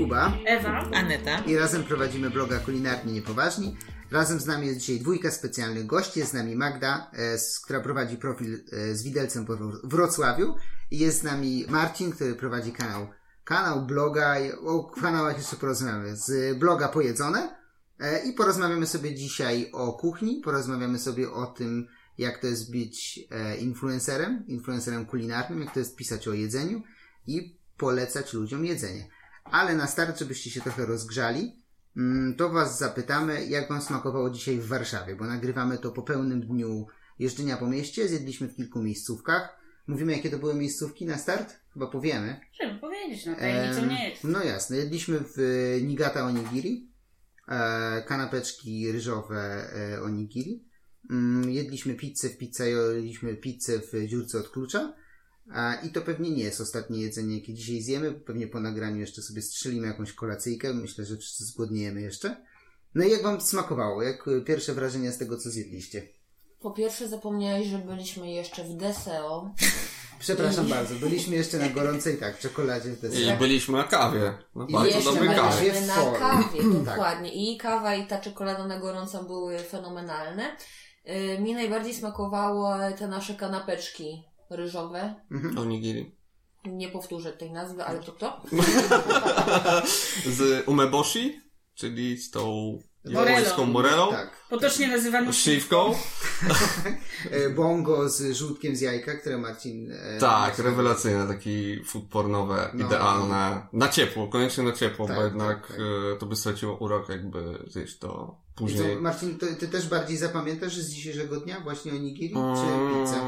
Kuba Ewa. Aneta. i razem prowadzimy bloga Kulinarnie Niepoważni. Razem z nami jest dzisiaj dwójka specjalnych gości. Jest z nami Magda, e, z, która prowadzi profil e, z widelcem po Wro- Wrocławiu. I jest z nami Marcin, który prowadzi kanał, kanał bloga. O kanałach jeszcze porozmawiamy. Z bloga Pojedzone. E, I porozmawiamy sobie dzisiaj o kuchni. Porozmawiamy sobie o tym, jak to jest być e, influencerem, influencerem kulinarnym, jak to jest pisać o jedzeniu i polecać ludziom jedzenie. Ale na start, żebyście się trochę rozgrzali, mm, to Was zapytamy, jak Wam smakowało dzisiaj w Warszawie, bo nagrywamy to po pełnym dniu jeżdżenia po mieście, zjedliśmy w kilku miejscówkach. Mówimy, jakie to były miejscówki na start? Chyba powiemy. Trzeba powiedzieć, no tajemnicą Em, nie jest. No jasne, jedliśmy w e, Nigata Onigiri, e, kanapeczki ryżowe e, onigiri. Mm, jedliśmy pizzę w pizzajo, jedliśmy pizzę w dziurce od klucza. A, I to pewnie nie jest ostatnie jedzenie, jakie dzisiaj zjemy. Pewnie po nagraniu jeszcze sobie strzelimy jakąś kolacyjkę. Myślę, że wszyscy zgłodniejemy jeszcze. No i jak wam smakowało? Jak e, pierwsze wrażenia z tego, co zjedliście? Po pierwsze zapomniałeś, że byliśmy jeszcze w DSEO. Przepraszam bardzo, byliśmy jeszcze na gorącej, tak, czekoladzie w I deser. byliśmy na kawie. Na I bardzo jeszcze dobrej byliśmy kawie. byliśmy na kawie, Tak. dokładnie. I kawa i ta czekolada na gorąco były fenomenalne. Yy, Mi najbardziej smakowały te nasze kanapeczki ryżowe. Onigiri. Nie powtórzę tej nazwy, ale to kto? Z umeboshi, czyli z tą japońską morelą. Tak. Potocznie nazywany Śliwką. E, Bongo z żółtkiem z jajka, które Marcin... e, Tak, Marcin- rewelacyjne, taki food pornowe, No. idealne. Na ciepło, koniecznie na ciepło, Tak, bo jednak tak, tak. e, to by straciło urok, jakby zjeść to później. co, Marcin, to, ty też bardziej zapamiętasz z dzisiejszego dnia właśnie onigiri czy pizzę?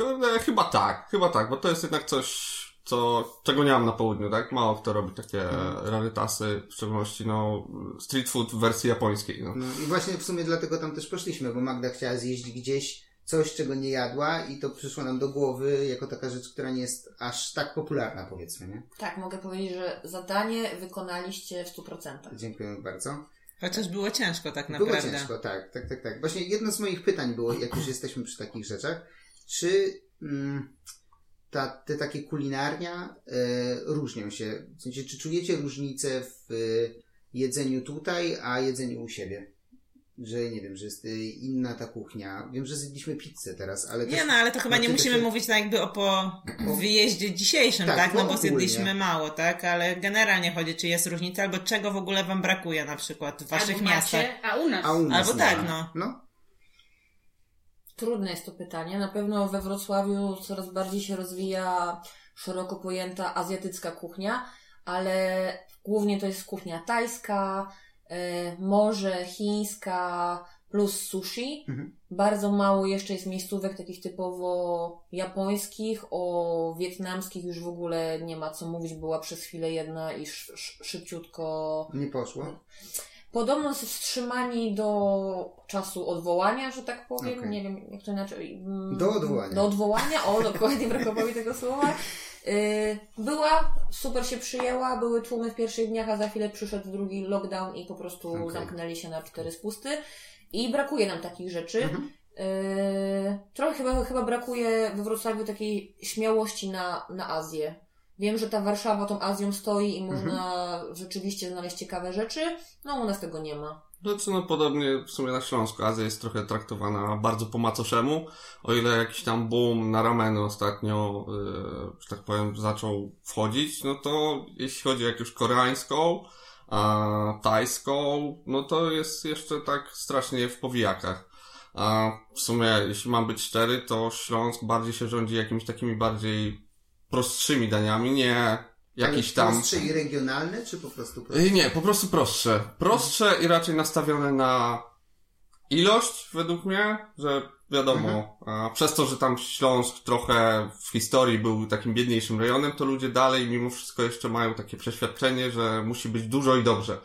Mm, Kurde, chyba tak, chyba tak, bo to jest jednak coś, co, czego nie mam na południu, tak? Mało kto robi takie Mhm. rarytasy, w szczególności no, street food w wersji japońskiej. No. No i właśnie w sumie dlatego tam też poszliśmy, bo Magda chciała zjeść gdzieś coś, czego nie jadła i to przyszło nam do głowy jako taka rzecz, która nie jest aż tak popularna, powiedzmy, nie? Tak, mogę powiedzieć, że zadanie wykonaliście w 100%. Dziękujemy bardzo. Chociaż było ciężko tak Było naprawdę. ciężko, tak, tak, tak, tak. Właśnie jedno z moich pytań było, jak już jesteśmy przy takich rzeczach, czy mm, ta, te takie kulinarnia e, różnią się? W sensie, czy czujecie różnicę w e, jedzeniu tutaj, a jedzeniu u siebie? Że nie wiem, że jest e, inna ta kuchnia. Wiem, że zjedliśmy pizzę teraz, ale też... Nie no, ale to chyba nie musimy też- mówić tak jakby o po wyjeździe dzisiejszym, Tak, tak? no No bo zjedliśmy mało, tak? Ale generalnie chodzi, czy jest różnica, albo czego w ogóle wam brakuje na przykład w waszych Albo miastach. macie, a u nas. A u nas Albo nie tak, ma. no. No, Trudne jest to pytanie. Na pewno we Wrocławiu coraz bardziej się rozwija szeroko pojęta azjatycka kuchnia, ale głównie to jest kuchnia tajska, e, morze chińska plus sushi. Mhm. Bardzo mało jeszcze jest miejscówek takich typowo japońskich, o wietnamskich już w ogóle nie ma co mówić, była przez chwilę jedna i sz, sz, szybciutko nie poszło. Podobno są wstrzymani do czasu odwołania, że tak powiem. Okej. Nie wiem, jak to inaczej. mm, Do odwołania. Do odwołania, o, dokładnie brakowało mi tego słowa. Yy, była, super się przyjęła, były tłumy w pierwszych dniach, a za chwilę przyszedł drugi lockdown i po prostu Okej. zamknęli się na cztery spusty. I brakuje nam takich rzeczy. Mhm. Yy, trochę chyba, chyba brakuje we Wrocławiu takiej śmiałości na, na Azję. Wiem, że ta Warszawa tą Azją stoi i można rzeczywiście znaleźć ciekawe rzeczy. No u nas tego nie ma. Znaczy, no podobnie w sumie na Śląsku Azja jest trochę traktowana bardzo po macoszemu. O ile jakiś tam boom na rameny ostatnio, yy, że tak powiem, zaczął wchodzić, no to jeśli chodzi o jakąś koreańską, a tajską, no to jest jeszcze tak strasznie w powijakach. A w sumie, jeśli mam być szczery, to Śląsk bardziej się rządzi jakimiś takimi bardziej prostszymi daniami, nie jakiś Ale tam... prostsze i regionalne, czy po prostu prostsze? Y, Nie, po prostu prostsze. Prostsze i raczej nastawione na ilość, według mnie, że wiadomo, a przez to, że tam Śląsk trochę w historii był takim biedniejszym rejonem, to ludzie dalej mimo wszystko jeszcze mają takie przeświadczenie, że musi być dużo i dobrze.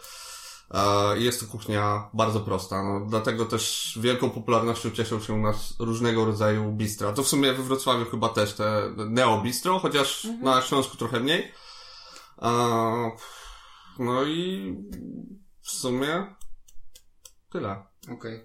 E, i Jest to kuchnia bardzo prosta, no, dlatego też wielką popularnością cieszą się u nas różnego rodzaju bistra. To w sumie we Wrocławiu chyba też te neo bistro, chociaż na Śląsku trochę mniej. E, No i w sumie tyle, Okej,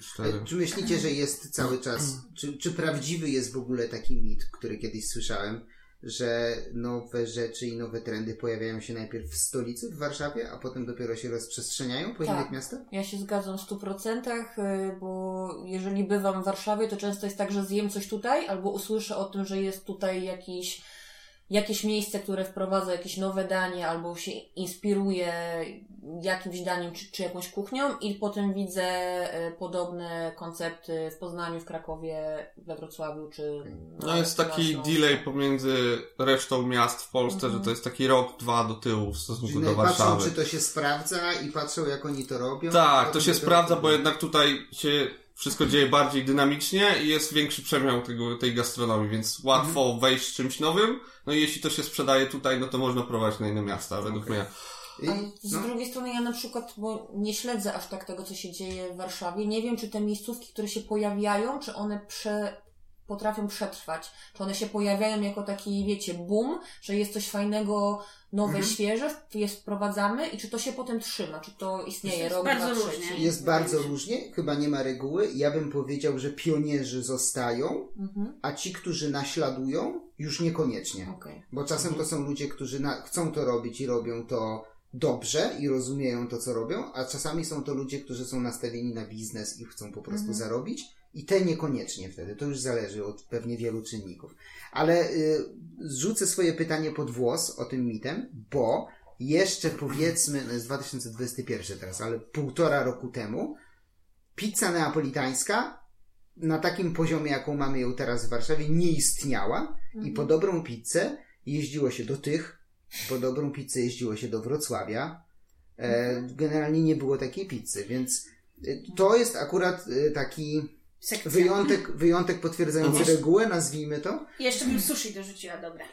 szczery. E, Czy myślicie, że jest cały czas, czy, czy prawdziwy jest w ogóle taki mit, który kiedyś słyszałem, że nowe rzeczy i nowe trendy pojawiają się najpierw w stolicy, w Warszawie, a potem dopiero się rozprzestrzeniają po Tak. innych miastach? Ja się zgadzam w 100%, y, bo jeżeli bywam w Warszawie, to często jest tak, że zjem coś tutaj, albo usłyszę o tym, że jest tutaj jakiś, jakieś miejsce, które wprowadza jakieś nowe danie, albo się inspiruje jakimś daniem czy, czy jakąś kuchnią i potem widzę y, podobne koncepty w Poznaniu, w Krakowie, we Wrocławiu, czy... No jest taki delay pomiędzy resztą miast w Polsce, Mhm. że to jest taki rok, dwa do tyłu w stosunku Czyli do patrzą, Warszawy. czy to się sprawdza i patrzą, jak oni to robią. Tak, to się dopiero sprawdza, to- bo jednak tutaj się wszystko dzieje bardziej dynamicznie i jest większy przemiał tego, tej gastronomii, więc łatwo Mhm. wejść z czymś nowym. No i jeśli to się sprzedaje tutaj, no to można prowadzić na inne miasta, według Okej. mnie. I, z no, drugiej strony ja na przykład, bo nie śledzę aż tak tego, co się dzieje w Warszawie, nie wiem, czy te miejscówki, które się pojawiają, czy one prze, potrafią przetrwać. Czy one się pojawiają jako taki, wiecie, boom, że jest coś fajnego, nowe, Mhm. świeże, je wprowadzamy i czy to się potem trzyma, czy to istnieje jest rok, bardzo dwa, różnie. trzeci. jest bardzo różnie, chyba nie ma reguły. Ja bym powiedział, że pionierzy zostają, Mhm. a ci, którzy naśladują, już niekoniecznie. Okej. Bo czasem to są ludzie, którzy na, chcą to robić i robią to dobrze i rozumieją to, co robią, a czasami są to ludzie, którzy są nastawieni na biznes i chcą po prostu Mhm. zarobić. I te niekoniecznie wtedy. To już zależy od pewnie wielu czynników. Ale y, zrzucę swoje pytanie pod włos o tym mitem, bo jeszcze powiedzmy, no jest 2021 teraz, ale półtora roku temu, pizza neapolitańska na takim poziomie, jaką mamy ją teraz w Warszawie, nie istniała i po dobrą pizzę jeździło się do tych, po dobrą pizzę jeździło się do Wrocławia. E, generalnie nie było takiej pizzy, więc y, to jest akurat y, taki Sekcja. wyjątek, wyjątek potwierdzający Mhm. regułę, nazwijmy to. I Jeszcze bym sushi dorzuciła, dobra.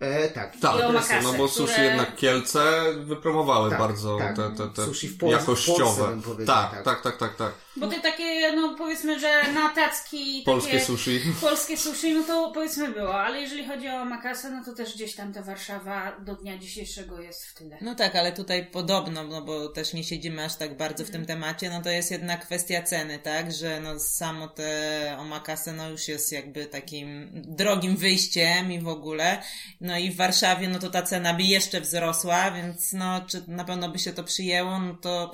E, tak. Tak, no bo sushi które- jednak Kielce wypromowały Tak, bardzo tak. te, te, te Sushi w Pol- w Polsce jakościowe. bym powiedział, tak, tak. tak, tak, tak, tak. Bo te takie, no powiedzmy, że na tacki Polskie takie, sushi. polskie sushi, no to powiedzmy było, ale jeżeli chodzi o makasę, no to też gdzieś tam ta Warszawa do dnia dzisiejszego jest w tyle. No tak, ale tutaj podobno, no bo też nie siedzimy aż tak bardzo w tym Mhm. temacie, no to jest jednak kwestia ceny, tak? Że no samo te omakase no już jest jakby takim drogim wyjściem i w ogóle. No i w Warszawie no to ta cena by jeszcze wzrosła, więc no czy na pewno by się to przyjęło, no to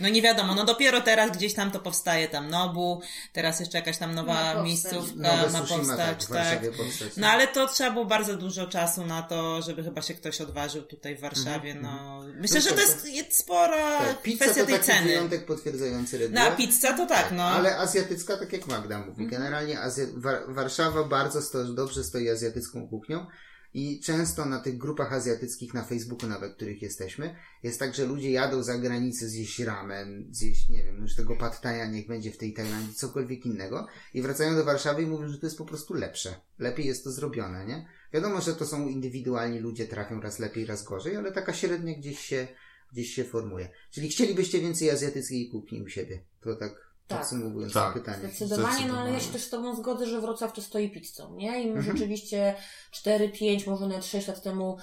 no nie wiadomo, no dopiero teraz gdzieś tam to powstaje tam Nobu, teraz jeszcze jakaś tam nowa powstać. miejscówka Nowe ma tak, powstać, w tak. Warszawie powstać. No ale to trzeba było bardzo dużo czasu na to, żeby chyba się ktoś odważył tutaj w Warszawie. No, myślę, No że to- jest, jest spora Tak, pizza kwestia to tej taki ceny. wyjątek potwierdzający regułę. No a pizza to tak, no. Ale azjatycka, tak jak Magda mówi. Generalnie Azja- War- Warszawa bardzo sto- dobrze stoi azjatycką kuchnią i często na tych grupach azjatyckich na Facebooku nawet, których jesteśmy, jest tak, że ludzie jadą za granicę zjeść ramen, zjeść, nie wiem, już tego pad thai'a, niech będzie w tej Tajlandii, cokolwiek innego i wracają do Warszawy i mówią, że to jest po prostu lepsze. Lepiej jest to zrobione, nie? Wiadomo, że to są indywidualni ludzie, trafią raz lepiej, raz gorzej, ale taka średnia gdzieś się, gdzieś się formuje. Czyli chcielibyście więcej azjatyckiej kuchni u siebie. To tak Tak. podsumowując Tak. to pytanie. Zdecydowanie, no ale ja się Zdecydowanie. też z Tobą zgodzę, że Wrocław to stoi pizzą, nie? I my Mhm. rzeczywiście 4, 5, może nawet 6 lat temu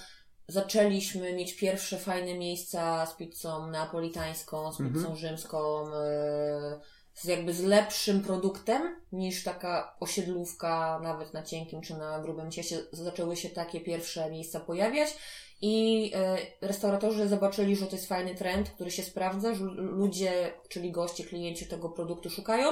zaczęliśmy mieć pierwsze fajne miejsca z pizzą neapolitańską, z pizzą Mhm. rzymską, e, z jakby z lepszym produktem niż taka osiedlówka, nawet na cienkim czy na grubym cieście. Zaczęły się takie pierwsze miejsca pojawiać. I e, restauratorzy zobaczyli, że to jest fajny trend, który się sprawdza, że lu- ludzie, czyli goście, klienci tego produktu szukają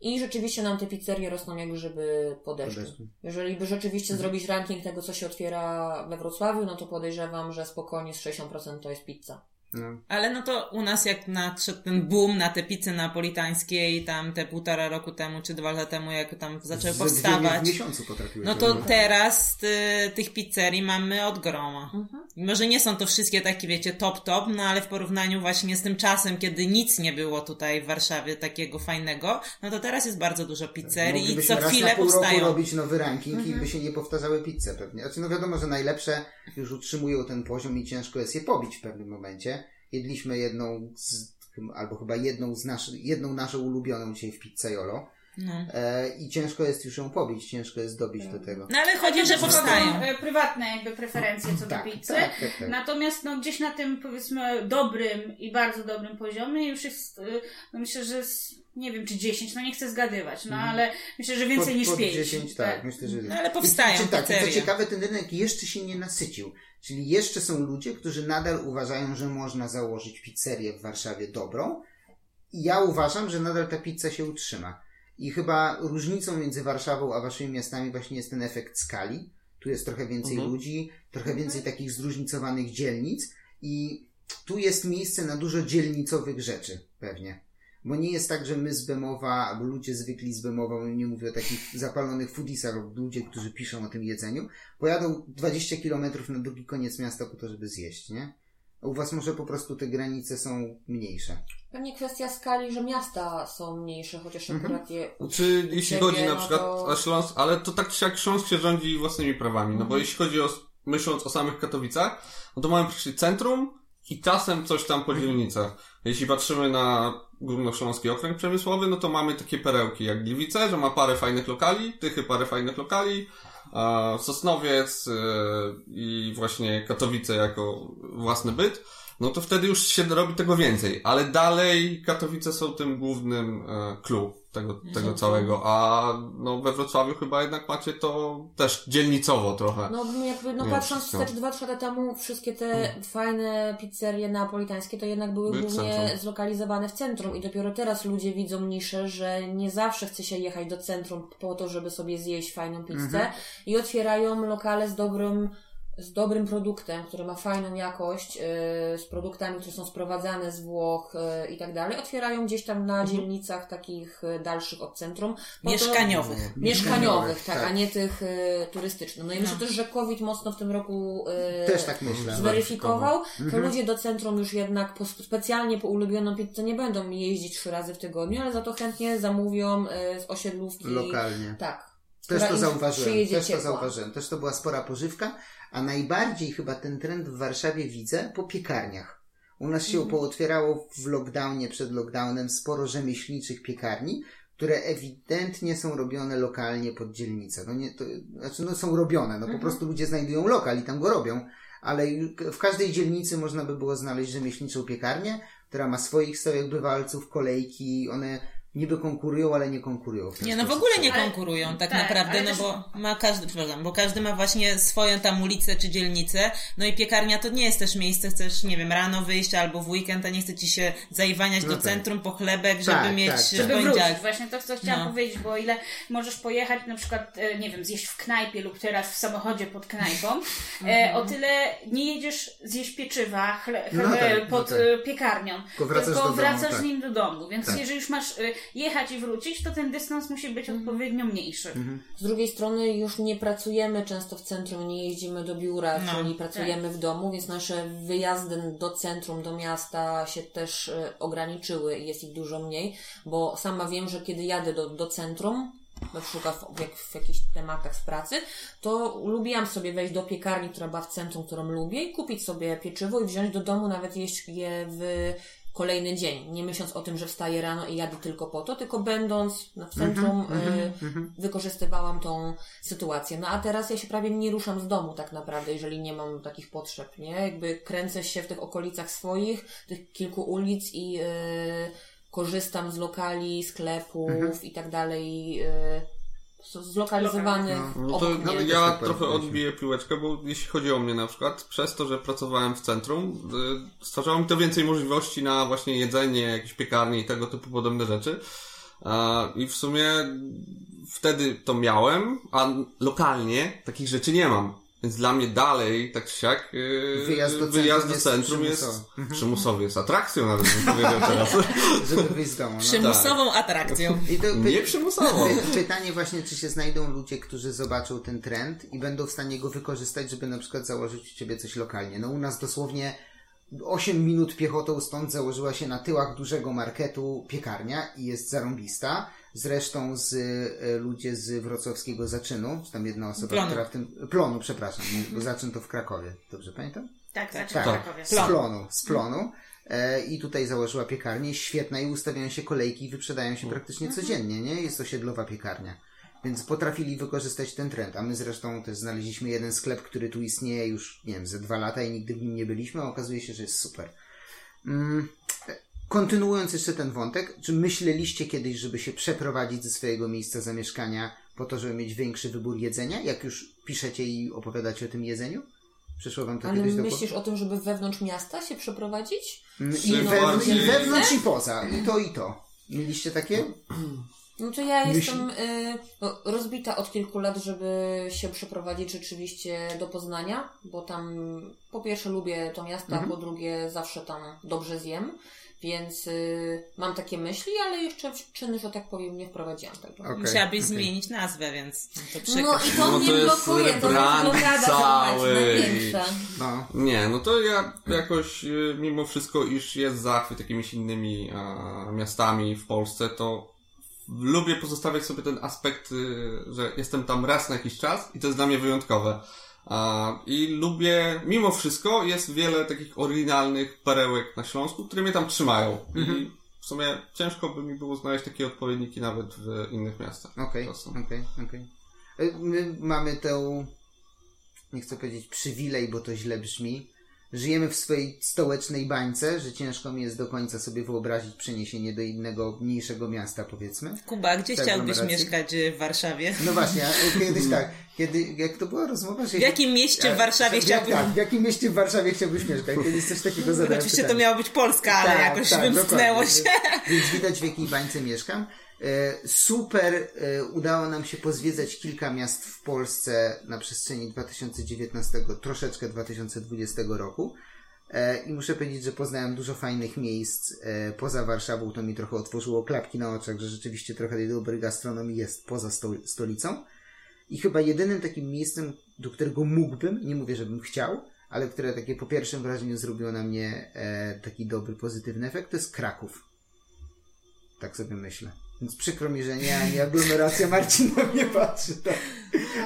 i rzeczywiście nam te pizzerie rosną jak grzyby po deszczu. Jeżeli by rzeczywiście Mhm. zrobić ranking tego, co się otwiera we Wrocławiu, no to podejrzewam, że spokojnie z 60% to jest pizza. No. Ale no to u nas jak nadszedł ten boom na te pizze napolitańskie i tam te półtora roku temu czy dwa lata temu, jak tam zaczęły powstawać. w miesiącu potrafiły No to robić. teraz y, tych pizzerii mamy od groma. Mhm. Może nie są to wszystkie takie, wiecie, top, top, no ale w porównaniu właśnie z tym czasem, kiedy nic nie było tutaj w Warszawie takiego fajnego, no to teraz jest bardzo dużo pizzerii i co raz chwilę na pół roku powstają. robić nowy ranking Mhm. i by się nie powtarzały pizze pewnie. Znaczy no wiadomo, że najlepsze już utrzymują ten poziom i ciężko jest je pobić w pewnym momencie. Jedliśmy jedną z, albo chyba jedną z naszych, jedną naszą ulubioną dzisiaj w Pizzaiolo No. e, i ciężko jest już ją pobić, ciężko jest dobić do tego. no ale chodzi, że powstają. e, Prywatne jakby preferencje co Tak, do pizzy. tak, tak, tak. Natomiast no, gdzieś na tym powiedzmy dobrym i bardzo dobrym poziomie już jest, y, no myślę, że z nie wiem czy 10, no nie chcę zgadywać, no ale myślę, że więcej pod, niż pod 5. 10, tak, myślę, że... No, ale powstają I, czy, tak, i co ciekawe, ten rynek jeszcze się nie nasycił. Czyli jeszcze są ludzie, którzy nadal uważają, że można założyć pizzerię w Warszawie dobrą. I ja uważam, że nadal ta pizza się utrzyma. I chyba różnicą między Warszawą a waszymi miastami właśnie jest ten efekt skali. Tu jest trochę więcej Mhm. ludzi, trochę więcej takich zróżnicowanych dzielnic i tu jest miejsce na dużo dzielnicowych rzeczy, pewnie. Bo nie jest tak, że my z Bemowa, albo ludzie zwykli z Bemowa, nie mówię o takich zapalonych foodisach, albo ludzie, którzy piszą o tym jedzeniu, pojadą 20 kilometrów na drugi koniec miasta po to, żeby zjeść, nie? A u was może po prostu te granice są mniejsze. Pewnie kwestia skali, że miasta są mniejsze, chociaż Mhm. akurat je Czy jeśli ciebie, chodzi na no przykład to- o Śląsk, ale to tak czy jak Śląsk się rządzi własnymi prawami, no bo jeśli chodzi o, myśląc o samych Katowicach, no to mamy praktycznie centrum i czasem coś tam po dzielnicach. Jeśli patrzymy na Górnośląski Okręg Przemysłowy, no to mamy takie perełki jak Gliwice, że ma parę fajnych lokali, Tychy parę fajnych lokali, a Sosnowiec yy, i właśnie Katowice jako własny byt, no to wtedy już się robi tego więcej, ale dalej Katowice są tym głównym e, clue tego, tego całego, a no we Wrocławiu chyba jednak macie to też dzielnicowo trochę. No jakby, no patrząc wstecz 2-3 lata temu, wszystkie te fajne pizzerie napolitańskie to jednak były głównie centrum. zlokalizowane w centrum i dopiero teraz ludzie widzą niszę, że nie zawsze chce się jechać do centrum po to, żeby sobie zjeść fajną pizzę Mhm. i otwierają lokale z dobrym z dobrym produktem, który ma fajną jakość, yy, z produktami, które są sprowadzane z Włoch yy, i tak dalej, otwierają gdzieś tam na Mhm. dzielnicach takich yy, dalszych od centrum. po to- Mieszkaniowych. mieszkaniowych, tak, a nie tych turystycznych. No i myślę No. też, że COVID mocno w tym roku Też tak myślę. zweryfikował, to Mhm. ludzie do centrum już jednak po, specjalnie po ulubioną pizzę nie będą jeździć trzy razy w tygodniu, ale za to chętnie zamówią z osiedlówki. Lokalnie. Tak. Też to zauważyłem. Też to ciepła. zauważyłem. Też to była spora pożywka, a najbardziej chyba ten trend w Warszawie widzę po piekarniach. U nas się Mhm. pootwierało w lockdownie, przed lockdownem sporo rzemieślniczych piekarni, które ewidentnie są robione lokalnie pod dzielnicę. No nie, to, znaczy no są robione, no po Mhm. prostu ludzie znajdują lokal i tam go robią, ale w każdej dzielnicy można by było znaleźć rzemieślniczą piekarnię, która ma swoich stałych bywalców, kolejki, one niby konkurują, ale nie konkurują. w Nie, no w ogóle nie Ale- konkurują tak, tak, naprawdę, ale no też- bo ma każdy, przepraszam, bo każdy ma właśnie swoją tam ulicę czy dzielnicę, no i piekarnia to nie jest też miejsce, chcesz, nie wiem, rano wyjść albo w weekend, a nie chce ci się zaiwaniać No do tak. centrum po chlebek, żeby Tak, mieć tak, tak. Żeby poniedziałek. wrócić, właśnie to, co chciałam No. powiedzieć, bo o ile możesz pojechać na przykład, e, nie wiem, zjeść w knajpie lub teraz w samochodzie pod knajpą, e, o tyle nie jedziesz zjeść pieczywa chle, No chle, tak, no pod tak. e, piekarnią, Tylko wracasz do domu, wracasz tak. z nim do domu, więc Tak. jeżeli już masz e, jechać i wrócić, to ten dystans musi być odpowiednio mniejszy. Mhm. Z drugiej strony już nie pracujemy często w centrum, nie jeździmy do biura, No, czyli pracujemy w domu, więc nasze wyjazdy do centrum, do miasta się też e, ograniczyły i jest ich dużo mniej, bo sama wiem, że kiedy jadę do, do centrum, na przykład w, jak, w jakichś tematach z pracy, to lubiłam sobie wejść do piekarni, która była w centrum, którą lubię i kupić sobie pieczywo i wziąć do domu, nawet jeść je w kolejny dzień, nie myśląc o tym, że wstaję rano i jadę tylko po to, tylko będąc na- w centrum y, wykorzystywałam tą sytuację. No a teraz ja się prawie nie ruszam z domu tak naprawdę, jeżeli nie mam takich potrzeb, nie? Jakby kręcę się w tych okolicach swoich, tych kilku ulic i y, korzystam z lokali, sklepów i tak dalej, y, z- zlokalizowanych No to obok no, mnie. też ja tak trochę odbiję piłeczkę, bo jeśli chodzi o mnie na przykład, przez to, że pracowałem w centrum, y, stwarzało mi to więcej możliwości na właśnie jedzenie, jakieś piekarnie i tego typu podobne rzeczy. A, I w sumie wtedy to miałem, a lokalnie takich rzeczy nie mam. Więc dla mnie dalej, tak czy siak, yy, Wyjazd do wyjazd centrum do jest centrum jest, przymusowy. przymusowy, jest atrakcją nawet bym powiedział teraz. Żeby wyjść z domu. No. Przymusową atrakcją. I to, Nie przymusowo. Py- Pytanie właśnie, czy się znajdą ludzie, którzy zobaczą ten trend i będą w stanie go wykorzystać, żeby na przykład założyć u ciebie coś lokalnie. No u nas dosłownie 8 minut piechotą stąd założyła się na tyłach dużego marketu piekarnia i jest zarąbista. Zresztą z e, ludzie z wrocławskiego zaczynu, czy tam jedna osoba, Plonu. która w tym... Plonu, przepraszam, bo zaczyn to w Krakowie. Dobrze pamiętam? Tak, tak, Tak. tak. Krakowie. Z plonu, z plonu. E, I tutaj założyła piekarnię, świetna i ustawiają się kolejki i wyprzedają się praktycznie codziennie, nie? Jest osiedlowa piekarnia. Więc potrafili wykorzystać ten trend, a my zresztą też znaleźliśmy jeden sklep, który tu istnieje już, nie wiem, ze dwa lata i nigdy w nim nie byliśmy, a okazuje się, że jest super. Mm, kontynuując jeszcze ten wątek, czy myśleliście kiedyś, żeby się przeprowadzić ze swojego miejsca zamieszkania po to, żeby mieć większy wybór jedzenia, jak już piszecie i opowiadacie o tym jedzeniu? Przyszło wam to Ale kiedyś do głowy? myślisz o tym, żeby wewnątrz miasta się przeprowadzić? Mm, I, wewn- bardziej- I wewnątrz i poza. I to i to. Mieliście takie? No to ja Myśl- jestem y, no, rozbita od kilku lat, żeby się przeprowadzić rzeczywiście do Poznania, bo tam po pierwsze lubię to miasto, Mhm. a po drugie zawsze tam dobrze zjem, więc y, mam takie myśli, ale jeszcze w czyny, że tak powiem, nie wprowadziłam tego. Okej, Musiałabyś okej. zmienić nazwę, więc no to przykro. No i to No mnie to jest blokuje, to jest cały. No. Nie, no to ja jakoś y, mimo wszystko, iż jest zachwyt jakimiś innymi a, miastami w Polsce, to lubię pozostawiać sobie ten aspekt, y, że jestem tam raz na jakiś czas i to jest dla mnie wyjątkowe. I lubię, mimo wszystko, jest wiele takich oryginalnych perełek na Śląsku, które mnie tam trzymają. I w sumie ciężko by mi było znaleźć takie odpowiedniki nawet w innych miastach. Okej, okej, okej. Y, My mamy tę, nie chcę powiedzieć przywilej, bo to źle brzmi. Żyjemy w swojej stołecznej bańce, że ciężko mi jest do końca sobie wyobrazić przeniesienie do innego, mniejszego miasta, powiedzmy. Kuba, gdzie Tak, chciałbyś mieszkać y, w Warszawie? No właśnie, kiedyś tak, kiedy, jak to była rozmowa, że... W jakim mieście w Warszawie chciałbyś... tak, w jakim mieście w Warszawie chciałbyś mieszkać? Kiedyś coś takiego zadałem Oczywiście to pytanie. miało być Polska, ale Tak, jakoś tak, wymknęło się. Więc widać w jakiej bańce mieszkam. E, Super, e, udało nam się pozwiedzać kilka miast w Polsce na przestrzeni 2019, troszeczkę 2020 roku. E, I muszę powiedzieć, że poznałem dużo fajnych miejsc poza Warszawą. To mi trochę otworzyło klapki na oczach, że rzeczywiście trochę tej dobrej gastronomii jest poza sto- stolicą. I chyba jedynym takim miejscem, do którego mógłbym, nie mówię, żebym chciał, ale które takie po pierwszym wrażeniu zrobiło na mnie taki dobry, pozytywny efekt, to jest Kraków. Tak sobie myślę. Więc przykro mi, że nie ani aglomeracja Marcin na mnie patrzy. Tak.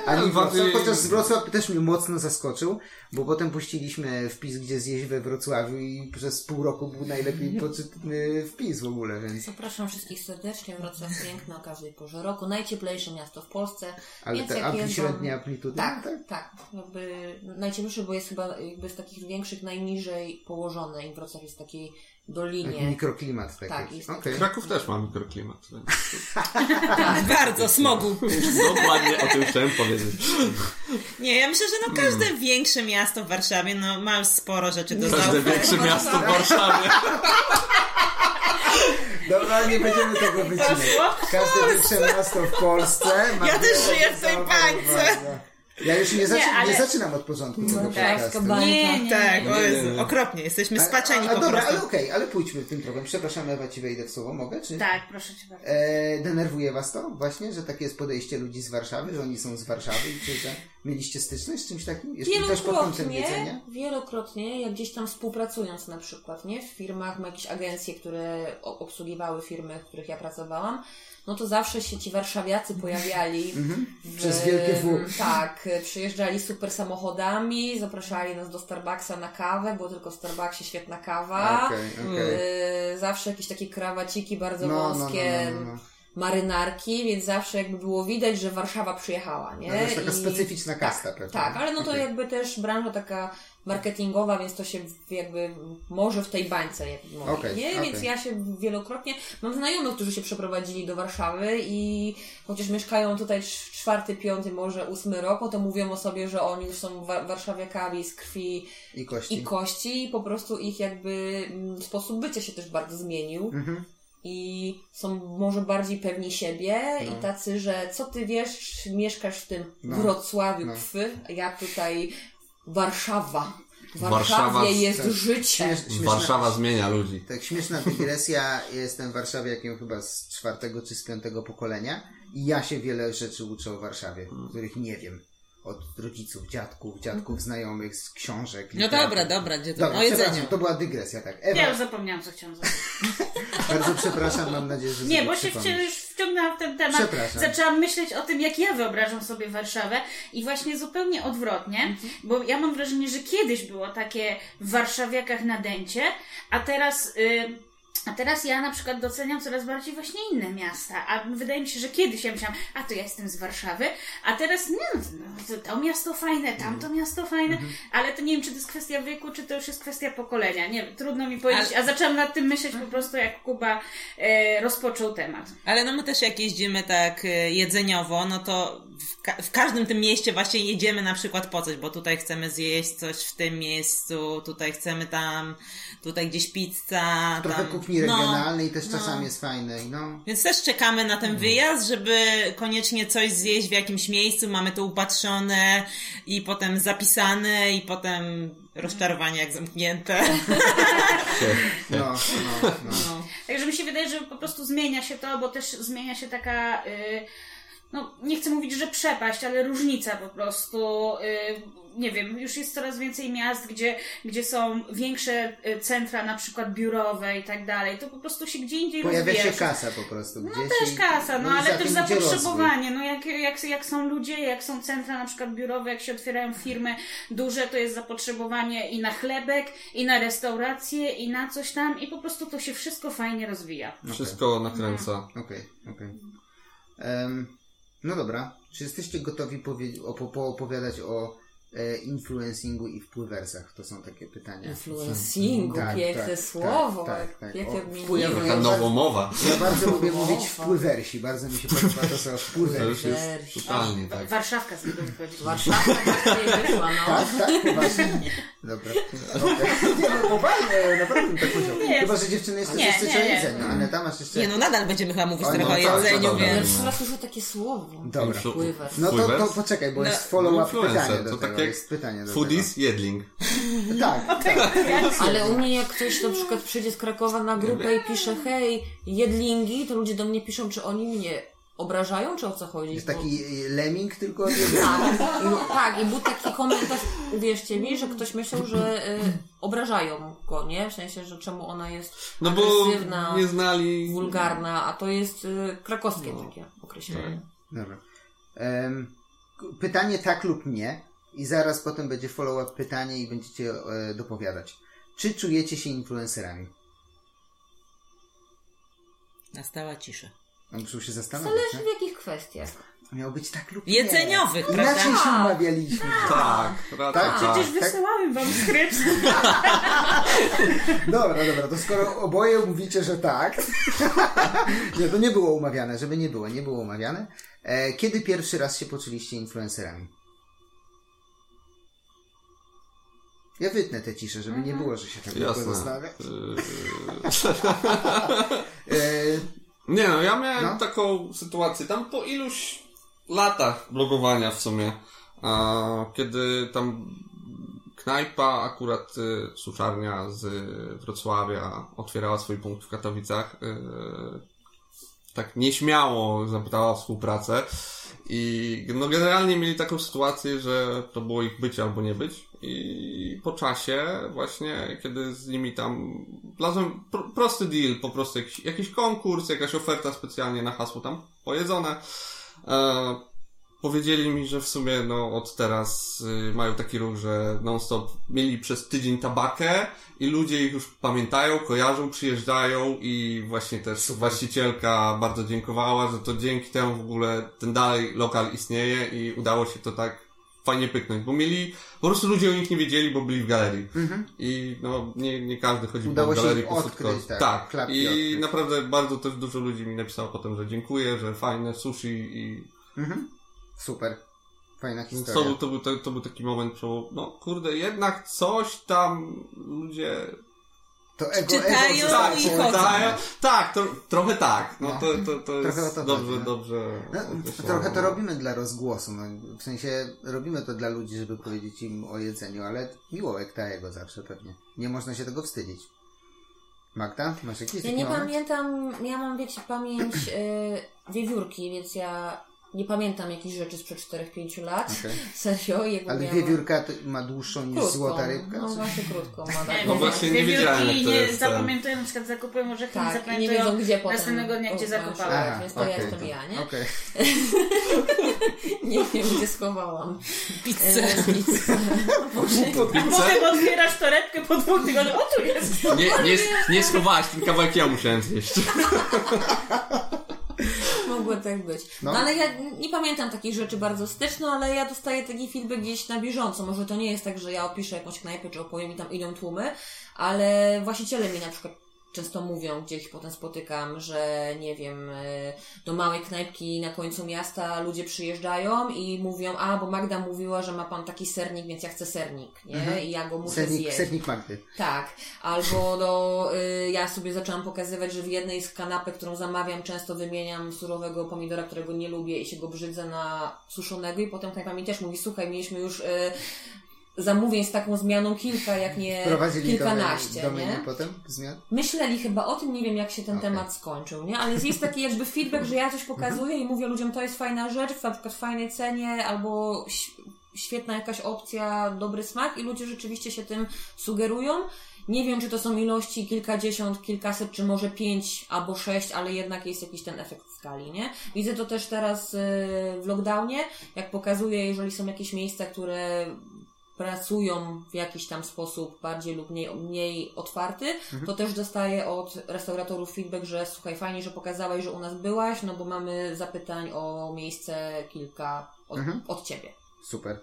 Ani Wrocław, bardziej- chociaż Wrocław też mnie mocno zaskoczył, bo potem puściliśmy wpis, gdzie zjeść we Wrocławiu i przez pół roku był najlepiej poczytny wpis w ogóle, więc... Zapraszam wszystkich serdecznie. Wrocław piękne o każdej porze roku. Najcieplejsze miasto w Polsce. Ale Więc te jeżdżą- średnie amplitudy? Tak, tak. Jakby najcieplejsze, bo jest chyba jakby z takich większych najniżej położone i Wrocław jest takiej Taki dolinie. mikroklimat taki. Tak, jest Okej. Kraków też ma mikroklimat. więc Bardzo, smogu. Dokładnie o tym chciałem powiedzieć. Nie, ja myślę, że no każde większe miasto w Warszawie no, ma sporo rzeczy do Każde większe miasto w Warszawie. Dobra, nie będziemy tego wycinać. Każde większe miasto w Polsce ma Ja też żyję w tej zaoferowania. Ja już nie, zaczy, nie, ale- zaczynam od porządku tego Warszawska podcastu. Nie, nie, Tak, nie. o Nie, nie, Jezu, nie. okropnie, jesteśmy spaczeni a, a po dobra, prostu. ale okej, ale pójdźmy tym tropem. Przepraszam, Ewa, ci wejdę w słowo, mogę? Czy... Tak, proszę cię bardzo. E, denerwuje was to właśnie, że takie jest podejście ludzi z Warszawy, że oni są z Warszawy i czy że mieliście styczność z czymś takim? Jeszcze też pod kątem jedzenia? Wielokrotnie, wielokrotnie, jak gdzieś tam współpracując na przykład, nie? W firmach, ma jakieś agencje, które obsługiwały firmy, w których ja pracowałam, no to zawsze się ci warszawiacy pojawiali. w, Mhm. Przez wielkie W. Tak, przyjeżdżali super samochodami, zapraszali nas do Starbucksa na kawę, bo tylko w Starbucksie świetna kawa. Okej. Yy, zawsze jakieś takie krawaciki bardzo No, no, no, wąskie, no, no, no. Marynarki, więc zawsze jakby było widać, że Warszawa przyjechała, nie? No, to jest taka I- specyficzna kasta tak, pewnie. Tak, ale no to jakby też branża taka marketingowa, więc to się jakby może w tej bańce jak mówię, Okej, nie? okej. Więc ja się wielokrotnie, mam znajomych, którzy się przeprowadzili do Warszawy i chociaż mieszkają tutaj cz- czwarty, piąty, może ósmy rok, no to mówią o sobie, że oni już są wa- warszawiakami z krwi I kości. i kości i po prostu ich jakby mm, sposób bycia się też bardzo zmienił Mhm. I są może bardziej pewni siebie No. i tacy, że co ty wiesz, mieszkasz w tym No. Wrocławiu No. a ja tutaj Warszawa. W Warszawa- Warszawie jest tak. życie. Śmiesz, śmieszna, Warszawa zmienia ludzi. Tak, śmieszna dygresja. Ja Jestem warszawiakiem chyba z czwartego czy z piątego pokolenia i ja się wiele rzeczy uczę o Warszawie, których nie wiem. Od rodziców, dziadków, dziadków, znajomych, z książek. No dobra, dobra, gdzie to? Dobra, O jedzeniu. to była dygresja, tak. Ewa, Ja już zapomniałam, co chciałam zrobić. bardzo przepraszam, mam nadzieję, że Nie, bo się już wciągnęłam w ten temat. Przepraszam. Zaczęłam myśleć o tym, jak ja wyobrażam sobie Warszawę i właśnie zupełnie odwrotnie, bo ja mam wrażenie, że kiedyś było takie w warszawiakach nadęcie, a teraz y, A teraz ja na przykład doceniam coraz bardziej właśnie inne miasta. A wydaje mi się, że kiedyś ja myślałam, a to ja jestem z Warszawy, a teraz nie, no, to, to miasto fajne, tamto miasto fajne, ale to nie wiem, czy to jest kwestia wieku, czy to już jest kwestia pokolenia. Nie wiem, trudno mi powiedzieć. A zaczęłam nad tym myśleć po prostu, jak Kuba e, rozpoczął temat. Ale no my też jak jeździmy tak y, jedzeniowo, no to w, ka- w każdym tym mieście właśnie jedziemy na przykład po coś, bo tutaj chcemy zjeść coś w tym miejscu, tutaj chcemy tam, tutaj gdzieś pizza. Trochę tam, kuchni no. regionalnej też no. czasami jest fajne. i No. Więc też czekamy na Mhm. ten wyjazd, żeby koniecznie coś zjeść w jakimś miejscu, mamy to upatrzone i potem zapisane i potem rozczarowanie jak zamknięte. No, no, no. No. Także mi się wydaje, że po prostu zmienia się to, bo też zmienia się taka, y, no nie chcę mówić, że przepaść, ale różnica po prostu. y, nie wiem, już jest coraz więcej miast, gdzie, gdzie są większe y, centra, na przykład biurowe i tak dalej. To po prostu się gdzie indziej Pojawia rozwija. się kasa po prostu. No też kasa, no, za ale też zapotrzebowanie. No jak, jak, jak są ludzie, jak są centra na przykład biurowe, jak się otwierają firmy duże, to jest zapotrzebowanie i na chlebek, i na restaurację, i na coś tam i po prostu to się wszystko fajnie rozwija. Wszystko nakręca. Okej, okej. Em, No dobra. Czy jesteście gotowi powie- opo- poopowiadać o influencingu i wpływersach? To są takie pytania. Influencingu, Tak, piękne tak, słowo. tak, tak, tak. Jakie O, odmieniłeś. wpływ- Taka nowomowa. Ja bardzo lubię mówić wpływersi. Bardzo mi się podoba to słowo wpływersi. totalnie tak. Warszawka z tego wychodzi. Warszawa właśnie wyszła, no. Tak, tak. Dobra. Okay. Nie, no poważnie, naprawdę bym tak powiedział. Nie. Chyba, że dziewczyny jeszcze Nie, coś nie, chcecie o nie. jedzeniu. Aneta, masz jeszcze... Nie no, nadal będziemy chyba mówić trochę no, o to jedzeniu, dobra. więc... Pierwszy raz słyszę takie słowo. Dobra. No to, to poczekaj, bo No, jest follow-up Influencer, pytanie do tego. Tak jak jest pytanie do Foodies, jedling. tego. Tak, tak. Ale u mnie jak ktoś na przykład przyjdzie z Krakowa na grupę i pisze hej, jedlingi, to ludzie do mnie piszą, czy oni mnie obrażają, czy o co chodzi? Jest Bo- taki lemming tylko Tak, i, tak, i był taki komentarz, uwierzcie mi, że ktoś myślał, że y, obrażają go, nie? W sensie, że czemu ona jest No bo agresywna, nie znali... wulgarna, a to jest y, krakowskie takie określenie. Dobra. K- pytanie tak lub nie i zaraz potem będzie follow-up pytanie i będziecie e, dopowiadać. Czy czujecie się influencerami? Nastała cisza. No, Muszę się zastanowić. Zależy w jakich kwestiach. nie? Miało być tak lub nie. Jedzeniowych, Inaczej prawda? się umawialiśmy. Tak, raczej Tak, tak. Przecież wysyłałem wam skrypt. Dobra, dobra, to skoro oboje mówicie, że tak. nie, to nie było umawiane, żeby nie było, nie było umawiane. E, kiedy pierwszy raz się poczuliście influencerami? Ja wytnę tę ciszę, żeby nie było, że się tak długo Jasne. zastanawia. E, Nie no, ja miałem No. taką sytuację tam po iluś latach blogowania w sumie, a, kiedy tam knajpa, akurat y, suszarnia z Wrocławia otwierała swój punkt w Katowicach, y, tak nieśmiało zapytała o współpracę i no generalnie mieli taką sytuację, że to było ich być albo nie być i po czasie właśnie, kiedy z nimi tam plazłem pr- prosty deal, po prostu jakiś, jakiś konkurs, jakaś oferta specjalnie na hasło tam pojedzone, e, powiedzieli mi, że w sumie no od teraz y, mają taki ruch, że non-stop mieli przez tydzień tabakę i ludzie ich już pamiętają, kojarzą, przyjeżdżają i właśnie też właścicielka bardzo dziękowała, że to dzięki temu w ogóle ten dalej lokal istnieje i udało się to tak fajnie pyknąć, bo mieli, po prostu ludzie o nich nie wiedzieli, bo byli w galerii. I no, nie, nie każdy chodził Udało po się galerii ich po odkryć, tak, tak. klapki I odkryć. naprawdę bardzo też dużo ludzi mi napisało potem, że dziękuję, że fajne sushi i mhm. Super. Fajna to historia. był, to, był, to, to był taki moment, przełom- no kurde, jednak coś tam ludzie To ego, Czytają ego tak, i chodzą. czytają. Tak, to, trochę tak. No, No. to, to, to Trochę jest o to dobrze, chodzi, no. dobrze. No, trochę to robimy dla rozgłosu. No, w sensie robimy to dla ludzi, żeby powiedzieć im o jedzeniu, ale miło jak ta jego zawsze pewnie. Nie można się tego wstydzić. Magda, masz jakiś Ja nie moment? pamiętam, ja mam, wiecie, pamięć y, wiewiórki, więc ja nie pamiętam jakichś rzeczy sprzed 4-5 lat. Okej. Serio, jakby Ale miałam... wiewiórka to ma dłuższą niż Krótką. złota rybka? No właśnie krótką ma. tak. No właśnie, nie Wiewiórki wiedziałem, jak to nie jest ten- zapamiętują, na przykład zakupują orzechy, nie Tak, nie zapamiętują wiedzą gdzie potem. następnego dnia, gdzie o, zakopała. właśnie, Aha, Więc to okej, ja jestem to- ja, nie? Okej. Nie wiem, gdzie schowałam. Pizzę. E, pizzę. Potem otwierasz torebkę po dwóch tygodniach, o tu jest! Nie, nie, nie schowałaś, ten kawałek ja musiałem zjeść. Mogło tak być. No. No. ale ja nie pamiętam takich rzeczy bardzo styczno, ale ja dostaję taki feedback gdzieś na bieżąco. Może to nie jest tak, że ja opiszę jakąś knajpę, czy opowiem i tam idą tłumy, ale właściciele mi na przykład często mówią, gdzie ich potem spotykam, że nie wiem, e, do małej knajpki na końcu miasta ludzie przyjeżdżają i mówią, a bo Magda mówiła, że ma pan taki sernik, więc ja chcę sernik, nie? I ja go muszę Sernik, zjeść. sernik Magdy. Tak, albo no, ja sobie zaczęłam pokazywać, że w jednej z kanapek, którą zamawiam, często wymieniam surowego pomidora, którego nie lubię i się go brzydzę na suszonego i potem knajpa mi też mówi, słuchaj, mieliśmy już y, zamówień z taką zmianą kilka, jak nie Prowadzili kilkanaście, do, do nie? potem zmian? Myśleli chyba o tym, nie wiem jak się ten Okej. temat skończył, nie? Ale jest taki jakby feedback, że ja coś pokazuję i mówię ludziom, to jest fajna rzecz, w na przykład w fajnej cenie, albo świetna jakaś opcja, dobry smak i ludzie rzeczywiście się tym sugerują. Nie wiem, czy to są ilości kilkadziesiąt, kilkaset, czy może pięć albo sześć, ale jednak jest jakiś ten efekt skali, nie? Widzę to też teraz y, w lockdownie, jak pokazuję, jeżeli są jakieś miejsca, które pracują w jakiś tam sposób bardziej lub mniej, mniej otwarty, to też dostaję od restauratorów feedback, że słuchaj, fajnie, że pokazałeś, że u nas byłaś, no bo mamy zapytań o miejsce kilka od, Mhm. od ciebie. Super.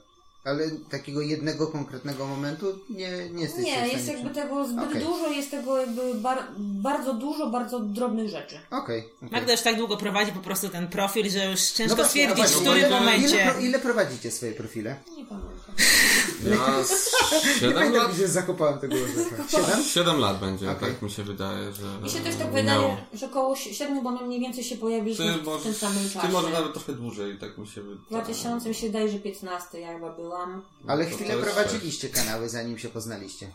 Ale takiego jednego konkretnego momentu nie, nie jesteś Nie, jest jakby tego zbyt Okej. dużo, jest tego jakby bar, bardzo dużo, bardzo drobnych rzeczy. Okej. okej. Magda już tak długo prowadzi po prostu ten profil, że już ciężko No właśnie, stwierdzić, w którym momencie. Ile, pro, ile prowadzicie swoje profile? Nie pamiętam. Ja z Nie 7 pamiętam, lat, gdzie zakopałem tego orzecha. Siedem? 7 lat będzie, Okej. tak mi się wydaje, że Mi się też tak wydaje, że około siedmiu, bo my mniej więcej się pojawiliśmy Ty w może, tym samym czasie. ty może nawet trochę dłużej, tak mi się W wydaje. 2000 mi się wydaje, że 15 ja chyba byłam. Ale No to chwilę prowadziliście kanały, zanim się poznaliście.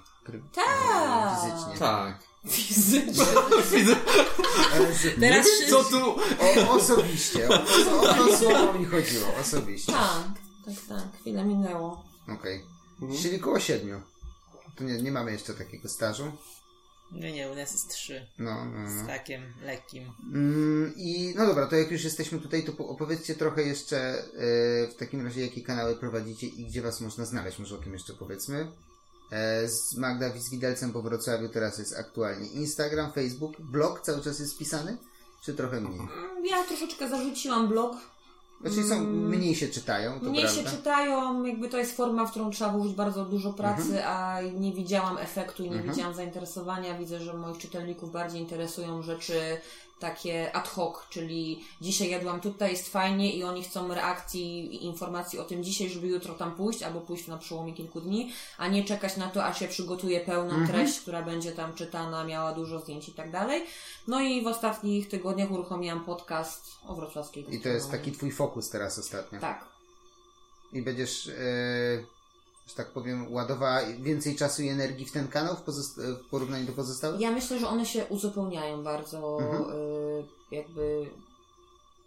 Tak. Fizycznie. Tak. Fizycznie. Teraz Co tu? O, osobiście. O, o, o to słowo mi chodziło. Osobiście. Tak, tak, tak. Chwilę minęło. Okej. Mhm. Czyli koło siedmiu. To nie, nie mamy jeszcze takiego stażu. No nie, u nas jest trzy. No, no, Z no. takiem lekkim. Mm, I no dobra, to jak już jesteśmy tutaj, to po- opowiedzcie trochę jeszcze e, w takim razie, jakie kanały prowadzicie i gdzie was można znaleźć. Może o tym jeszcze powiedzmy. E, z Magda z Widelcem po Wrocławiu teraz jest aktualnie Instagram, Facebook, blog cały czas jest pisany? Czy trochę mniej? Ja troszeczkę zarzuciłam blog. Znaczy są, mniej się czytają, to Mm. Mniej prawda. się czytają, jakby to jest forma, w którą trzeba włożyć bardzo dużo pracy, Mhm. a nie widziałam efektu i nie widziałam zainteresowania. Widzę, że moich czytelników bardziej interesują rzeczy takie ad hoc, czyli dzisiaj jadłam tutaj, jest fajnie i oni chcą reakcji i informacji o tym dzisiaj, żeby jutro tam pójść, albo pójść na przełomie kilku dni, a nie czekać na to, aż ja przygotuję pełną Mhm. treść, która będzie tam czytana, miała dużo zdjęć i tak dalej. No i w ostatnich tygodniach uruchomiłam podcast o wrocławskiej I to jest taki twój fokus teraz ostatnio. Tak. I będziesz, e, że tak powiem, ładowała więcej czasu i energii w ten kanał w, w porównaniu do pozostałych? Ja myślę, że one się uzupełniają bardzo, Mhm. y, jakby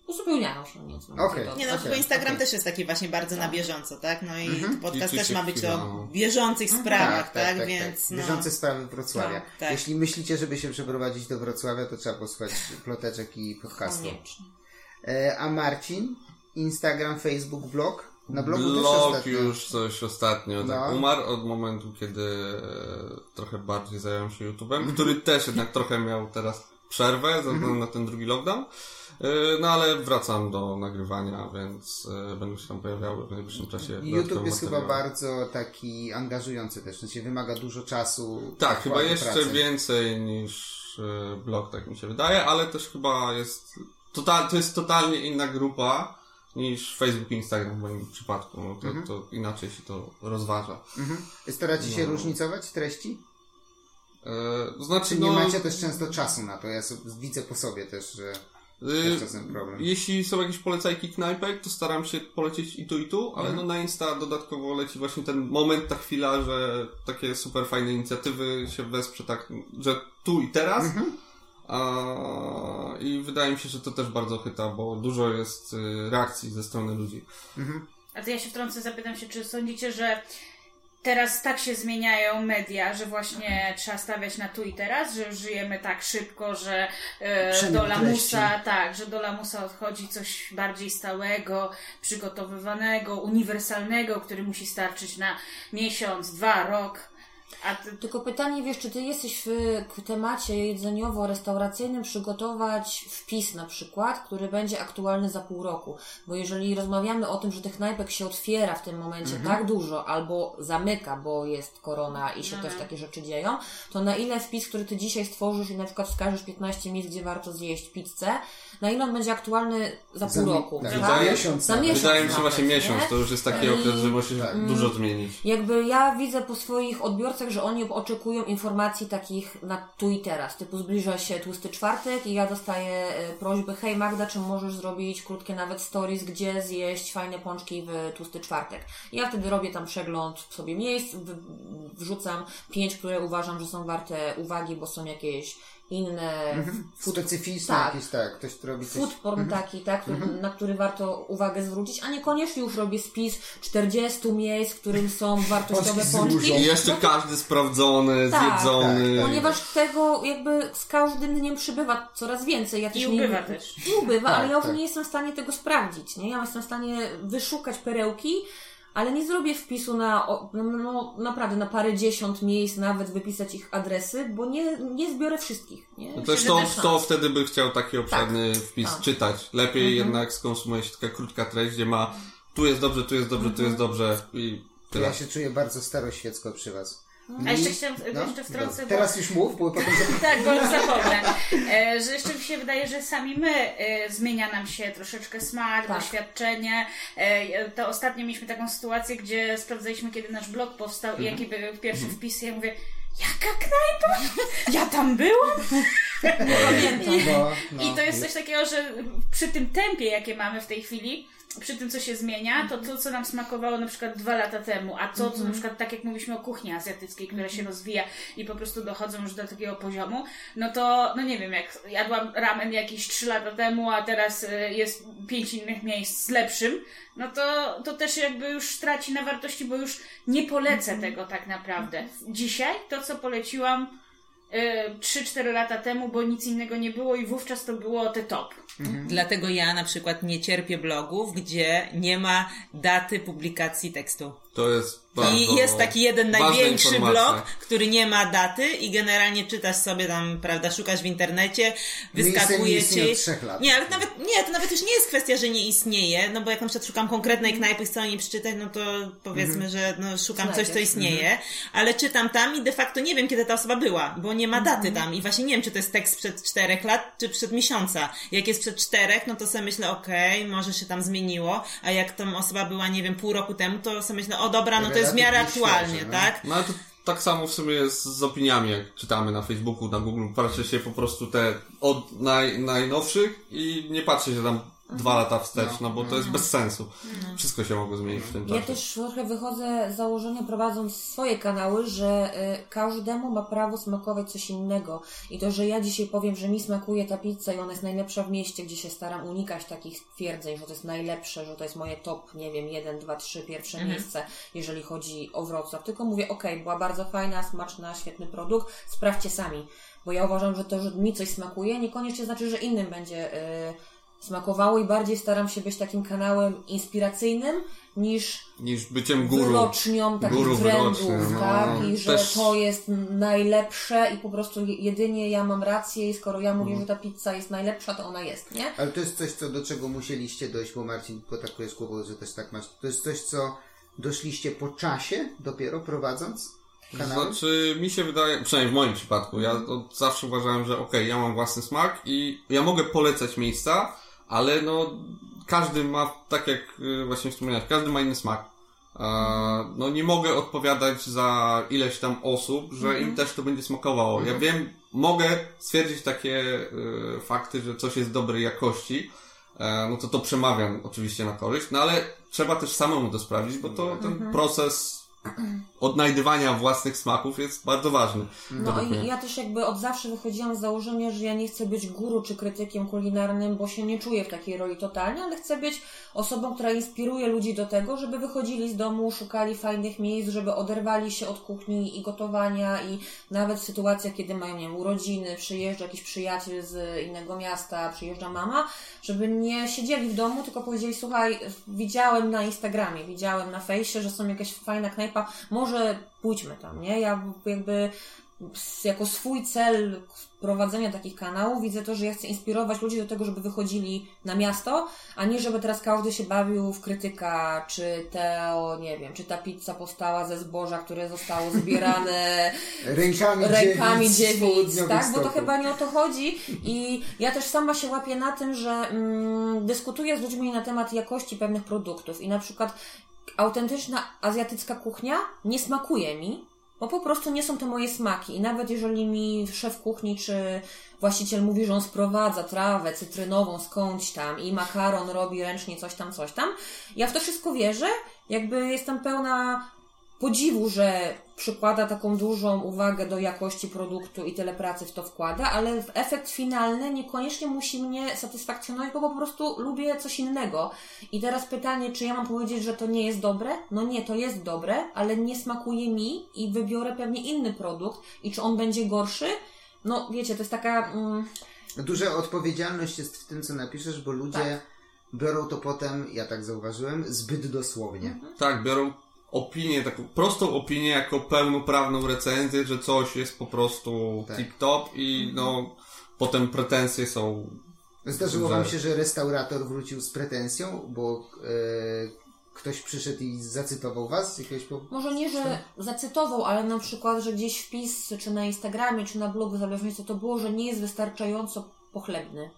uzupełniają się nieco. Okej. To- Nie no, bo Instagram okej. też jest taki właśnie bardzo na bieżąco, tak? No i Mhm. podcast I też ma być o no. bieżących sprawach, tak? Więc no. Bieżące sprawy Wrocławia. Tak, tak. Jeśli myślicie, żeby się przeprowadzić do Wrocławia, to trzeba posłuchać ploteczek i podcastu. Koniecznie. E, a Marcin? Instagram, Facebook, blog? Na blogu Blog już coś ostatnio tak No. umarł od momentu, kiedy e, trochę bardziej zająłem się YouTube'em, który też jednak trochę miał teraz przerwę ze względu Mhm. na ten drugi lockdown. E, No ale wracam do nagrywania, więc e, będą się tam pojawiały w najbliższym czasie. YouTube jest chyba materiały. bardzo taki angażujący też, w sensie wymaga dużo czasu. Tak, chyba jeszcze pracy. więcej niż blog, tak mi się wydaje, ale też chyba jest. Total, to jest totalnie inna grupa niż Facebook i Instagram w moim przypadku. No to, Mhm. to inaczej się to rozważa. Mhm. Staracie się No. różnicować treści? E, to znaczy, Czy nie no, macie też często czasu na to? Ja widzę po sobie też, że jest czasem problem. jeśli są jakieś polecajki knajpek, to staram się polecieć i tu, i tu, ale Mhm. no na Insta dodatkowo leci właśnie ten moment, ta chwila, że takie super fajne inicjatywy się wesprze tak, że tu i teraz. Mhm. I wydaje mi się, że to też bardzo chyta, bo dużo jest y, reakcji ze strony ludzi. Mhm. A to ja się wtrącę, zapytam się, czy sądzicie, że teraz tak się zmieniają media, że właśnie trzeba stawiać na tu i teraz, że żyjemy tak szybko, że e, do lamusa, treści. tak, że do lamusa odchodzi coś bardziej stałego, przygotowywanego, uniwersalnego, który musi starczyć na miesiąc, dwa, rok. A ty, Tylko pytanie, wiesz, czy ty jesteś w temacie jedzeniowo-restauracyjnym przygotować wpis na przykład, który będzie aktualny za pół roku? Bo jeżeli rozmawiamy o tym, że tych knajpek się otwiera w tym momencie tak dużo, albo zamyka, bo jest korona i się też takie rzeczy dzieją, to na ile wpis, który ty dzisiaj stworzysz i na przykład wskażesz 15 miejsc, gdzie warto zjeść pizzę, na ile on będzie aktualny za pół Za roku? tak, tak? za miesiąc Za miesiąc Wydaje mi się właśnie miesiąc, nie? to już jest taki I- okres, że musi się dużo zmienić. Jakby ja widzę po swoich odbiorcach, że oni oczekują informacji takich na tu i teraz. Typu zbliża się tłusty czwartek i ja dostaję e, prośbę, hej Magda, czy możesz zrobić krótkie nawet stories, gdzie zjeść fajne pączki w tłusty czwartek. Ja wtedy robię tam przegląd sobie miejsc, wrzucam pięć, które uważam, że są warte uwagi, bo są jakieś inne food Specyficzne tak. jakieś, tak, ktoś, kto robi coś... food porn taki, tak, na który warto uwagę zwrócić, a niekoniecznie już robię spis 40 miejsc, w którym są wartościowe Pączki. I jeszcze każdy sprawdzony, Tak, zjedzony. tak, Ponieważ tego jakby z każdym dniem przybywa coraz więcej. Ja też I nie, ubywa też. I ubywa, Tak, ale ja już tak. nie jestem w stanie tego sprawdzić, nie? Ja jestem w stanie wyszukać perełki, ale nie zrobię wpisu na, o, no, no naprawdę na parę dziesiąt miejsc, nawet wypisać ich adresy, bo nie, nie zbiorę wszystkich, nie? No też to, to wtedy by chciał taki obszerny wpis tak. czytać. Lepiej Mhm. jednak skonsumuje się taka krótka treść, gdzie ma tu jest dobrze, tu jest dobrze, tu jest dobrze i tyle. ja się czuję bardzo staroświecko przy was. A jeszcze chciałam no, jeszcze wtrącę, bo- Teraz już mów, bo potem... Tak, bo już zapomnę. E, że jeszcze mi się wydaje, że sami my e, zmienia nam się troszeczkę smak, Tak. doświadczenie. E, to ostatnio mieliśmy taką sytuację, gdzie sprawdzaliśmy, kiedy nasz blog powstał i jaki był pierwszy wpis. I ja mówię, jaka knajpa? Ja tam byłam? Pamiętam. No, no. I to jest coś takiego, że przy tym tempie, jakie mamy w tej chwili, przy tym, co się zmienia, to to, co nam smakowało na przykład dwa lata temu, a to, co na przykład, tak jak mówiliśmy o kuchni azjatyckiej, która się rozwija i po prostu dochodzą już do takiego poziomu, no to, no nie wiem, jak jadłam ramen jakieś trzy lata temu, a teraz y, jest pięć innych miejsc z lepszym, no to, to też jakby już traci na wartości, bo już nie polecę tego tak naprawdę. Dzisiaj to, co poleciłam, 3-4 lata temu, bo nic innego nie było i wówczas to było te top. Dlatego ja na przykład nie cierpię blogów, gdzie nie ma daty publikacji tekstu. To jest bardzo I jest taki jeden największy informacja. blog, który nie ma daty i generalnie czytasz sobie tam, prawda, szukasz w internecie, nie wyskakuje ci... od trzech lat. Nie, ale nawet, nie, to nawet już nie jest kwestia, że nie istnieje, no bo jak na przykład szukam konkretnej knajpy, chcę o niej przeczytać, no to powiedzmy, że no, szukam coś, co Znajdziesz. istnieje, ale czytam tam i de facto nie wiem, kiedy ta osoba była, bo nie ma daty tam i właśnie nie wiem, czy to jest tekst sprzed czterech lat, czy przed miesiąca. Jak jest przed czterech, no to sobie myślę, okej, może się tam zmieniło, a jak tam osoba była, nie wiem, pół roku temu, to sobie myślę, o dobra, no to jest w miarę aktualnie, świeże, no. tak? No ale to tak samo w sumie jest z opiniami, jak czytamy na Facebooku, na Google, patrzy się po prostu te od naj, najnowszych i nie patrzy się tam dwa lata wstecz, no bo to jest bez sensu. Wszystko się mogło zmienić w tym Ja czasie. też trochę wychodzę z założenia, prowadząc swoje kanały, że y, każdemu ma prawo smakować coś innego. I to, że ja dzisiaj powiem, że mi smakuje ta pizza i ona jest najlepsza w mieście, gdzie się staram unikać takich twierdzeń, że to jest najlepsze, że to jest moje top, nie wiem, jeden, dwa, trzy, pierwsze miejsce, jeżeli chodzi o Wrocław. Tylko mówię, okej, była bardzo fajna, smaczna, świetny produkt, sprawdźcie sami. Bo ja uważam, że to, że mi coś smakuje, niekoniecznie znaczy, że innym będzie y, smakowało i bardziej staram się być takim kanałem inspiracyjnym niż Niż byciem guru. wyrocznią takich Guru trendów, wyroczny, no. tak? I że Też- to jest najlepsze i po prostu je- jedynie ja mam rację i skoro ja mówię, że ta pizza jest najlepsza, to ona jest, nie? Ale to jest coś, co, do czego musieliście dojść, bo Marcin potakujesz głową, że też tak masz. To jest coś, co doszliście po czasie dopiero prowadząc kanał? Znaczy, mi się wydaje, przynajmniej w moim przypadku, ja od zawsze uważałem, że okej, ja mam własny smak i ja mogę polecać miejsca, ale no, każdy ma, tak jak y, właśnie wspomniałeś, każdy ma inny smak. No nie mogę odpowiadać za ileś tam osób, że im też to będzie smakowało. Ja wiem, mogę stwierdzić takie y, fakty, że coś jest dobrej jakości, e, no to to przemawiam oczywiście na korzyść, no ale trzeba też samemu to sprawdzić, bo to ten proces odnajdywania własnych smaków jest bardzo ważny. No i ja też jakby od zawsze wychodziłam z założenia, że ja nie chcę być guru czy krytykiem kulinarnym, bo się nie czuję w takiej roli totalnie, ale chcę być osobą, która inspiruje ludzi do tego, żeby wychodzili z domu, szukali fajnych miejsc, żeby oderwali się od kuchni i gotowania i nawet w sytuacjach, kiedy mają, nie wiem, urodziny, przyjeżdża jakiś przyjaciel z innego miasta, przyjeżdża mama, żeby nie siedzieli w domu, tylko powiedzieli, słuchaj, widziałem na Instagramie, widziałem na fejsie, że są jakaś fajna może pójdźmy tam, nie? Ja jakby jako swój cel prowadzenia takich kanałów widzę to, że ja chcę inspirować ludzi do tego, żeby wychodzili na miasto, a nie żeby teraz każdy się bawił w krytyka, czy te, o, nie wiem, czy ta pizza powstała ze zboża, które zostało zbierane Rękami, rękami dziewic, tak? Bo to chyba nie o to chodzi. I ja też sama się łapię na tym, że mm, dyskutuję z ludźmi na temat jakości pewnych produktów i na przykład autentyczna azjatycka kuchnia nie smakuje mi, bo po prostu nie są to moje smaki. I nawet jeżeli mi szef kuchni czy właściciel mówi, że on sprowadza trawę cytrynową skądś tam i makaron robi ręcznie coś tam, coś tam, ja w to wszystko wierzę, jakby jestem pełna podziwu, że przykłada taką dużą uwagę do jakości produktu i tyle pracy w to wkłada, ale w efekt finalny niekoniecznie musi mnie satysfakcjonować, bo po prostu lubię coś innego. I teraz pytanie, czy ja mam powiedzieć, że to nie jest dobre? No nie, to jest dobre, ale nie smakuje mi i wybiorę pewnie inny produkt i czy on będzie gorszy? No wiecie, to jest taka... Mm, Duża odpowiedzialność jest w tym, co napiszesz, bo ludzie Tak. biorą to potem, ja tak zauważyłem, zbyt dosłownie. Mhm. Tak, biorą opinię, taką prostą opinię jako pełnoprawną recenzję, że coś jest po prostu Tak. tip-top i no potem pretensje są Zdarzyło wam się, że restaurator wrócił z pretensją, bo e, ktoś przyszedł i zacytował was jakiegoś po... Może nie, że zacytował, ale na przykład, że gdzieś wpis, czy na Instagramie, czy na blogu, w zależności co to było, że nie jest wystarczająco pochlebny.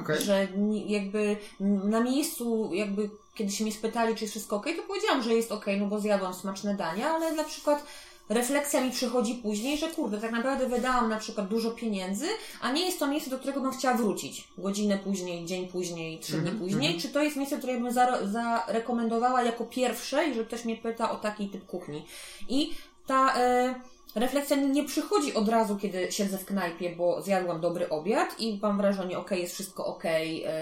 Okej. Że jakby na miejscu, jakby kiedy się mnie spytali, czy jest wszystko ok, to powiedziałam, że jest ok, no bo zjadłam smaczne dania, ale na przykład refleksja mi przychodzi później, że kurde, tak naprawdę wydałam na przykład dużo pieniędzy, a nie jest to miejsce, do którego bym chciała wrócić. Godzinę później, dzień później, trzy dni Mhm, później. Czy to jest miejsce, które bym zare- zarekomendowała jako pierwsze, jeżeli ktoś mnie pyta o taki typ kuchni. I ta e, refleksja nie przychodzi od razu, kiedy siedzę w knajpie, bo zjadłam dobry obiad i mam wrażenie, okej, jest wszystko okej, e,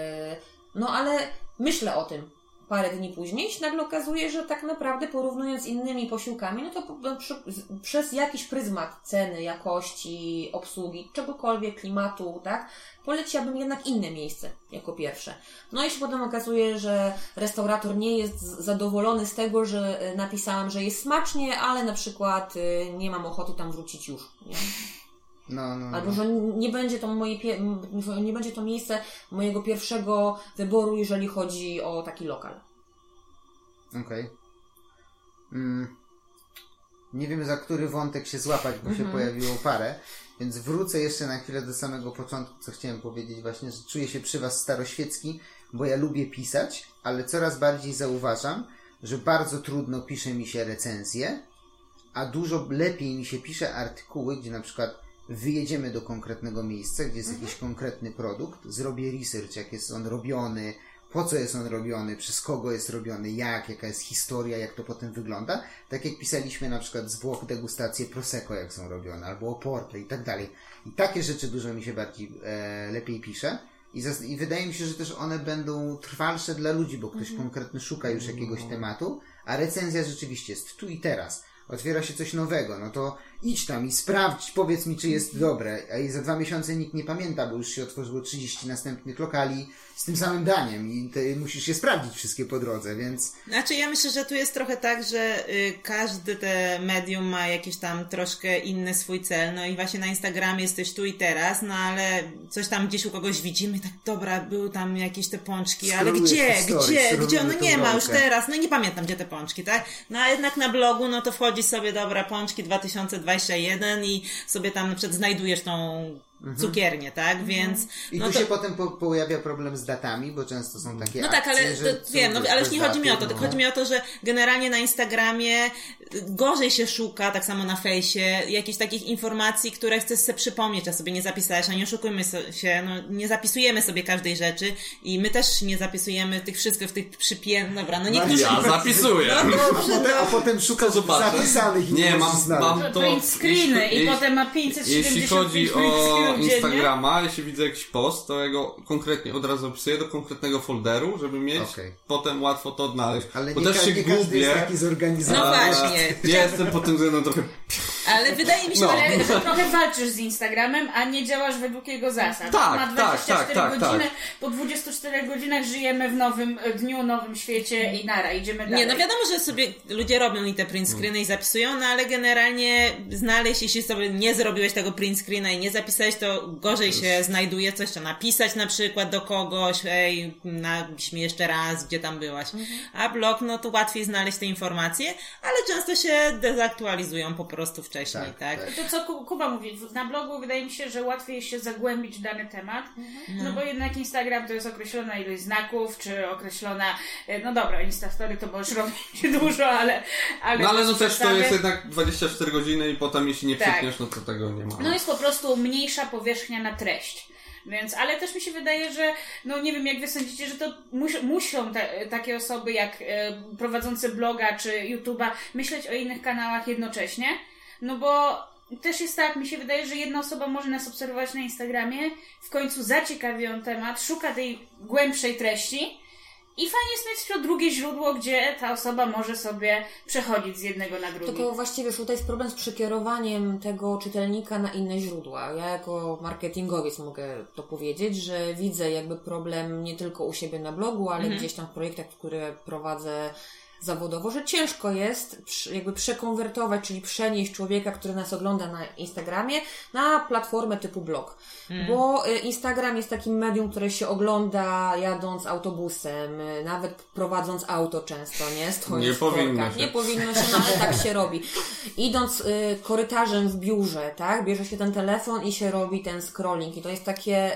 no ale myślę o tym parę dni później się nagle okazuje, że tak naprawdę porównując z innymi posiłkami, no to no, przy, przez jakiś pryzmat ceny, jakości, obsługi, czegokolwiek, klimatu, tak, poleciłabym jednak inne miejsce jako pierwsze. No i się potem okazuje, że restaurator nie jest zadowolony z tego, że e, napisałam, że jest smacznie, ale na przykład e, nie mam ochoty tam wrócić już. Nie? No, no, Albo no. że nie będzie to moje nie będzie to miejsce mojego pierwszego wyboru, jeżeli chodzi o taki lokal. Okej. Mm. Nie wiem za który wątek się złapać, bo się pojawiło parę, więc wrócę jeszcze na chwilę do samego początku, co chciałem powiedzieć właśnie, że czuję się przy Was staroświecki, bo ja lubię pisać, ale coraz bardziej zauważam, że bardzo trudno pisze mi się recenzje, a dużo lepiej mi się pisze artykuły, gdzie na przykład wyjedziemy do konkretnego miejsca, gdzie jest jakiś konkretny produkt, zrobię research, jak jest on robiony, po co jest on robiony, przez kogo jest robiony, jak, jaka jest historia, jak to potem wygląda. Tak jak pisaliśmy na przykład z Włoch degustacje Prosecco, jak są robione, albo Oporto i tak dalej. I takie rzeczy dużo mi się bardziej e, lepiej pisze. I, zas- I wydaje mi się, że też one będą trwalsze dla ludzi, bo ktoś konkretny szuka już jakiegoś tematu, a recenzja rzeczywiście jest tu i teraz. Otwiera się coś nowego, no to idź tam i sprawdź, powiedz mi, czy jest dobre. A i za dwa miesiące nikt nie pamięta, bo już się otworzyło 30 następnych lokali z tym samym daniem i ty musisz je sprawdzić wszystkie po drodze, więc Znaczy ja myślę, że tu jest trochę tak, że y, każdy te medium ma jakiś tam troszkę inny swój cel, no i właśnie na Instagramie jesteś tu i teraz, no ale coś tam gdzieś u kogoś widzimy, tak dobra, były tam jakieś te pączki, ale gdzie, historię, gdzie, gdzie, no nie ma już teraz, no nie pamiętam gdzie te pączki, tak? No a jednak na blogu, no to wchodzisz sobie, dobra, pączki 2021 i sobie tam na przykład znajdujesz tą cukiernie, tak? Więc I no tu to, się potem po, pojawia problem z datami, bo często są takie No tak, akcje, ale że to, wiem, no, ale nie chodzi mi o to, tylko no. chodzi mi o to, że generalnie na Instagramie y, gorzej się szuka, tak samo na fejsie, jakichś takich informacji, które chcesz sobie przypomnieć, a sobie nie zapisałeś, a nie oszukujmy się, no nie zapisujemy sobie każdej rzeczy i my też nie zapisujemy tych wszystkich, tych przypię... Dobra, no niektórzy... Ja zapisuję. A potem, a potem szukasz zobaczę. zapisanych i Nie, mam, mam to... Print screeny jeśli- i potem ma 575 Jeśli chodzi o Instagrama, jeśli widzę jakiś post, to ja go konkretnie od razu opisuję do konkretnego folderu, żeby mieć Okej. potem łatwo to odnaleźć. Ale Bo nie, też ka- się nie każdy gubię. jest taki zorganizowany. No właśnie. Ja jestem pod tym względem trochę... Ale wydaje mi się, No. że trochę walczysz z Instagramem, a nie działasz według jego zasad. Tak, Ma tak, 24 tak, tak, godziny, tak. po 24 godzinach żyjemy w nowym e, dniu, nowym świecie i nara, idziemy dalej. Nie, no wiadomo, że sobie ludzie robią i te print screeny i zapisują, no ale generalnie znaleźć, jeśli sobie nie zrobiłeś tego print screena i nie zapisałeś, to gorzej się znajduje coś, co napisać na przykład do kogoś, ej, napisz mi jeszcze raz, gdzie tam byłaś. A blog, no to łatwiej znaleźć te informacje, ale często się dezaktualizują po prostu wcześniej, tak? Tak, tak. To co Ku- Kuba mówi, na blogu wydaje mi się, że łatwiej jest się zagłębić w dany temat, no bo jednak Instagram to jest określona ilość znaków, czy określona, e, no dobra, Instastory to możesz robić dużo, ale... ale No ale no też to jest jednak 24 godziny i potem jeśli nie Tak. no to tego nie ma. No jest po prostu mniejsza powierzchnia na treść. Więc, ale też mi się wydaje, że, no nie wiem, jak wy sądzicie, że to mus, muszą te, takie osoby jak e, prowadzący bloga czy YouTube'a myśleć o innych kanałach jednocześnie. No bo też jest tak, mi się wydaje, że jedna osoba może nas obserwować na Instagramie, w końcu zaciekawi ją temat, szuka tej głębszej treści i fajnie jest mieć to drugie źródło, gdzie ta osoba może sobie przechodzić z jednego na drugi. Tylko właściwie wiesz, tutaj jest problem z przekierowaniem tego czytelnika na inne źródła. Ja jako marketingowiec mogę to powiedzieć, że widzę jakby problem nie tylko u siebie na blogu, ale gdzieś tam w projektach, które prowadzę zawodowo, że ciężko jest jakby przekonwertować, czyli przenieść człowieka, który nas ogląda na Instagramie, na platformę typu blog. Bo y, Instagram jest takim medium, które się ogląda jadąc autobusem, y, nawet prowadząc auto często, nie? Stojąc Nie w powinno się. Nie powinno się, no ale tak się robi. Idąc y, korytarzem w biurze, tak, bierze się ten telefon i się robi ten scrolling. I to jest takie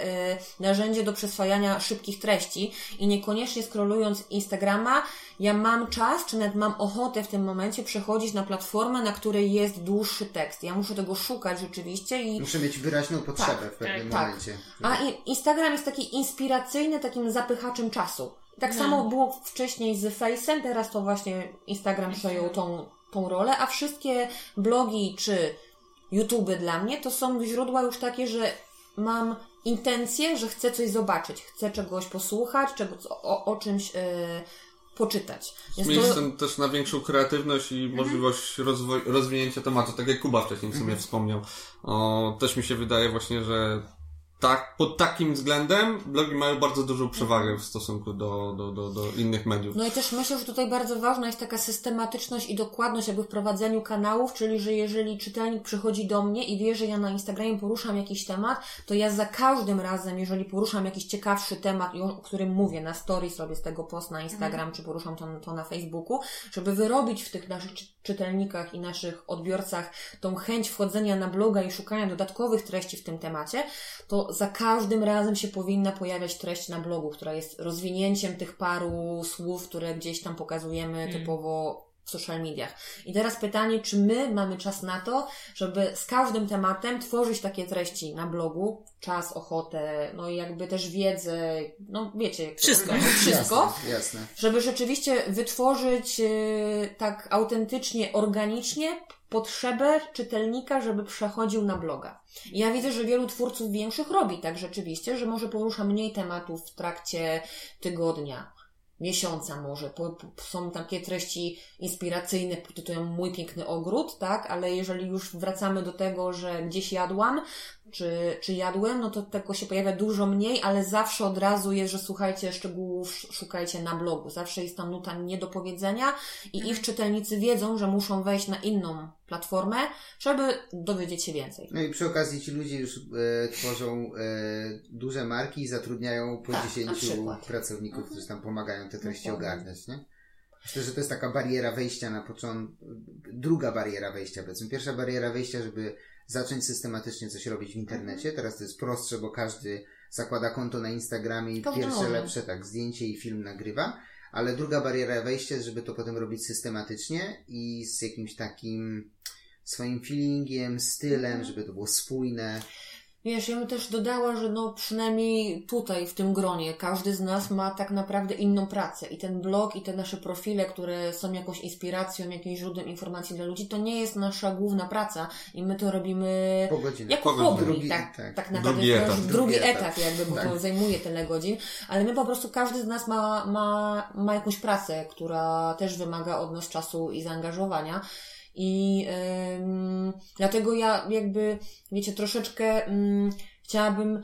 narzędzie do przyswajania szybkich treści i niekoniecznie scrollując Instagrama, ja mam czas, czy nawet mam ochotę w tym momencie przechodzić na platformę, na której jest dłuższy tekst. Ja muszę tego szukać rzeczywiście i Muszę mieć wyraźną potrzebę Tak, w pewnym tak. momencie. a Instagram jest taki inspiracyjny, takim zapychaczem czasu. Tak samo było wcześniej z Face'em, teraz to właśnie Instagram przejął tą, tą rolę, a wszystkie blogi czy YouTube dla mnie to są źródła już takie, że mam intencję, że chcę coś zobaczyć, chcę czegoś posłuchać, czegoś, o, o czymś yy, poczytać. Więc to- też na większą kreatywność i Mhm. możliwość rozwoj- rozwinięcia tematu, tak jak Kuba wcześniej w sumie Mhm. wspomniał. O, też mi się wydaje właśnie, że tak, pod takim względem blogi mają bardzo dużą przewagę w stosunku do, do, do, do innych mediów. No i też myślę, że tutaj bardzo ważna jest taka systematyczność i dokładność jakby w prowadzeniu kanałów, czyli że jeżeli czytelnik przychodzi do mnie i wie, że ja na Instagramie poruszam jakiś temat, to ja za każdym razem, jeżeli poruszam jakiś ciekawszy temat, o którym mówię na stories, robię z tego post na Instagram, czy poruszam to, to na Facebooku, żeby wyrobić w tych naszych czy- czytelnikach i naszych odbiorcach tą chęć wchodzenia na bloga i szukania dodatkowych treści w tym temacie, to za każdym razem się powinna pojawiać treść na blogu, która jest rozwinięciem tych paru słów, które gdzieś tam pokazujemy typowo w social mediach. I teraz pytanie, czy my mamy czas na to, żeby z każdym tematem tworzyć takie treści na blogu, czas, ochotę, no i jakby też wiedzę, no wiecie, jak to Wszystko. wszystko Jasne, jasne. żeby rzeczywiście wytworzyć e, tak autentycznie, organicznie potrzebę czytelnika, żeby przechodził na bloga. Ja widzę, że wielu twórców większych robi tak rzeczywiście, że może porusza mniej tematów w trakcie tygodnia, miesiąca może. Są takie treści inspiracyjne tytułem Mój piękny ogród, tak? Ale jeżeli już wracamy do tego, że gdzieś jadłam, czy, czy jadłem, no to tego się pojawia dużo mniej, ale zawsze od razu jest, że słuchajcie szczegółów, sz- szukajcie na blogu. Zawsze jest tam nuta niedopowiedzenia i ich czytelnicy wiedzą, że muszą wejść na inną platformę, żeby dowiedzieć się więcej. No i przy okazji ci ludzie już e, tworzą e, duże marki i zatrudniają po Tak, na 10 przykład. pracowników, którzy tam pomagają te treści Dokładnie. ogarniać, nie? Myślę, że to jest taka bariera wejścia na początku, druga bariera wejścia, powiedzmy. Pierwsza bariera wejścia, żeby zacząć systematycznie coś robić w internecie. Teraz to jest prostsze, bo każdy zakłada konto na Instagramie i Każdy pierwsze może. lepsze, tak, zdjęcie i film nagrywa. Ale druga bariera wejścia, żeby to potem robić systematycznie i z jakimś takim swoim feelingiem, stylem, żeby to było spójne. Wiesz, ja bym też dodała, że no przynajmniej tutaj, w tym gronie, każdy z nas ma tak naprawdę inną pracę. I ten blog, i te nasze profile, które są jakąś inspiracją, jakimś źródłem informacji dla ludzi, to nie jest nasza główna praca. I my to robimy Po godzinach. jako Po hobby. Drugi- tak, tak. tak, naprawdę Drugi etap. drugi Drugi etap. etap, jakby, bo Tak. to zajmuje tyle godzin. Ale my po prostu, każdy z nas ma, ma, ma jakąś pracę, która też wymaga od nas czasu i zaangażowania. I dlatego ja jakby, wiecie, troszeczkę ym, chciałabym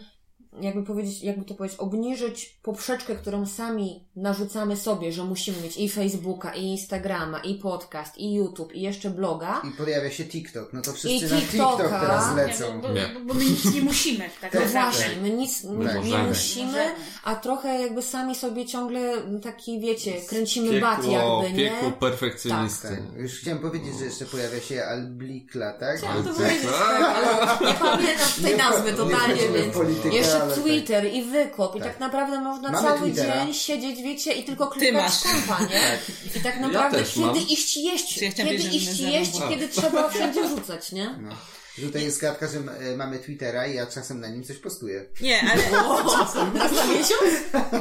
jakby powiedzieć, jakby to powiedzieć, obniżyć poprzeczkę, którą sami narzucamy sobie, że musimy mieć i Facebooka, i Instagrama, i podcast, i YouTube, i jeszcze bloga. I pojawia się TikTok. No to I wszyscy na TikToka. TikTok teraz lecą. bo, bo, Nie. bo, bo my nic nie musimy tak No naprawdę. właśnie, my nic nie, Tak. nie musimy, a trochę jakby sami sobie ciągle taki, wiecie, kręcimy bat jakby, nie? piekło perfekcjonisty. Tak. Już chciałem powiedzieć, że jeszcze pojawia się Alblikla, tak? Chciałam to powiedzieć, tak. tak, ale nie pamiętam tej nazwy totalnie, więc jeszcze ale tak. Twitter i wykop i Tak. tak naprawdę można Mamy cały Twittera. dzień siedzieć, wiecie, i tylko Ty klikać kompa, nie? I tak naprawdę też kiedy mam. iść jeść, ja kiedy iść jeść, kiedy trzeba wszędzie rzucać, nie? No. Tutaj jest gadka, że e, mamy Twittera i ja czasem na nim coś postuję. Nie, ale Raz na miesiąc?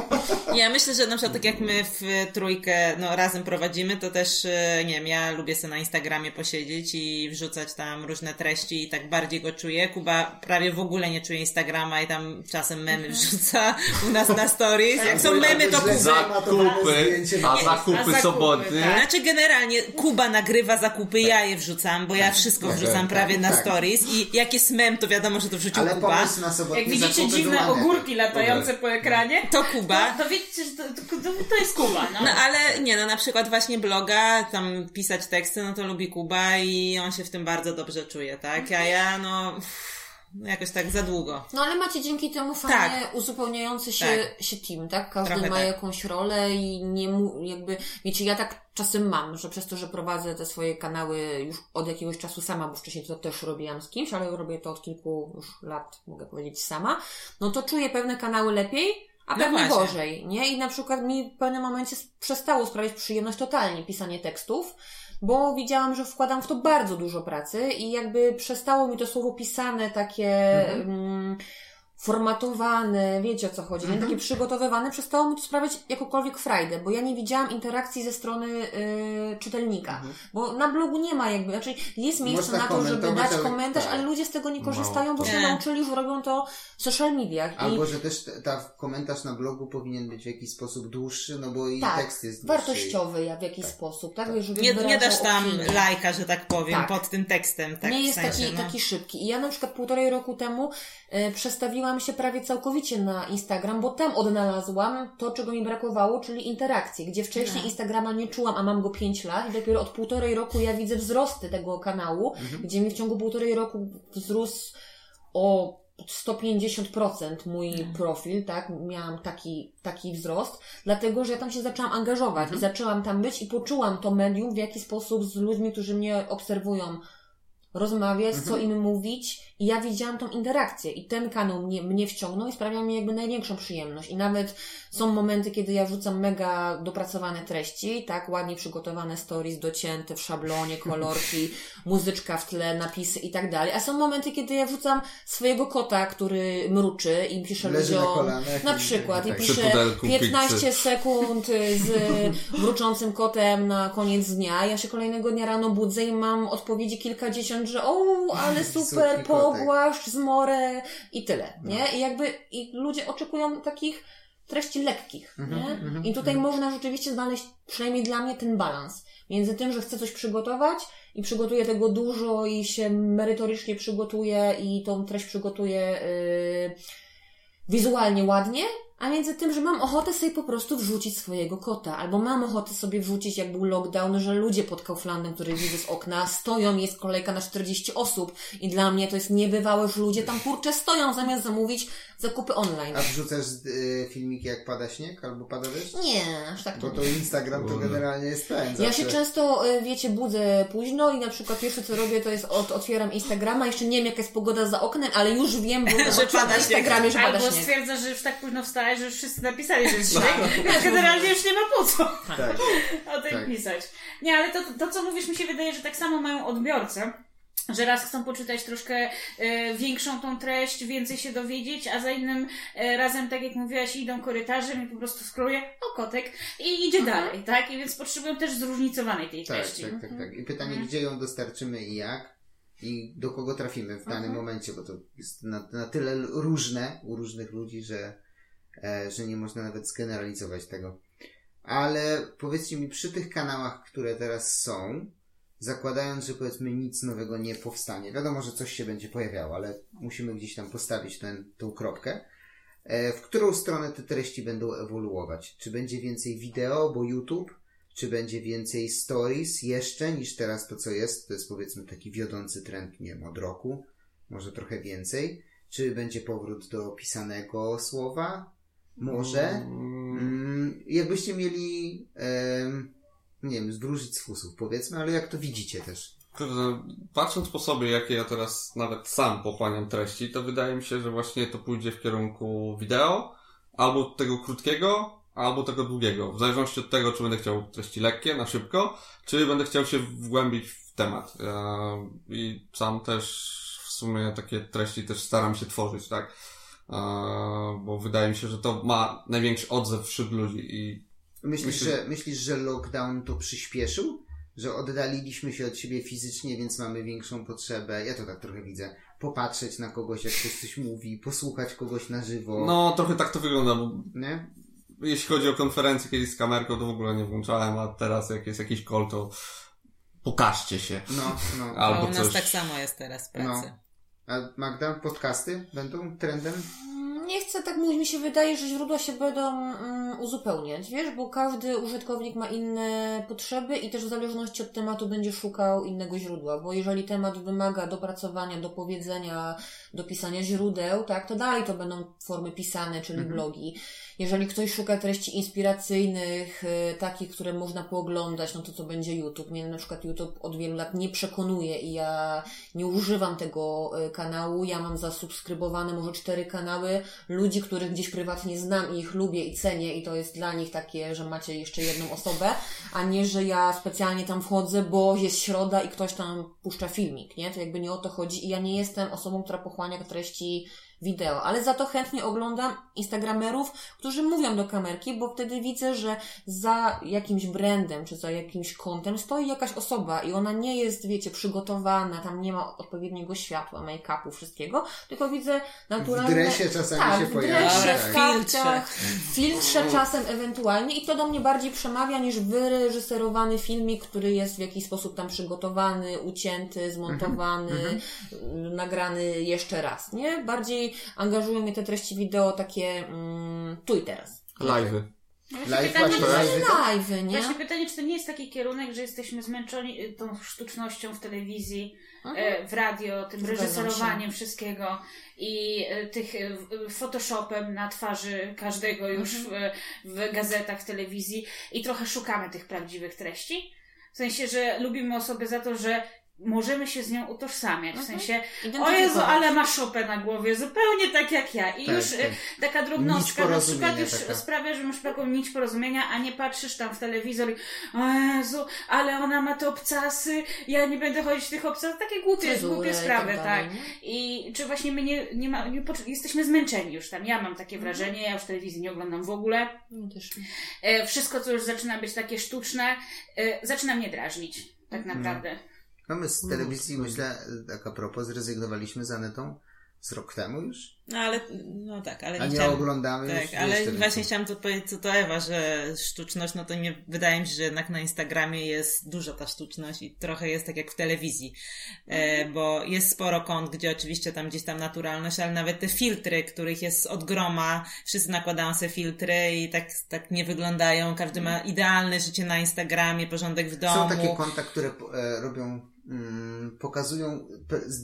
ja myślę, że na przykład tak jak my w trójkę no, razem prowadzimy, to też, e, nie wiem, ja lubię sobie na Instagramie posiedzieć i wrzucać tam różne treści i tak bardziej go czuję. Kuba prawie w ogóle nie czuje Instagrama i tam czasem memy wrzuca u nas na stories. Jak są memy, to Kuba. Zakupy, a zakupy a zakupy, sobotnie. tak. Znaczy generalnie Kuba nagrywa zakupy, ja je wrzucam, bo ja wszystko tak, wrzucam tak, prawie na tak. Stories i jak jest mem, to wiadomo, że to wrzucił Ale Kuba. pomysł na sobotnie Jak widzicie dziwne ogórki latające po ekranie, To Kuba. to, to wiecie, że to, to, to jest Kuba, no. No ale nie, no na przykład właśnie bloga, tam pisać teksty, no to lubi Kuba i on się w tym bardzo dobrze czuje, tak? A ja no uff, no jakoś tak za długo. No ale macie dzięki temu fajnie Tak. uzupełniający się, Tak. się team, tak? Każdy Trochę ma tak. jakąś rolę i nie mu, jakby, wiecie, ja tak czasem mam, że przez to, że prowadzę te swoje kanały już od jakiegoś czasu sama, bo wcześniej to też robiłam z kimś, ale robię to od kilku już lat, mogę powiedzieć, sama, no to czuję pewne kanały lepiej, a No pewne właśnie. gorzej, nie? I na przykład mi w pewnym momencie przestało sprawiać przyjemność totalnie pisanie tekstów, bo widziałam, że wkładam w to bardzo dużo pracy i jakby przestało mi to słowo pisane takie mm, formatowane, wiecie o co chodzi, nie? takie przygotowywane, przestało mi to sprawiać jakokolwiek frajdę, bo ja nie widziałam interakcji ze strony y, czytelnika, bo na blogu nie ma jakby, znaczy jest miejsce Można na to, żeby dać ale- komentarz, tak. ale ludzie z tego nie korzystają, Mało bo się nauczyli, że robią to w social mediach. I Albo, że też ta- ta komentarz na blogu powinien być w jakiś sposób dłuższy, no bo i tak, tekst jest dłuższy. wartościowy jak w jakiś sposób, tak? Żeby Nie, nie dasz tam opinię. lajka, że tak powiem, Tak. pod tym tekstem, tak? nie w jest sensie, taki, no. taki szybki. I ja na przykład półtorej roku temu e, przestawiłam się prawie całkowicie na Instagram, bo tam odnalazłam to, czego mi brakowało, czyli interakcji, gdzie wcześniej No. Instagrama nie czułam, a mam go 5 lat i dopiero od półtorej roku ja widzę wzrosty tego kanału, Mhm. gdzie mi w ciągu półtorej roku wzrósł o 150% mój Mhm. profil, tak? Miałam taki, taki wzrost, dlatego, że ja tam się zaczęłam angażować Mhm. i zaczęłam tam być i poczułam to medium, w jaki sposób z ludźmi, którzy mnie obserwują, rozmawiać, co Mhm. im mówić i ja widziałam tą interakcję i ten kanał mnie, mnie wciągnął i sprawia mi jakby największą przyjemność i nawet są momenty, kiedy ja wrzucam mega dopracowane treści, tak, ładnie przygotowane stories, docięte w szablonie, kolorki, muzyczka w tle, napisy i tak dalej, a są momenty, kiedy ja wrzucam swojego kota, który mruczy i Leży na ludziom, kolanach na i- przykład, i tak. Pudelku 15 pizzy. sekund z mruczącym kotem na koniec dnia. Ja się kolejnego dnia rano budzę i mam odpowiedzi kilkadziesiąt, że o, ale super, Słodki kotek. Pogłaszcz, zmorę i tyle, nie? I jakby i ludzie oczekują takich treści lekkich, nie? I tutaj można rzeczywiście znaleźć, przynajmniej dla mnie, ten balans między tym, że chcę coś przygotować i przygotuję tego dużo i się merytorycznie przygotuję i tą treść przygotuję yy, wizualnie ładnie, a między tym, że mam ochotę sobie po prostu wrzucić swojego kota, albo mam ochotę sobie wrzucić, jak był lockdown, że ludzie pod Kauflandem, które widzę z okna, stoją, jest kolejka na 40 osób i dla mnie to jest niebywałe, że ludzie tam kurczę stoją, zamiast zamówić zakupy online. A wrzucasz y, filmiki jak pada śnieg albo pada deszcz? Nie, aż tak to Bo to Instagram to generalnie jest ten. Ja zawsze. się często, y, wiecie, budzę późno i na przykład pierwsze co robię to jest od, otwieram Instagrama, jeszcze nie wiem jaka jest pogoda za oknem, ale już wiem, bo Że pada na Instagramie, że pada Albo śnieg. stwierdzasz, że już tak późno wstałeś, że już wszyscy napisali, że jest śnieg, więc generalnie już nie ma po co Tak. o tym Tak. pisać. Nie, ale to, to, co mówisz, mi się wydaje, że tak samo mają odbiorcę. Że raz chcą poczytać troszkę e, większą tą treść, więcej się dowiedzieć, a za innym e, razem, tak jak mówiłaś, idą korytarzem i po prostu skroluje, o kotek, i idzie dalej, tak? I więc potrzebują też zróżnicowanej tej Tak, treści. tak, tak, tak. I pytanie, gdzie ją dostarczymy i jak? I do kogo trafimy w danym momencie, bo to jest na, na tyle różne u różnych ludzi, że, e, że nie można nawet zgeneralizować tego. Ale powiedzcie mi, przy tych kanałach, które teraz są, zakładając, że powiedzmy nic nowego nie powstanie, wiadomo, że coś się będzie pojawiało, ale musimy gdzieś tam postawić ten, tą kropkę. E, w którą stronę te treści będą ewoluować? Czy będzie więcej wideo, bo YouTube? Czy będzie więcej stories jeszcze niż teraz to, co jest? To jest powiedzmy taki wiodący trend, nie wiem, od roku. Może trochę więcej. Czy będzie powrót do pisanego słowa? Może. Mm, jakbyście mieli, em, nie wiem, zwrócić z fusów, powiedzmy, ale jak to widzicie też? Kurde, patrząc po sobie, jakie ja teraz nawet sam pochłaniam treści, to wydaje mi się, że właśnie to pójdzie w kierunku wideo, albo tego krótkiego, albo tego długiego. W zależności od tego, czy będę chciał treści lekkie, na szybko, czy będę chciał się wgłębić w temat. I sam też w sumie takie treści też staram się tworzyć, tak? Bo wydaje mi się, że to ma największy odzew wśród ludzi i Myślisz, Myślę- że, myślisz, że lockdown to przyspieszył? Że oddaliliśmy się od siebie fizycznie, więc mamy większą potrzebę, ja to tak trochę widzę, popatrzeć na kogoś, jak ktoś coś mówi, posłuchać kogoś na żywo, no trochę tak to wygląda, bo nie? Jeśli chodzi o konferencję kiedyś z kamerką, to w ogóle nie włączałem, a teraz jak jest jakiś call, to pokażcie się. No, no. A Albo u nas coś. tak samo jest teraz w pracy. A Magda, podcasty będą trendem? Nie chcę tak mówić, mi się wydaje, że źródła się będą mm, uzupełniać, wiesz, bo każdy użytkownik ma inne potrzeby i też w zależności od tematu będzie szukał innego źródła, bo jeżeli temat wymaga dopracowania, dopowiedzenia, dopisania źródeł, tak, to dalej to będą formy pisane, czyli blogi. Jeżeli ktoś szuka treści inspiracyjnych, y, takich, które można pooglądać, no to to będzie YouTube. Mnie na przykład YouTube od wielu lat nie przekonuje i ja nie używam tego y, kanału. Ja mam zasubskrybowane może cztery kanały ludzi, których gdzieś prywatnie znam i ich lubię i cenię i to jest dla nich takie, że macie jeszcze jedną osobę, a nie, że ja specjalnie tam wchodzę, bo jest środa i ktoś tam puszcza filmik, nie? To jakby nie o to chodzi i ja nie jestem osobą, która pochłania treści wideo, ale za to chętnie oglądam instagramerów, którzy mówią do kamerki, bo wtedy widzę, że za jakimś brandem czy za jakimś kontem stoi jakaś osoba i ona nie jest, wiecie, przygotowana, tam nie ma odpowiedniego światła, make-upu, wszystkiego, tylko widzę naturalne... W dresie czasami tak, się w pojawia. dresie, Dobra, w w kapciach, filtrze. w filtrze czasem ewentualnie i to do mnie bardziej przemawia niż wyreżyserowany filmik, który jest w jakiś sposób tam przygotowany, ucięty, zmontowany, y, nagrany jeszcze raz, nie? Bardziej angażują mnie te treści wideo takie mm, tu i teraz. Live'y. Live pytanie, właśnie, czy- live. Live, nie? Właśnie pytanie, czy to nie jest taki kierunek, że jesteśmy zmęczeni y, tą sztucznością w telewizji, Mhm. e, w radio, tym Zgadzam reżyserowaniem wszystkiego i e, tych photoshopem na twarzy każdego już Mhm. w, w gazetach, w telewizji i trochę szukamy tych prawdziwych treści. W sensie, że lubimy osobę za to, że możemy się z nią utożsamiać. W Mhm. sensie, o. Jezu, ale ma szopę na głowie, zupełnie tak jak ja. I Tak, już e, tak. taka drobnostka na przykład już taka. sprawia, że masz taką nić porozumienia, a nie patrzysz tam w telewizor i o Jezu, ale ona ma te obcasy, ja nie będę chodzić w tych obcasach. Takie głupie, głupie i sprawy, tak tak. I czy właśnie my nie, nie, ma, nie jesteśmy zmęczeni już tam. Ja mam takie Mhm. wrażenie, ja już telewizji nie oglądam w ogóle. No też. E, wszystko, co już zaczyna być takie sztuczne, e, zaczyna mnie drażnić, tak Mhm. naprawdę. No my z telewizji, myślę, tak a propos, zrezygnowaliśmy z Anetą z rok temu już. No ale, no tak, ale A nie chciałam- oglądamy już Tak, ale jeszcze właśnie chciałam tu powiedzieć co to Ewa, że sztuczność, no to nie, wydaje mi się, że jednak na Instagramie jest duża ta sztuczność i trochę jest tak jak w telewizji, e, bo jest sporo kont, gdzie oczywiście tam gdzieś tam naturalność, ale nawet te filtry, których jest od groma, wszyscy nakładają sobie filtry i tak, tak nie wyglądają, każdy ma idealne życie na Instagramie, porządek w domu. Są takie konta, które e, robią, mm, pokazują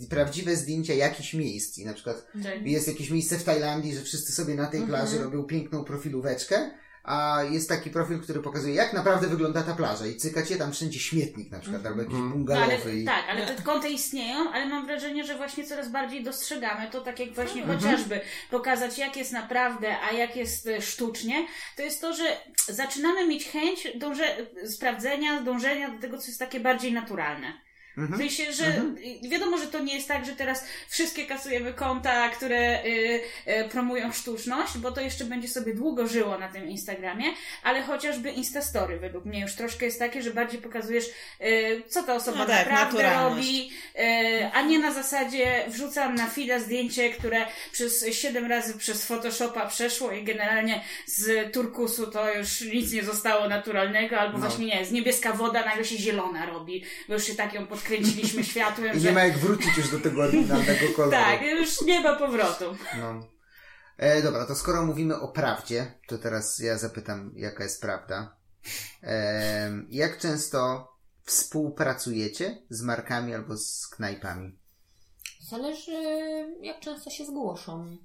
prawdziwe zdjęcia jakichś miejsc i na przykład Tak. jest jakieś miejsce w Tajlandii, że wszyscy sobie na tej plaży Mhm. robią piękną profilóweczkę, a jest taki profil, który pokazuje, jak naprawdę wygląda ta plaża i cykacie tam wszędzie śmietnik na przykład, albo jakiś Mhm. No, bungalowy. ale, i... tak, ale te konta istnieją, ale mam wrażenie, że właśnie coraz bardziej dostrzegamy to, tak jak właśnie Mhm. chociażby pokazać, jak jest naprawdę, a jak jest e, sztucznie, to jest to, że zaczynamy mieć chęć dąże, sprawdzenia, dążenia do tego, co jest takie bardziej naturalne. W Mhm. sensie, że wiadomo, że to nie jest tak, że teraz wszystkie kasujemy konta, które y, y, promują sztuczność, bo to jeszcze będzie sobie długo żyło na tym Instagramie, ale chociażby Instastory według mnie już troszkę jest takie, że bardziej pokazujesz, y, co ta osoba No tak, naprawdę robi, y, a nie na zasadzie wrzucam na feeda zdjęcie, które przez siedem razy przez Photoshopa przeszło i generalnie z turkusu to już nic nie zostało naturalnego, albo No. właśnie nie, z niebieska woda nagle się zielona robi, bo już się tak ją podkręciliśmy światłem, I że nie ma jak wrócić już do tego oryginalnego koloru. tak, już nie ma powrotu. No. E, dobra, to skoro mówimy o prawdzie, to teraz ja zapytam, jaka jest prawda. E, jak często współpracujecie z markami albo z knajpami? Zależy, jak często się zgłoszą.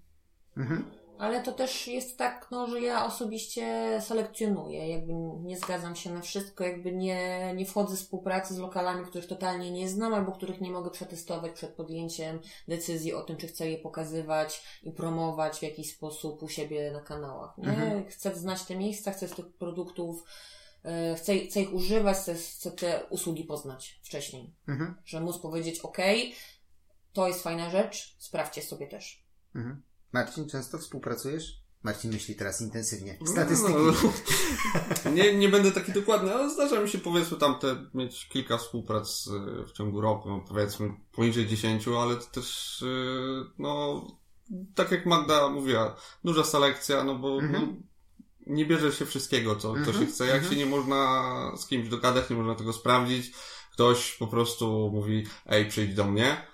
Mhm. Ale to też jest tak, no, że ja osobiście selekcjonuję. Jakby nie zgadzam się na wszystko, jakby nie, nie wchodzę w współpracę z lokalami, których totalnie nie znam, albo których nie mogę przetestować przed podjęciem decyzji o tym, czy chcę je pokazywać i promować w jakiś sposób u siebie na kanałach. Nie? Mhm. Chcę znać te miejsca, chcę z tych produktów, e, chcę, chcę ich używać, chcę, chcę te usługi poznać wcześniej. Mhm. Że móc powiedzieć, ok, to jest fajna rzecz, sprawdźcie sobie też. Mhm. Marcin, często współpracujesz? Marcin myśli teraz intensywnie. No, Statystyki. no, nie, nie będę taki dokładny, ale zdarza mi się powiedzmy tam te, mieć kilka współprac y, w ciągu roku, no, powiedzmy poniżej 10, ale to też y, no tak jak Magda mówiła, duża selekcja, no bo Mhm. no, nie bierze się wszystkiego, co, co Mhm, się chce. Jak mhm. się nie można z kimś dogadać, nie można tego sprawdzić, ktoś po prostu mówi, ej, przyjdź do mnie.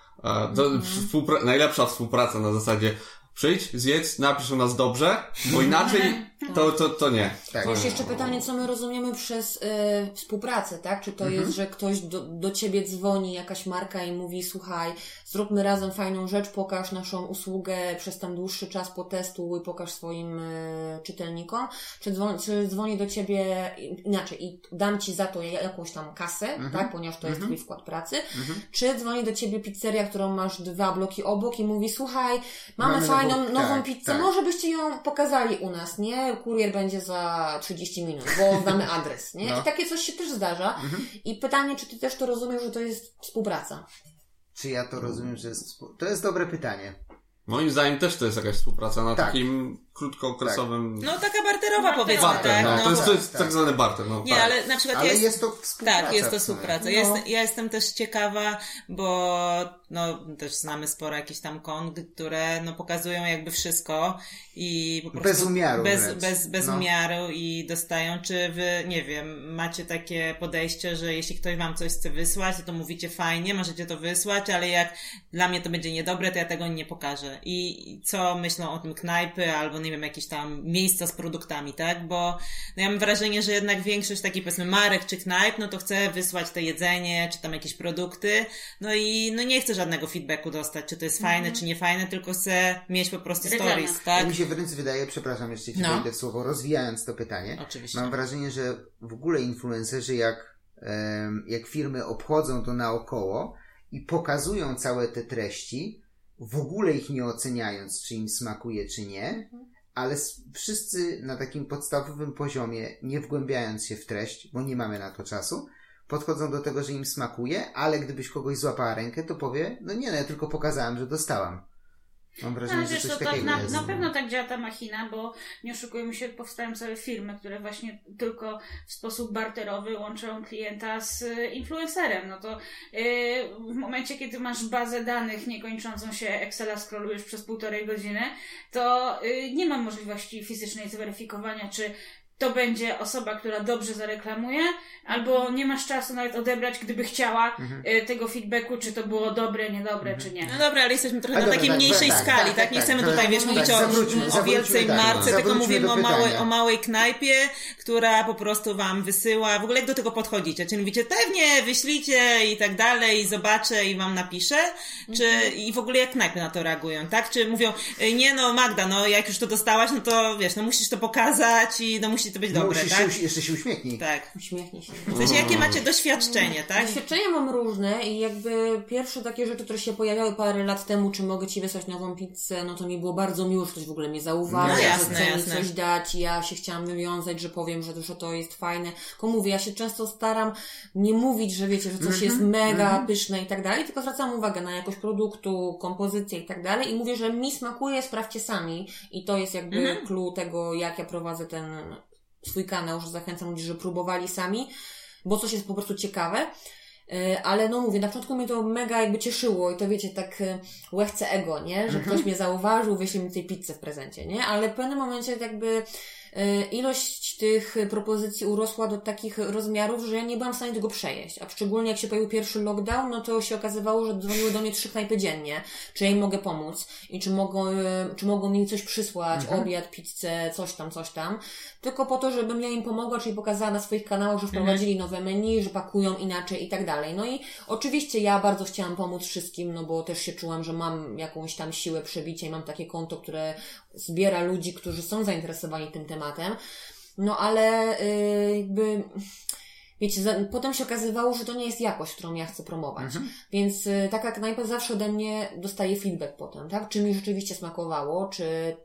To Mhm. współpra- najlepsza współpraca na zasadzie przyjdź, zjedz, napisz o nas dobrze, bo inaczej to, to, to nie. Tak. To Jest nie. jeszcze pytanie, co my rozumiemy przez e, współpracę, tak? Czy to Mhm. jest, że ktoś do, do ciebie dzwoni, jakaś marka i mówi, słuchaj, zróbmy razem fajną rzecz, pokaż naszą usługę przez tam dłuższy czas, potestuj, pokaż swoim e, czytelnikom, czy dzwoni, czy dzwoni do ciebie inaczej i dam ci za to jakąś tam kasę, Mhm. tak? Ponieważ to jest Mhm. twój wkład pracy, Mhm. czy dzwoni do ciebie pizzeria, którą masz dwa bloki obok i mówi, słuchaj, mamy, Mamy fajną, nową- nową tak, pizzę, tak. może byście ją pokazali u nas, nie? Kurier będzie za 30 minut, bo znamy adres, nie? No. I takie coś się też zdarza. Mhm. I pytanie, czy ty też to rozumiesz, że to jest współpraca? Czy ja to rozumiem, że jest... współ- To jest dobre pytanie. Moim zdaniem też to jest jakaś współpraca na Tak. takim krótkookresowym... No taka barterowa Barter, powiedzmy, barter, tak? no, No, to jest, to jest tak, tak zwany barter, no Nie, tak. ale na przykład Ale jest... jest to współpraca. Tak, jest to współpraca. No. Ja, jestem, ja jestem też ciekawa, bo no, też znamy sporo jakichś tam kont, które no, pokazują jakby wszystko i po prostu Bez umiaru bez, wręcz. bez, bez No. umiaru i dostają, czy wy, nie wiem, macie takie podejście, że jeśli ktoś wam coś chce wysłać, to, to mówicie fajnie, możecie to wysłać, ale jak dla mnie to będzie niedobre, to ja tego nie pokażę. I i co myślą o tym knajpy, albo nie wiem, jakieś tam miejsca z produktami, tak? Bo no ja mam wrażenie, że jednak większość takich powiedzmy marek czy knajp, no to chce wysłać te jedzenie, czy tam jakieś produkty, no i no nie chcę żadnego feedbacku dostać, czy to jest fajne, czy nie fajne, tylko chcę mieć po prostu Reklamę. stories, tak? Mi się wręcz wydaje, przepraszam, jeszcze ci No. w słowo, rozwijając to pytanie. Oczywiście. Mam wrażenie, że w ogóle influencerzy, jak, jak firmy obchodzą to naokoło i pokazują całe te treści, w ogóle ich nie oceniając, czy im smakuje, czy nie, ale wszyscy na takim podstawowym poziomie, nie wgłębiając się w treść, bo nie mamy na to czasu, podchodzą do tego, że im smakuje, ale gdybyś kogoś złapała rękę, to powie, no nie, no ja tylko pokazałem, że dostałam. Mam No, wrażenie, że wiesz, coś to tak, na, na pewno tak działa ta machina, bo nie oszukujmy się, powstają całe firmy, które właśnie tylko w sposób barterowy łączą klienta z y, influencerem. No to y, w momencie, kiedy masz bazę danych niekończącą się, Excela scrollujesz przez półtorej godziny, to y, nie ma możliwości fizycznej zweryfikowania, czy to będzie osoba, która dobrze zareklamuje, albo nie masz czasu nawet odebrać, gdyby chciała Mhm. y, tego feedbacku, czy to było dobre, niedobre, czy nie. No dobra, ale jesteśmy trochę A na dobra, takiej tak, mniejszej tak, skali, tak, tak? Nie tak, chcemy tak, tutaj, tak, wiesz, tak, mówić o, zawróćmy, o wielcej tak, marce, tylko mówimy o małej, o małej knajpie, która po prostu wam wysyła. W ogóle jak do tego podchodzicie? Czy mówicie, pewnie, wyślijcie i tak dalej, zobaczę i wam napiszę? Czy Mhm. i w ogóle jak knajpy na to reagują, tak? Czy mówią, "Ej, nie no Magda, no jak już to dostałaś, no to wiesz, no musisz to pokazać i no musi to być dobre, Musisz tak? się, jeszcze się uśmiechnij. Tak. Uśmiechnij się. W sensie, jakie macie doświadczenie, tak? Doświadczenia mam różne i jakby pierwsze takie rzeczy, które się pojawiały parę lat temu, czy mogę Ci wysłać nową pizzę, no to mi było bardzo miło, że ktoś w ogóle mnie zauważył, No jasne, że chce mi coś dać ja się chciałam wywiązać, że powiem, że, że to jest fajne. Tylko mówię, ja się często staram nie mówić, że wiecie, że coś jest mega pyszne i tak dalej, tylko zwracam uwagę na jakość produktu, kompozycję i tak dalej i mówię, że mi smakuje, sprawdźcie sami i to jest jakby clue tego, jak ja prowadzę ten swój kanał, że zachęcam ludzi, że próbowali sami, bo coś jest po prostu ciekawe. E, Ale no mówię, na początku mnie to mega jakby cieszyło i to wiecie, tak e, łechce ego, nie? Że ktoś mnie zauważył, wyśle mi tej pizzę w prezencie, nie? Ale w pewnym momencie jakby e, ilość tych propozycji urosła do takich rozmiarów, że ja nie byłam w stanie tego przejeść. A szczególnie jak się pojawił pierwszy lockdown, no to się okazywało, że dzwoniły do mnie trzy knajpy dziennie, czy ja im mogę pomóc i czy mogą, e, czy mogą mi coś przysłać, obiad, pizzę, coś tam, coś tam. Tylko po to, żebym ja im pomogła, czyli pokazała na swoich kanałach, że wprowadzili nowe menu, że pakują inaczej i tak dalej. No i oczywiście ja bardzo chciałam pomóc wszystkim, no bo też się czułam, że mam jakąś tam siłę przebicia i mam takie konto, które zbiera ludzi, którzy są zainteresowani tym tematem. No ale yy, jakby... Wiecie, za, potem się okazywało, że to nie jest jakość, którą ja chcę promować. Więc y, taka knajpa zawsze ode mnie dostaje feedback potem, tak? Czy mi rzeczywiście smakowało, czy...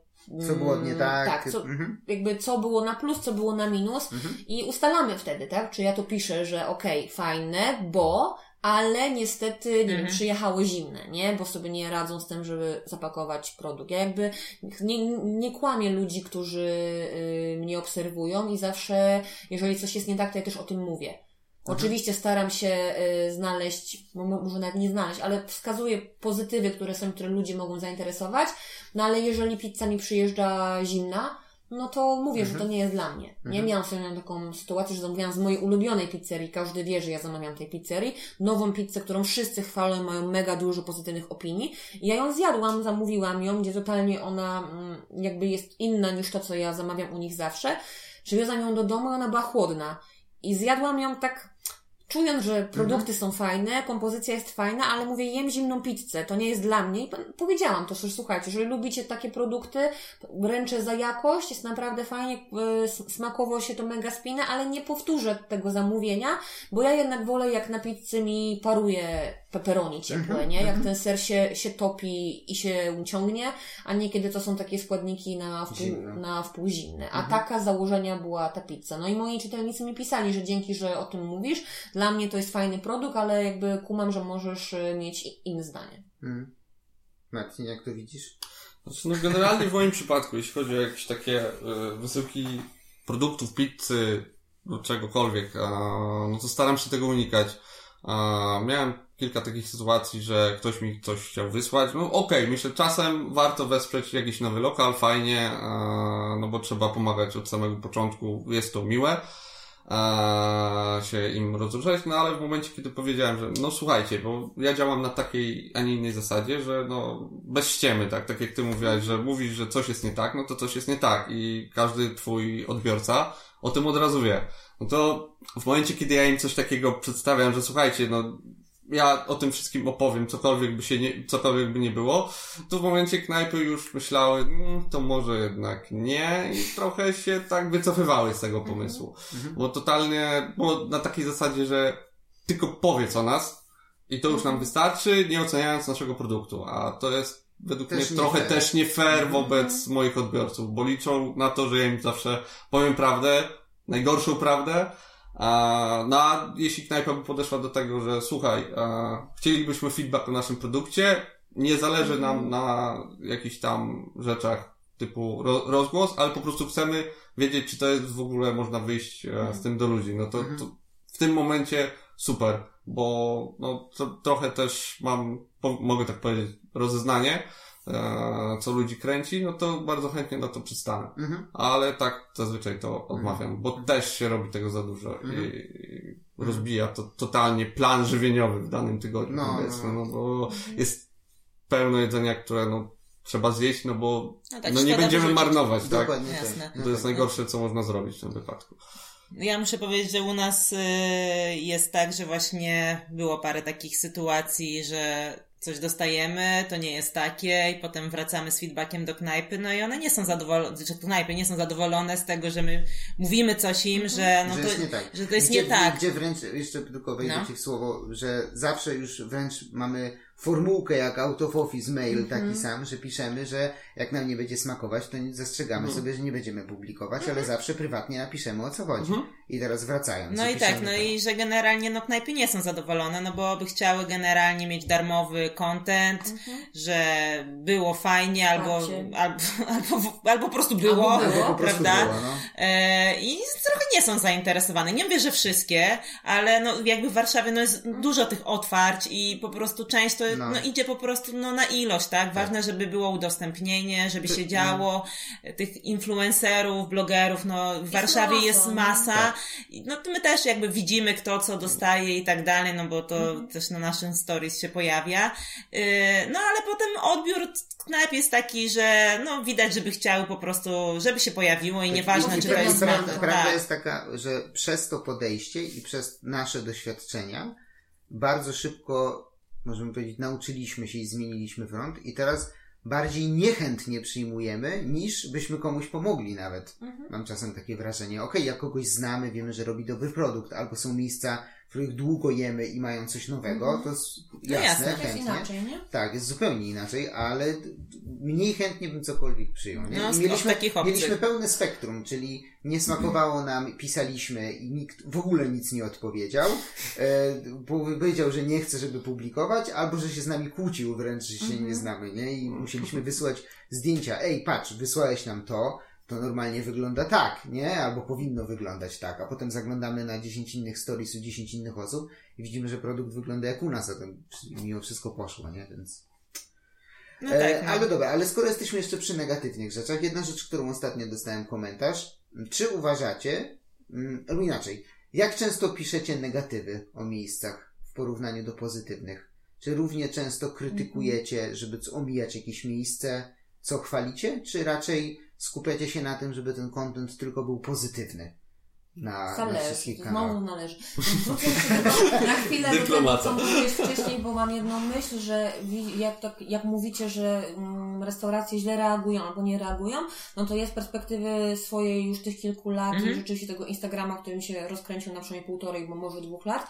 Co było nie mm, tak. Tak, co, Mhm. jakby co było na plus, co było na minus i ustalamy wtedy, tak? Czy ja to piszę, że okej, fajne, bo, ale niestety, nie Mhm. wiem, przyjechało zimne, nie? Bo sobie nie radzą z tym, żeby zapakować produkt. Ja jakby nie, nie kłamię ludzi, którzy y, mnie obserwują i zawsze, jeżeli coś jest nie tak, to ja też o tym mówię. Oczywiście staram się y, znaleźć, mo- mo- może nawet nie znaleźć, ale wskazuję pozytywy, które są, które ludzie mogą zainteresować, no ale jeżeli pizza mi przyjeżdża zimna, no to mówię, że to nie jest dla mnie. Nie miałam sobie taką sytuację, że zamówiłam z mojej ulubionej pizzerii, każdy wie, że ja zamawiam tej pizzerii, nową pizzę, którą wszyscy chwalą, mają mega dużo pozytywnych opinii. I ja ją zjadłam, zamówiłam ją, gdzie totalnie ona mm, jakby jest inna niż to, co ja zamawiam u nich zawsze. Przywiozłam ją do domu i ona była chłodna. I zjadłam ją tak, czując, że produkty są fajne, kompozycja jest fajna, ale mówię, jem zimną pizzę, to nie jest dla mnie. I powiedziałam to, że słuchajcie, jeżeli lubicie takie produkty, ręczę za jakość, jest naprawdę fajnie, y, smakowo się to mega spina, ale nie powtórzę tego zamówienia, bo ja jednak wolę, jak na pizzy mi paruje pepperoni ciepłe, nie? Jak ten ser się, się topi i się uciągnie, a nie kiedy to są takie składniki na wpół, Zimne. na wpół zimne. A taka z założenia była ta pizza. No i moi czytelnicy mi pisali, że dzięki, że o tym mówisz, dla mnie to jest fajny produkt, ale jakby kumam, że możesz y, mieć inne zdanie. Mhm. Marcin, jak to widzisz? Znaczy, no generalnie w moim przypadku, jeśli chodzi o jakieś takie y, wysyłki produktów, pizzy, lub czegokolwiek, a, no to staram się tego unikać. A, miałem kilka takich sytuacji, że ktoś mi coś chciał wysłać. No okej, myślę, czasem warto wesprzeć jakiś nowy lokal, fajnie, a, no bo trzeba pomagać od samego początku, jest to miłe. A, się im rozruszać, no ale w momencie, kiedy powiedziałem, że no słuchajcie, bo ja działam na takiej, a nie innej zasadzie, że no bez ściemy, tak, tak jak ty mówiłaś, że mówisz, że coś jest nie tak, no to coś jest nie tak i każdy twój odbiorca o tym od razu wie. No to w momencie, kiedy ja im coś takiego przedstawiam, że słuchajcie, no ja o tym wszystkim opowiem, cokolwiek by się nie, cokolwiek by nie było, to w momencie knajpy już myślały, mm, to może jednak nie i trochę się tak wycofywały z tego pomysłu. Bo totalnie, było na takiej zasadzie, że tylko powiedz o nas i to już nam wystarczy, nie oceniając naszego produktu, a to jest według Też mnie nie trochę fair. też nie fair wobec moich odbiorców, bo liczą na to, że ja im zawsze powiem prawdę, najgorszą prawdę, a, no a jeśli knajpa by podeszła do tego, że słuchaj, a, chcielibyśmy feedback o naszym produkcie, nie zależy nam na jakichś tam rzeczach typu ro, rozgłos, ale po prostu chcemy wiedzieć, czy to jest w ogóle można wyjść e, z tym do ludzi. No to, to w tym momencie super, bo no, to trochę też mam, po, mogę tak powiedzieć, rozeznanie, e, co ludzi kręci, no to bardzo chętnie na to przystanę. Mhm. Ale tak zazwyczaj to odmawiam, bo też się robi tego za dużo Mhm. i, rozbija to totalnie plan żywieniowy w danym tygodniu, No, powiedzmy, no. no bo jest pełno jedzenia, które no trzeba zjeść, no bo No tak, no nie będziemy wyrzucić. marnować, tak? Dokładnie Jasne. tak. To jest najgorsze, co można zrobić w tym wypadku. Ja muszę powiedzieć, że u nas y, jest tak, że właśnie było parę takich sytuacji, że coś dostajemy, to nie jest takie i potem wracamy z feedbackiem do knajpy, no i one nie są zadowolone, że knajpy nie są zadowolone z tego, że my mówimy coś im, że no że to, jest nie tak. że to jest gdzie, nie tak. Gdzie wręcz, jeszcze tylko wejdę No. ci w słowo, że zawsze już wręcz mamy formułkę jak out of office mail Mhm. taki sam, że piszemy, że jak nam nie będzie smakować, to nie- zastrzegamy Mhm. sobie, że nie będziemy publikować, ale zawsze prywatnie napiszemy o co chodzi. I teraz wracając. No i tak, no i że generalnie no knajpy nie są zadowolone, no bo by chciały generalnie mieć darmowy content, że było fajnie, albo, albo, albo, albo po prostu było, Albo było. po prostu prawda? było, no. E, I trochę nie są zainteresowane. Nie mówię, że wszystkie, ale no jakby w Warszawie no jest dużo tych otwarć i po prostu część to No. no. idzie po prostu no, na ilość, tak? Ważne, żeby było udostępnienie, żeby się działo. Tych influencerów, blogerów, no w Warszawie masa, jest no. masa. I No to my też jakby widzimy kto co dostaje i tak dalej, no bo to Mhm. też na naszym stories się pojawia. Yy, No ale potem odbiór knajp jest taki, że no widać, żeby chciały po prostu, żeby się pojawiło i nieważne, I czy to jest prawda, prawda Tak. jest taka, że przez to podejście i przez nasze doświadczenia bardzo szybko, możemy powiedzieć, nauczyliśmy się i zmieniliśmy front i teraz bardziej niechętnie przyjmujemy, niż byśmy komuś pomogli nawet. Mam czasem takie wrażenie, okej, jak kogoś znamy, wiemy, że robi dobry produkt, albo są miejsca, których długo jemy i mają coś nowego, to jest jasne, jasne, to To jest chętnie. inaczej, nie? Tak, jest zupełnie inaczej, ale mniej chętnie bym cokolwiek przyjął. Nie? No, mieliśmy, mieliśmy pełne spektrum, czyli nie smakowało nam, pisaliśmy i nikt w ogóle nic nie odpowiedział, e, bo powiedział, że nie chce, żeby publikować, albo że się z nami kłócił wręcz, że się Mhm. nie znamy, nie? I musieliśmy wysłać zdjęcia. Ej, patrz, wysłałeś nam to, to normalnie wygląda tak, nie? Albo powinno wyglądać tak, a potem zaglądamy na 10 innych stories u 10 innych osób i widzimy, że produkt wygląda jak u nas, a to mimo wszystko poszło, nie? Więc... No tak, E, no. Ale dobra, ale skoro jesteśmy jeszcze przy negatywnych rzeczach, jedna rzecz, którą ostatnio dostałem komentarz. Czy uważacie, mm, albo inaczej, jak często piszecie negatywy o miejscach w porównaniu do pozytywnych? Czy równie często krytykujecie, żeby omijać jakieś miejsce, co chwalicie, czy raczej skupiacie się na tym, żeby ten content tylko był pozytywny na, na Zależy, wszystkich znowu kanałach? należy. Wrócę do- na chwilę do tego, Dyplomata. co mówiłeś wcześniej, bo mam jedną myśl, że jak, tak, jak mówicie, że mm, restauracje źle reagują albo nie reagują, no to ja z perspektywy swojej już tych kilku lat Mhm. i rzeczywiście tego Instagrama, który mi się rozkręcił na przynajmniej półtorej, bo może dwóch lat,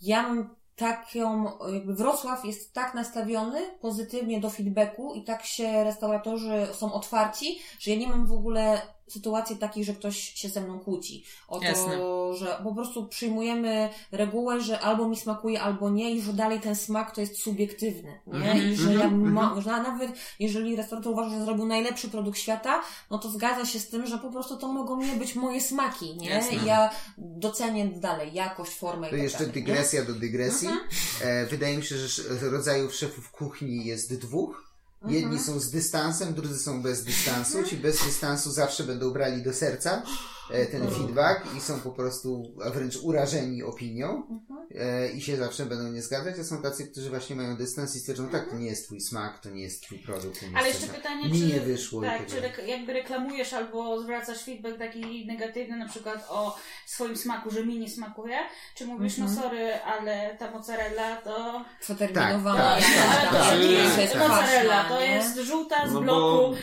ja mam taką, jakby Wrocław jest tak nastawiony pozytywnie do feedbacku i tak się restauratorzy są otwarci, że ja nie mam w ogóle sytuacji takiej, że ktoś się ze mną kłóci. O to, Jasne. że po prostu przyjmujemy regułę, że albo mi smakuje, albo nie i że dalej ten smak to jest subiektywny, nie? Mhm, I że ja mhm, ma, że nawet jeżeli restaurator uważa, że zrobił najlepszy produkt świata, no to zgadza się z tym, że po prostu to mogą nie być moje smaki, nie? Jasne. I ja docenię dalej jakość, formę i To tak jeszcze dalej, nie? dygresja do dygresji. Mhm. E, wydaje mi się, że rodzajów szefów kuchni jest dwóch. Jedni Mhm. są z dystansem, drudzy są bez dystansu. Ci bez dystansu zawsze będą brali do serca ten Mhm. feedback i są po prostu wręcz urażeni opinią Mhm. e, i się zawsze będą nie zgadzać, a są tacy, którzy właśnie mają dystans i stwierdzą, tak, to nie jest twój smak, to nie jest twój produkt. Ale jeszcze pytanie, mi czy, nie wyszło. tak, czy rek- jakby reklamujesz albo zwracasz feedback taki negatywny, na przykład o swoim smaku, że mi nie smakuje, czy mówisz, Mhm. no sorry, ale ta mozzarella to... Przeterminowana. Tak, tak, tak, tak. to nie jest mozzarella, to nie? jest żółta z No bo- bloku.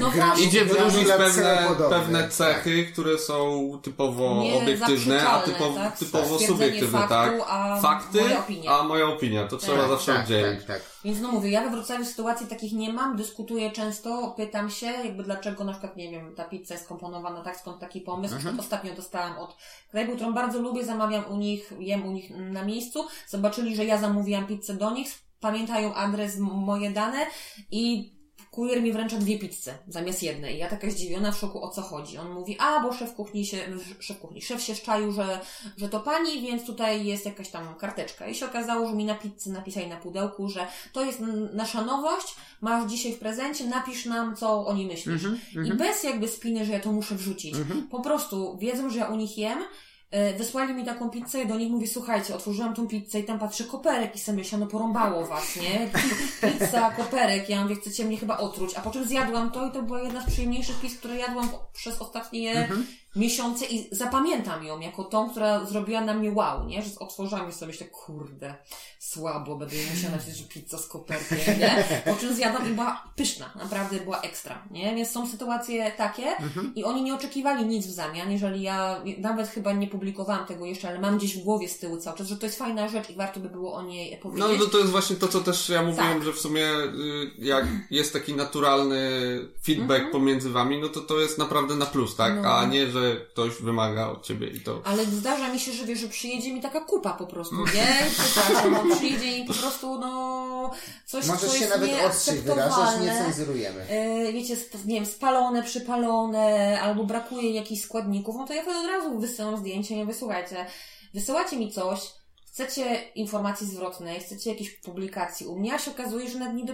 No. Idzie wyróżnić pewne, pewne tak. cechy, które są typowo Nie obiektywne, a typowo, tak? typowo subiektywne, faktu, tak? a Fakty, moja opinia. a moja opinia. To trzeba Tak, zawsze tak, oddzielić. tak, tak. Więc no mówię, ja we Wrocławiu sytuacji takich nie mam, dyskutuję często, pytam się, jakby dlaczego na przykład, nie wiem, ta pizza jest komponowana tak, skąd taki pomysł. Mhm. Ostatnio dostałam od knajpy, którą bardzo lubię, zamawiam u nich, jem u nich na miejscu. Zobaczyli, że ja zamówiłam pizzę do nich, pamiętają adres, moje dane i kurier mi wręcza dwie pizze zamiast jednej. Ja taka zdziwiona, w szoku o co chodzi. On mówi, a bo szef kuchni się, szef kuchni, szef się szczaił, że, że to pani, więc tutaj jest jakaś tam karteczka. I się okazało, że mi na pizzy napisali na pudełku, że to jest nasza nowość, masz dzisiaj w prezencie, napisz nam, co o niej myślisz. I bez jakby spiny, że ja to muszę wrzucić. Po prostu wiedzą, że ja u nich jem, wysłali mi taką pizzę i do nich mówię, słuchajcie, otworzyłam tą pizzę i tam patrzę, koperek i sobie myślę, no porąbało was, nie? Pizza, koperek, ja mówię, chcecie mnie chyba otruć, a po czym zjadłam to i to była jedna z przyjemniejszych pizz, które jadłam przez ostatnie miesiące i zapamiętam ją jako tą, która zrobiła na mnie wow, nie? Że otworzyłam i sobie myślę, kurde, słabo, będę musiała napisać, że pizza z koperkiem, nie? Po czym zjadłam i była pyszna, naprawdę była ekstra, nie? Więc są sytuacje takie i oni nie oczekiwali nic w zamian, jeżeli ja nawet chyba nie publikowałam tego jeszcze, ale mam gdzieś w głowie z tyłu cały czas, że to jest fajna rzecz i warto by było o niej No powiedzieć. to, to jest właśnie to, co też ja mówiłem, Tak. że w sumie y, jak jest taki naturalny feedback pomiędzy wami, no to to jest naprawdę na plus, tak? Mhm. No. A nie, że ktoś wymaga od ciebie i to... Ale zdarza mi się, że wiesz, że przyjedzie mi taka kupa po prostu, nie? Przepraszam, no, przyjedzie mi po prostu, no, coś, co Możesz się jest nawet ostrzyj wyrażać, nie cenzurujemy. E, wiecie, sp- nie wiem, spalone, przypalone, albo brakuje jakichś składników, no to ja wtedy od razu wysyłam zdjęcie, nie wysłuchajcie, wysyłacie mi coś, chcecie informacji zwrotnej, chcecie jakiejś publikacji u mnie, a się okazuje, że nawet nie,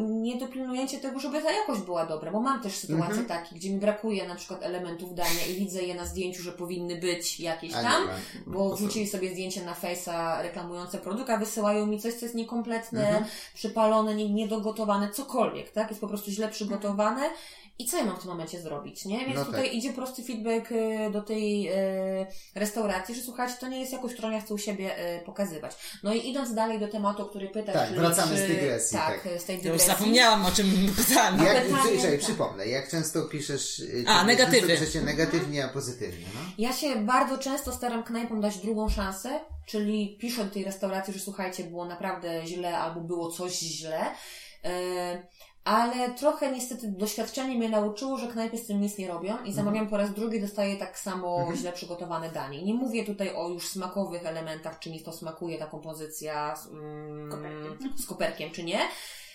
nie dopilnujecie tego, żeby ta jakość była dobra, bo mam też sytuacje takie, gdzie mi brakuje na przykład elementów dania i widzę je na zdjęciu, że powinny być jakieś A tam, nie bo wrzucili sobie zdjęcie na Face'a reklamujące produkt, a wysyłają mi coś, co jest niekompletne, przypalone, nie- niedogotowane, cokolwiek, tak? Jest po prostu źle przygotowane. I co ja mam w tym momencie zrobić, nie? Więc No tutaj tak. idzie prosty feedback y, do tej y, restauracji, że słuchajcie, to nie jest jakość, którą ja chcę u siebie y, pokazywać. No i idąc dalej do tematu, o który pytasz, Tak, czyli wracamy czy, z dygresji, Tak, tak. z tej Ja już dygresji. zapomniałam o czym pytałem. Jak, pytanie, czekaj, tak. przypomnę, jak często piszesz y, A, negatywy. piszecie negatywnie, a pozytywnie, no? Ja się bardzo często staram knajpom dać drugą szansę, czyli piszę do tej restauracji, że słuchajcie, było naprawdę źle albo było coś źle. E, ale trochę niestety doświadczenie mnie nauczyło, że knajpy z tym nic nie robią i zamawiam po raz drugi, dostaję tak samo źle przygotowane danie. Nie mówię tutaj o już smakowych elementach, czy mi to smakuje ta kompozycja z, mm, Koperkiem. z koperkiem, czy nie.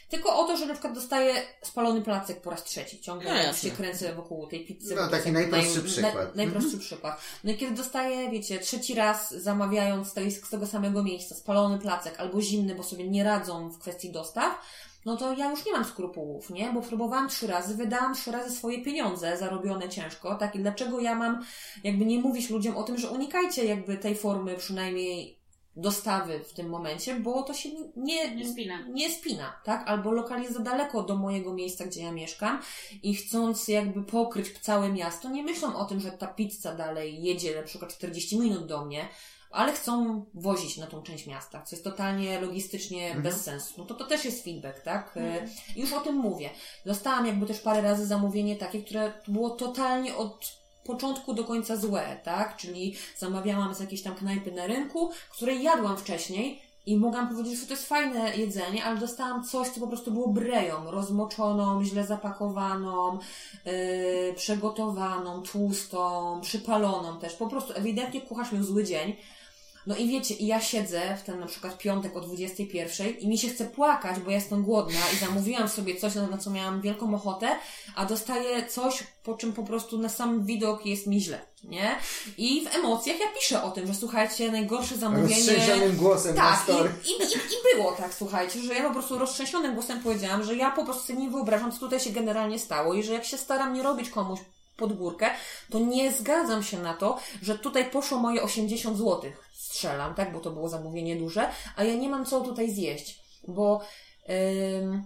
Tylko o to, że na przykład dostaję spalony placek po raz trzeci. Ciągle No jasne. się kręcę wokół tej pizzy. No, taki najprostszy naj- przykład. naj- najprostszy przykład. No i kiedy dostaję, wiecie, trzeci raz zamawiając z tego samego miejsca spalony placek albo zimny, bo sobie nie radzą w kwestii dostaw, no to ja już nie mam skrupułów, nie? Bo próbowałam trzy razy, wydałam trzy razy swoje pieniądze zarobione ciężko, tak? I dlaczego ja mam jakby nie mówić ludziom o tym, że unikajcie jakby tej formy przynajmniej dostawy w tym momencie, bo to się nie, Nie spina. nie spina, tak? Albo lokal jest za daleko do mojego miejsca, gdzie ja mieszkam i chcąc jakby pokryć całe miasto, nie myślą o tym, że ta pizza dalej jedzie na przykład 40 minut do mnie, ale chcą wozić na tą część miasta, co jest totalnie logistycznie bez sensu. No to to też jest feedback, tak? E, Już o tym mówię. Dostałam jakby też parę razy zamówienie takie, które było totalnie od początku do końca złe, tak? Czyli zamawiałam z jakiejś tam knajpy na rynku, której jadłam wcześniej i mogłam powiedzieć, że to jest fajne jedzenie, ale dostałam coś, co po prostu było breją, rozmoczoną, źle zapakowaną, yy, przygotowaną, tłustą, przypaloną też. Po prostu ewidentnie kucharz miał zły dzień. No i wiecie, i ja siedzę w ten na przykład piątek o 21 i mi się chce płakać, bo ja jestem głodna i zamówiłam sobie coś, na, na co miałam wielką ochotę, a dostaję coś, po czym po prostu na sam widok jest mi źle, nie? I w emocjach ja piszę o tym, że słuchajcie, najgorsze zamówienie... Głosem na Tak, story. i, i, i, i było tak, słuchajcie, że ja po prostu roztrzęsionym głosem powiedziałam, że ja po prostu sobie nie wyobrażam, co tutaj się generalnie stało i że jak się staram nie robić komuś pod górkę, to nie zgadzam się na to, że tutaj poszło moje 80 zł. Strzelam, tak, bo to było zamówienie duże, a ja nie mam co tutaj zjeść, bo ym,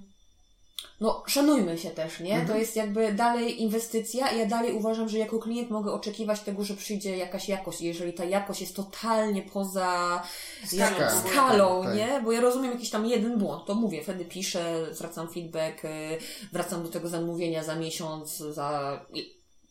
no, szanujmy się też, nie? To jest jakby dalej inwestycja i ja dalej uważam, że jako klient mogę oczekiwać tego, że przyjdzie jakaś jakość. Jeżeli ta jakość jest totalnie poza Skalą. jak- skalą, Tak, tak. nie? Bo ja rozumiem jakiś tam jeden błąd, to mówię, wtedy piszę, zwracam feedback, y, wracam do tego zamówienia za miesiąc, za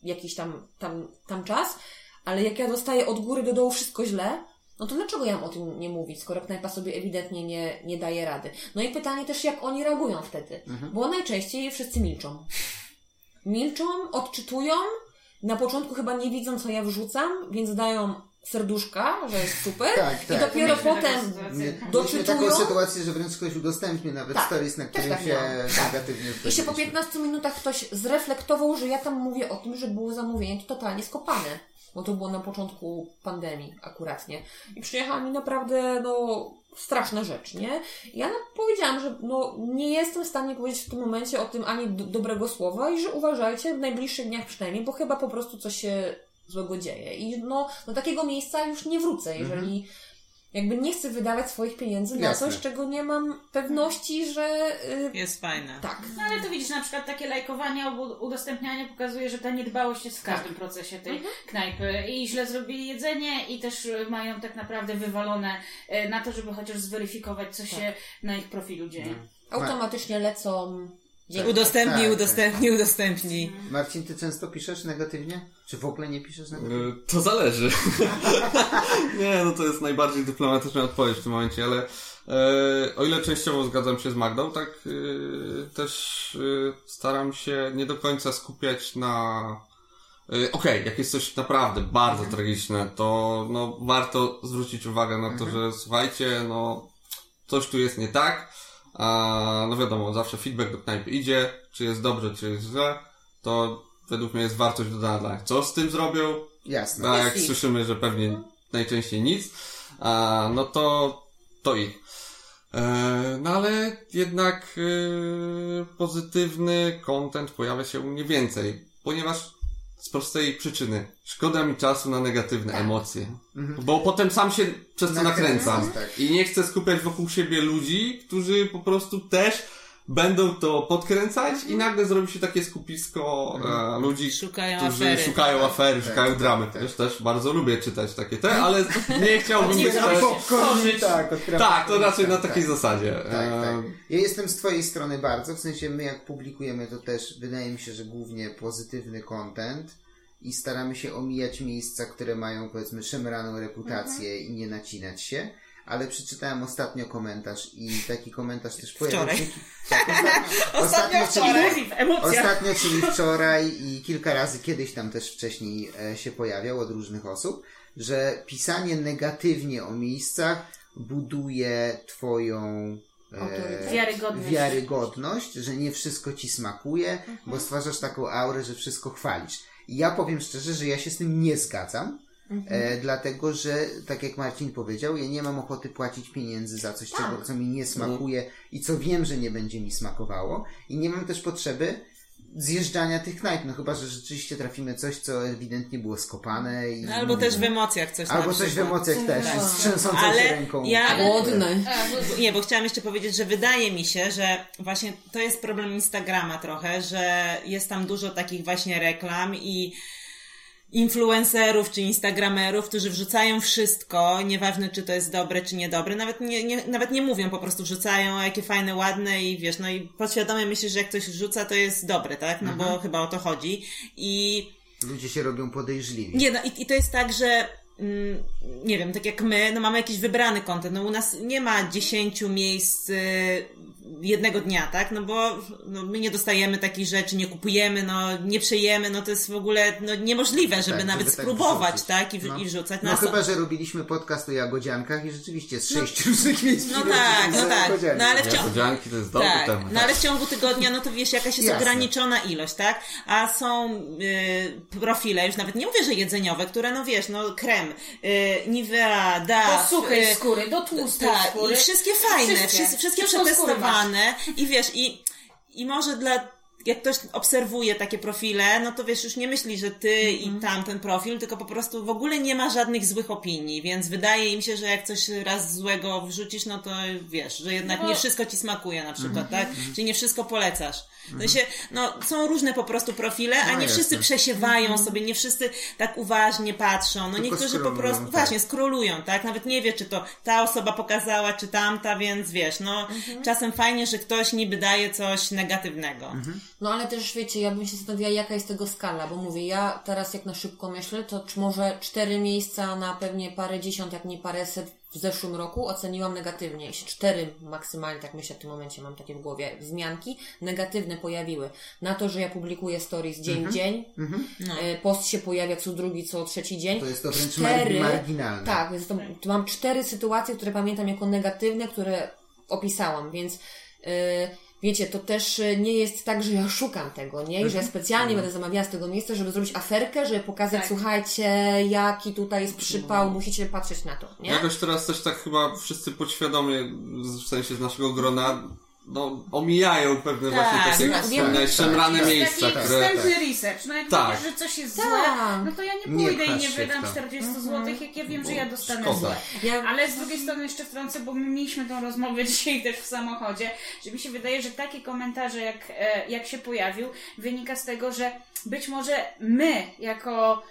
jakiś tam, tam, tam czas, ale jak ja dostaję od góry do dołu wszystko źle, no to dlaczego ja mam o tym nie mówić, skoro knajpa sobie ewidentnie nie, nie daje rady? No i pytanie też, jak oni reagują wtedy, bo najczęściej wszyscy milczą. Milczą, odczytują, na początku chyba nie widzą, co ja wrzucam, więc dają serduszka, że jest super Tak, i tak. dopiero Mieliśmy potem doczytują taką sytuację, że wręcz ktoś udostępnił nawet Tak, stories, na którym tak się miałam, negatywnie i się po wypowiedzieliśmy. 15 minutach ktoś zreflektował, że ja tam mówię o tym, że było zamówienie to totalnie skopane. Bo to było na początku pandemii akuratnie. I przyjechała mi naprawdę, no, straszna rzecz, nie? Ja powiedziałam, że no, nie jestem w stanie powiedzieć w tym momencie o tym ani do, dobrego słowa i że uważajcie w najbliższych dniach przynajmniej, bo chyba po prostu coś się złego dzieje. I no, do takiego miejsca już nie wrócę, jeżeli jakby nie chcę wydawać swoich pieniędzy na Jasne. coś, czego nie mam pewności, że... y, Jest fajne. tak. No ale to widzisz, na przykład takie lajkowanie albo udostępnianie pokazuje, że ta niedbałość jest w każdym procesie tej knajpy. I źle zrobili jedzenie i też e, mają tak naprawdę wywalone e, na to, żeby chociaż zweryfikować, co się na ich profilu dzieje. Automatycznie lecą... Dzięki. Udostępnij, Tak, udostępnij, udostępnij. Marcin, ty często piszesz negatywnie? Czy w ogóle nie piszesz negatywnie? Y, To zależy. nie, no to jest najbardziej dyplomatyczna odpowiedź w tym momencie, ale e, o ile częściowo zgadzam się z Magdą, tak e, też e, staram się nie do końca skupiać na e, Okej, jak jest coś naprawdę bardzo tragiczne, to no, warto zwrócić uwagę na to, że słuchajcie, no coś tu jest nie tak, a no wiadomo, zawsze feedback do knajpy idzie, czy jest dobrze, czy jest źle, to według mnie jest wartość dodana dla. Co z tym zrobią? Jasne. A jak słyszymy, że pewnie najczęściej nic, a, no to, to ich. E, no ale jednak e, pozytywny content pojawia się u mnie więcej, ponieważ z prostej przyczyny. Szkoda mi czasu na negatywne emocje, bo potem sam się przez to Nakręcam, nakręcam. Tak. i nie chcę skupiać wokół siebie ludzi, którzy po prostu też będą to podkręcać i nagle zrobi się takie skupisko e, ludzi, Szukają którzy afery. szukają afery, Tak, szukają tak, dramy. tak. Też, też bardzo lubię czytać takie te, ale nie chciałbym być też... Popcorn, tak, Tak, to raczej na tak, takiej tak. zasadzie. Tak, tak. E, Ja jestem z Twojej strony bardzo, w sensie my jak publikujemy to też wydaje mi się, że głównie pozytywny content i staramy się omijać miejsca, które mają powiedzmy szemraną reputację i nie nacinać się. Ale przeczytałem ostatnio komentarz i taki komentarz też pojawił się. Tak, ostatnio, ostatnio, Wczoraj czyli, ostatnio, czyli wczoraj i kilka razy kiedyś tam też wcześniej e, się pojawiał od różnych osób, że pisanie negatywnie o miejscach buduje Twoją e. Wiarygodność. wiarygodność, że nie wszystko ci smakuje, bo stwarzasz taką aurę, że wszystko chwalisz. I ja powiem szczerze, że ja się z tym nie zgadzam, e, dlatego że, tak jak Marcin powiedział, ja nie mam ochoty płacić pieniędzy za coś, czego, co mi nie smakuje i co wiem, że nie będzie mi smakowało. I nie mam też potrzeby zjeżdżania tych knajp, no chyba, że rzeczywiście trafimy coś, co ewidentnie było skopane. I No, albo też w emocjach coś Albo coś w emocjach też, Tak. z trzęsącą się ręką. ja, Głodny. Nie, bo chciałam jeszcze powiedzieć, że wydaje mi się, że właśnie to jest problem Instagrama trochę, że jest tam dużo takich właśnie reklam i influencerów czy instagramerów, którzy wrzucają wszystko, nieważne czy to jest dobre czy niedobre, nawet nie, nie, nawet nie mówią, po prostu wrzucają, jakie fajne, ładne i wiesz, no i podświadomie myślisz, że jak ktoś wrzuca, to jest dobre, tak? No bo chyba o to chodzi. I Ludzie się robią podejrzliwi. nie, no i, i to jest tak, że mm, nie wiem, tak jak my, no mamy jakiś wybrany kontent, no u nas nie ma dziesięciu miejsc y, jednego dnia, tak? No bo no, my nie dostajemy takich rzeczy, nie kupujemy, no nie przejemy, no to jest w ogóle no, niemożliwe, żeby Tak, nawet żeby tak spróbować, wrzucić. tak? I, No. i wrzucać. No są- chyba, że robiliśmy podcast o jagodziankach i rzeczywiście z sześć różnych miejsc. no tak, no za tak. jagodzianki. No ale w ciągu, Niespodzianki to jest dobry tak, temat. no ale w ciągu tygodnia, no to wiesz, jakaś jest Jasne. ograniczona ilość, tak? A są y, profile, już nawet nie mówię, że jedzeniowe, które, no wiesz, no krem, y, Nivea, Do DAF, suchej y, skóry, do tłustej tak, skóry. i wszystkie fajne, Wszystkie. wszystkie, wszystkie Wszystko i wiesz, i, i może dla jak ktoś obserwuje takie profile, no to wiesz, już nie myśli, że ty Mhm. i tamten profil, tylko po prostu w ogóle nie ma żadnych złych opinii, więc wydaje im się, że jak coś raz złego wrzucisz, no to wiesz, że jednak No nie wszystko ci smakuje na przykład, Mhm. tak? Czyli nie wszystko polecasz. Się, no, są różne po prostu profile, a No nie jasne. wszyscy przesiewają sobie, nie wszyscy tak uważnie patrzą, no Tylko niektórzy po prostu, tak. właśnie, skrolują, tak? Nawet nie wie, czy to ta osoba pokazała, czy tamta, więc wiesz, no, czasem fajnie, że ktoś niby daje coś negatywnego. No ale też wiecie, ja bym się zastanawiała, jaka jest tego skala, bo mówię, ja teraz jak na szybko myślę, to czy może cztery miejsca na pewnie parę dziesiąt, jak nie paręset w zeszłym roku oceniłam negatywnie. Jeśli cztery maksymalnie, tak myślę w tym momencie, mam takie w głowie, wzmianki negatywne pojawiły. Na to, że ja publikuję stories dzień w dzień, e, post się pojawia co drugi, co trzeci dzień. To jest to wręcz Cztery- marginalne. Tak, więc to, to mam cztery sytuacje, które pamiętam jako negatywne, które opisałam, więc yy, wiecie, to też y, nie jest tak, że ja szukam tego, nie? I że ja specjalnie będę zamawiała z tego miejsca, żeby zrobić aferkę, żeby pokazać, Tak. słuchajcie, jaki tutaj jest przypał, musicie patrzeć na to, nie? Jakoś teraz też tak chyba wszyscy podświadomie, w sensie z naszego grona, no, omijają pewne Tak, właśnie takie, no, tak. szemrane jest miejsca, taki które... wstępny research. No jak Tak. wiesz, że coś jest Tak. złe, no to ja nie Nie pójdę i nie się w wydam to. 40 zł, jak ja wiem, że ja dostanę Szkoda. złe. Ja- Ale z drugiej strony jeszcze wtrącę, bo my mieliśmy tą rozmowę dzisiaj też w samochodzie, że mi się wydaje, że takie komentarze jak, e, jak się pojawił, wynika z tego, że być może my, jako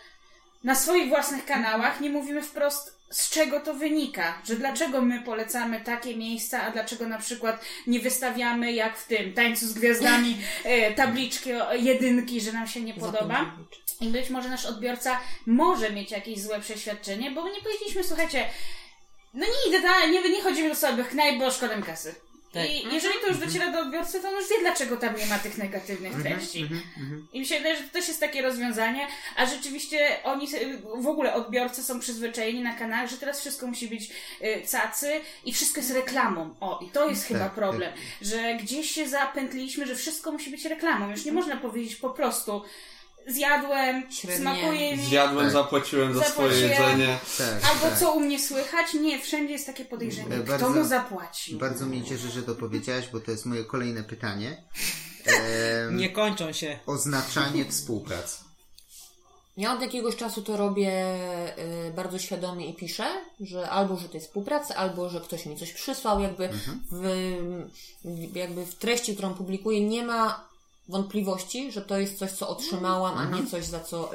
na swoich własnych kanałach, nie mówimy wprost z czego to wynika, że dlaczego my polecamy takie miejsca, a dlaczego na przykład nie wystawiamy jak w tym tańcu z gwiazdami e, tabliczki jedynki, że nam się nie podoba. I być może nasz odbiorca może mieć jakieś złe przeświadczenie, bo my nie powiedzieliśmy, słuchajcie, no nie idę, nie, nie chodzimy do sobie knajp, bo szkoda mi kasy. Tak. I jeżeli to już dociera do odbiorcy, to on już wie, dlaczego tam nie ma tych negatywnych treści. I mi się wydaje, że to też jest takie rozwiązanie, a rzeczywiście oni, w ogóle odbiorcy są przyzwyczajeni na kanałach, że teraz wszystko musi być y, cacy i wszystko jest reklamą. O, i to jest chyba tak. problem, że gdzieś się zapętliliśmy, że wszystko musi być reklamą. Już nie można powiedzieć po prostu zjadłem, Średnie. smakuje mi, Zjadłem, Tak. zapłaciłem za swoje Zapłaciłem. jedzenie. Tak, albo tak. co u mnie słychać. Nie, wszędzie jest takie podejrzenie. E, Kto bardzo- mu zapłacił? Bardzo mnie cieszy, że to powiedziałaś, bo to jest moje kolejne pytanie. Em, Nie kończą się. oznaczanie współpracy. Ja od jakiegoś czasu to robię y, bardzo świadomie i piszę, że albo, że to jest współpraca, albo, że ktoś mi coś przysłał, jakby, w, w, jakby w treści, którą publikuję, nie ma wątpliwości, że to jest coś, co otrzymałam, a nie coś, za co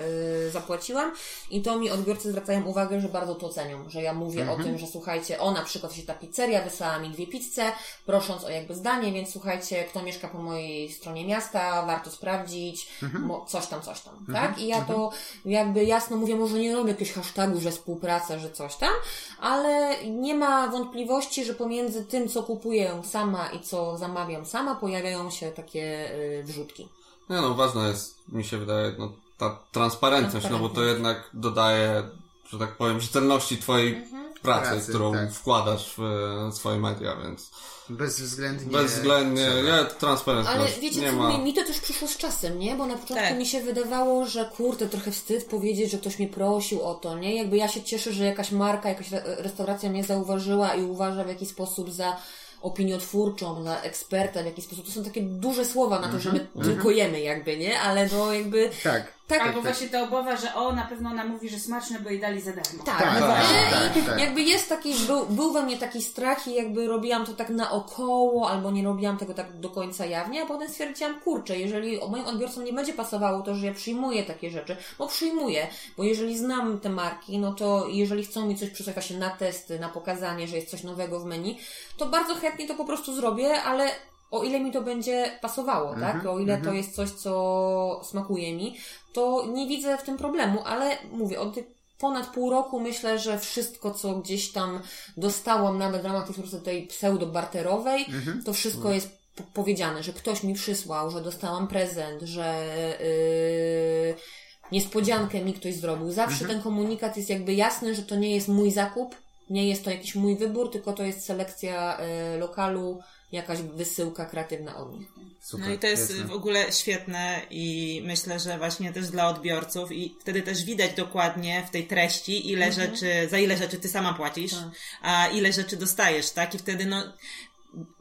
y, zapłaciłam. I to mi odbiorcy zwracają uwagę, że bardzo to cenią, że ja mówię o tym, że słuchajcie, o na przykład się ta pizzeria wysłała mi dwie pizze, prosząc o jakby zdanie, więc słuchajcie, kto mieszka po mojej stronie miasta, warto sprawdzić, mo, coś tam, coś tam, tak? I ja to jakby jasno mówię, może nie robię jakiegoś hashtagu, że współpraca, że coś tam, ale nie ma wątpliwości, że pomiędzy tym, co kupuję sama i co zamawiam sama, pojawiają się takie y, wrzutki. Nie no, ważna jest, mi się wydaje, no, ta transparentność, no bo to jednak dodaje, że tak powiem, rzetelności twojej Mhm. pracy, Pracy, którą tak. wkładasz w e, swoje media, więc Bezwzględnie. bezwzględnie, nie, transparentność, Ale wiecie, nie co, ma... mi, mi to też przyszło z czasem, nie? Bo na początku Tak. mi się wydawało, że kurde, trochę wstyd powiedzieć, że ktoś mnie prosił o to, nie? Jakby ja się cieszę, że jakaś marka, jakaś re- restauracja mnie zauważyła i uważa w jakiś sposób za opiniotwórczą, za eksperta w jakiś sposób. To są takie duże słowa na to, że my tylko jemy jakby, nie? Ale no jakby... Tak. Tak, Albo tak. właśnie ta obawa, że o, na pewno ona mówi, że smaczne, bo jej dali za darmo. Tak, Tak, no tak, właśnie. tak, I tak. jakby jest taki, był, był we mnie taki strach i jakby robiłam to tak naokoło, albo nie robiłam tego tak do końca jawnie, a potem stwierdziłam, kurczę, jeżeli moim odbiorcom nie będzie pasowało to, że ja przyjmuję takie rzeczy, bo przyjmuję, bo jeżeli znam te marki, no to jeżeli chcą mi coś przysłać właśnie na testy, na pokazanie, że jest coś nowego w menu, to bardzo chętnie to po prostu zrobię, ale o ile mi to będzie pasowało, tak? O ile to jest coś, co smakuje mi, to nie widzę w tym problemu, ale mówię, od ponad pół roku myślę, że wszystko, co gdzieś tam dostałam, nawet w ramach tej pseudo-barterowej, to wszystko jest po- powiedziane, że ktoś mi przysłał, że dostałam prezent, że yy, niespodziankę mi ktoś zrobił. Zawsze ten komunikat jest jakby jasny, że to nie jest mój zakup, nie jest to jakiś mój wybór, tylko to jest selekcja yy, lokalu, jakaś wysyłka kreatywna od nich. Super, No i to jest jasne. w ogóle świetne i myślę, że właśnie też dla odbiorców i wtedy też widać dokładnie w tej treści, ile rzeczy, za ile rzeczy ty sama płacisz, a ile rzeczy dostajesz, tak? I wtedy no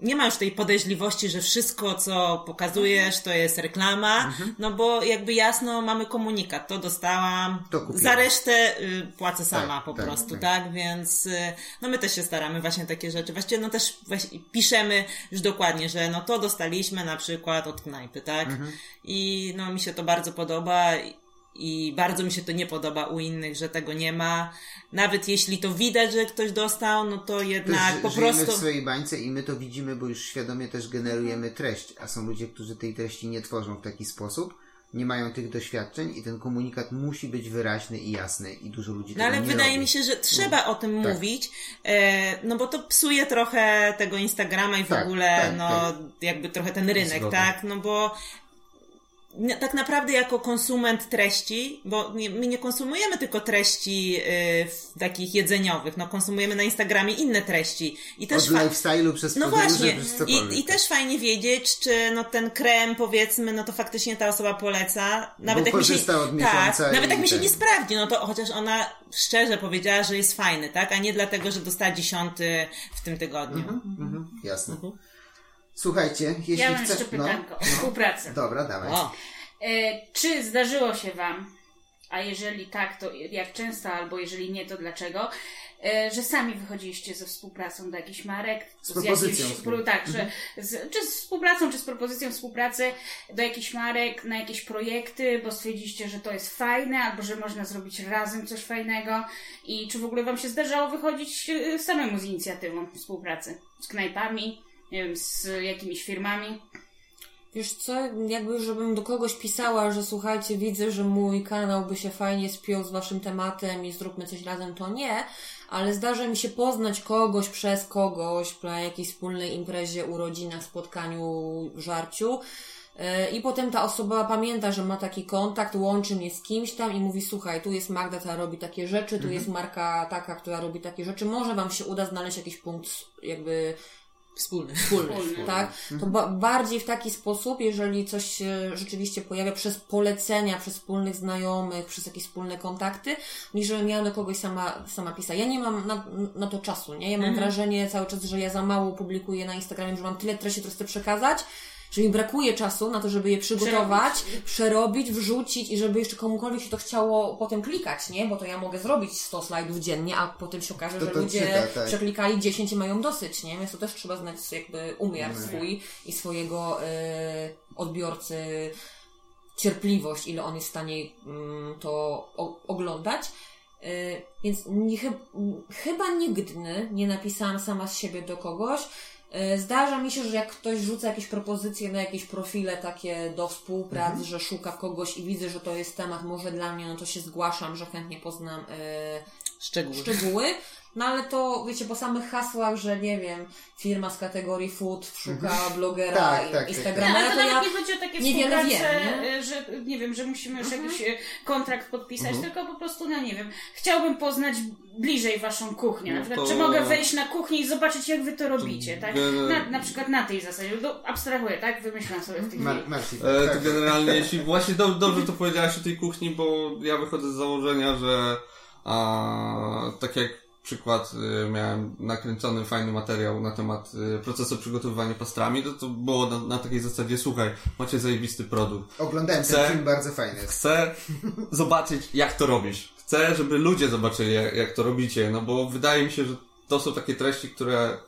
nie ma już tej podejrzliwości, że wszystko, co pokazujesz, to jest reklama, no bo jakby jasno mamy komunikat, to dostałam, To za resztę y, płacę sama Tak, po tak, prostu, tak. tak? Więc y, no my też się staramy właśnie takie rzeczy. Właściwie no też właśnie piszemy już dokładnie, że no to dostaliśmy na przykład od knajpy, tak? Mhm. I no mi się to bardzo podoba. I bardzo mi się to nie podoba u innych, że tego nie ma. Nawet jeśli to widać, że ktoś dostał, no to jednak Też po prostu. w swojej bańce i my to widzimy, bo już świadomie też generujemy treść, a są ludzie, którzy tej treści nie tworzą w taki sposób, nie mają tych doświadczeń i ten komunikat musi być wyraźny i jasny i dużo ludzi No tego ale nie wydaje robi. mi się, że trzeba o tym Tak. mówić, e, no bo to psuje trochę tego Instagrama i w Tak, ogóle, tak, no tak. jakby trochę ten rynek, Zgoda. tak? No bo tak naprawdę jako konsument treści, bo nie, my nie konsumujemy tylko treści y, w takich jedzeniowych, no konsumujemy na Instagramie inne treści i też Od fa- lifestyle'u przez no właśnie. przez. I, I też fajnie wiedzieć, czy no ten krem, powiedzmy, no to faktycznie ta osoba poleca. Nawet jak mi się, korzysta od tak, nawet jak mi się ten. nie sprawdzi, no to chociaż ona szczerze powiedziała, że jest fajny, tak? A nie dlatego, że dostała dziesiąty w tym tygodniu. Mhm, jasne. Słuchajcie, jeśli Ja mam chce... jeszcze pytanko o współpracę. Dobra, dawaj. O, E, czy zdarzyło się Wam, a jeżeli tak, to jak często, albo jeżeli nie, to dlaczego, e, że sami wychodziliście ze współpracą do jakichś marek? Z propozycją jakimś- współ- Tak, że z, czy z współpracą, czy z propozycją współpracy do jakichś marek, na jakieś projekty, bo stwierdziliście, że to jest fajne, albo że można zrobić razem coś fajnego. I czy w ogóle Wam się zdarzało wychodzić e, samemu z inicjatywą współpracy? Z knajpami, nie wiem, z jakimiś firmami? Wiesz co, jakby żebym do kogoś pisała, że słuchajcie, widzę, że mój kanał by się fajnie spiął z waszym tematem i zróbmy coś razem, to nie, ale zdarza mi się poznać kogoś przez kogoś na jakiejś wspólnej imprezie, urodzinach, spotkaniu, żarciu. Yy, I potem ta osoba pamięta, że ma taki kontakt, łączy mnie z kimś tam i mówi, słuchaj, tu jest Magda, która robi takie rzeczy, tu jest marka taka, która robi takie rzeczy, może wam się uda znaleźć jakiś punkt jakby wspólny. wspólny, Wspólny. tak? To ba- bardziej w taki sposób, jeżeli coś się rzeczywiście pojawia przez polecenia, przez wspólnych znajomych, przez jakieś wspólne kontakty, niż żebym ja do kogoś sama, sama pisała. Ja nie mam na, na to czasu, nie? Ja mam wrażenie cały czas, że ja za mało publikuję na Instagramie, że mam tyle treści, które chcę przekazać, że mi brakuje czasu na to, żeby je przygotować, przerobić, wrzucić i żeby jeszcze komukolwiek się to chciało potem klikać, nie? Bo to ja mogę zrobić 100 slajdów dziennie, a potem się okaże, To że to ludzie czyta, tak. przeklikali 10 i mają dosyć, nie? Więc to też trzeba znać jakby umiar swój i swojego e, odbiorcy cierpliwość, ile on jest w stanie mm, to o, oglądać. E, więc nie, chyb, chyba nigdy nie napisałam sama z siebie do kogoś. E, Zdarza mi się, że jak ktoś rzuca jakieś propozycje na jakieś profile takie do współpracy, że szuka kogoś i widzę, że to jest temat może dla mnie, no to się zgłaszam, że chętnie poznam e, Szczegóły. szczegóły. No ale to, wiecie, po samych hasłach, że nie wiem, firma z kategorii food szuka blogera Tak, i tak, tak, Nie, Instagramera, ale to to ja... nie chodzi o takie niewiele współpracę, wiem, nie? e, że nie wiem, że musimy już jakiś e, kontrakt podpisać, Mhm. tylko po prostu, no nie wiem, chciałbym poznać bliżej waszą kuchnię. Na No przykład, to- czy mogę wejść na kuchnię i zobaczyć, jak wy to robicie, tak? Na, na przykład na tej zasadzie. No, abstrahuję, tak? Wymyślam sobie w tej chwili. Mar- Marcin, E, tak. to generalnie, jeśli właśnie do, dobrze to powiedziałaś o tej kuchni, bo ja wychodzę z założenia, że a, tak jak przykład y, miałem nakręcony fajny materiał na temat y, procesu przygotowywania pastrami, to, to było na, na takiej zasadzie, słuchaj, macie zajebisty produkt. Oglądałem Chcę- ten film, bardzo fajny jest. Chcę zobaczyć, jak to robisz. Chcę, żeby ludzie zobaczyli, jak, jak to robicie, no bo wydaje mi się, że to są takie treści, które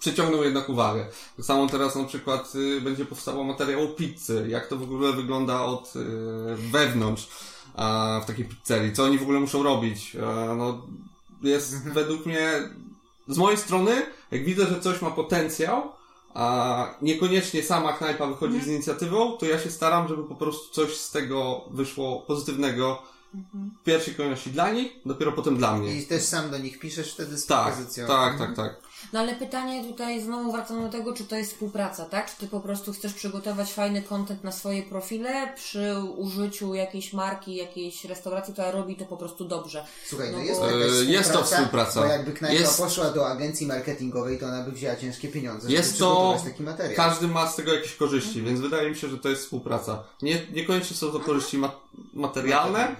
przyciągną jednak uwagę. Tak samo teraz na przykład y, będzie powstawał materiał o pizzy, jak to w ogóle wygląda od y, wewnątrz a, w takiej pizzerii, co oni w ogóle muszą robić. A, no, jest według mnie, z mojej strony, jak widzę, że coś ma potencjał, a niekoniecznie sama knajpa wychodzi z inicjatywą, to ja się staram, żeby po prostu coś z tego wyszło pozytywnego w pierwszej kolejności dla nich, dopiero potem dla mnie. I też sam do nich piszesz wtedy z Tak, propozycją. tak, tak, tak. No ale pytanie tutaj znowu wracam do tego, czy to jest współpraca, tak? Czy ty po prostu chcesz przygotować fajny content na swoje profile przy użyciu jakiejś marki, jakiejś restauracji, która robi to po prostu dobrze. Słuchaj, no No jest bo- E, jest to współpraca. Bo jakby knajpa Jest- poszła do agencji marketingowej, to ona by wzięła ciężkie pieniądze, żeby Jest to, taki materiał. każdy ma z tego jakieś korzyści, więc wydaje mi się, że to jest współpraca. Nie, niekoniecznie są to korzyści ma- materialne,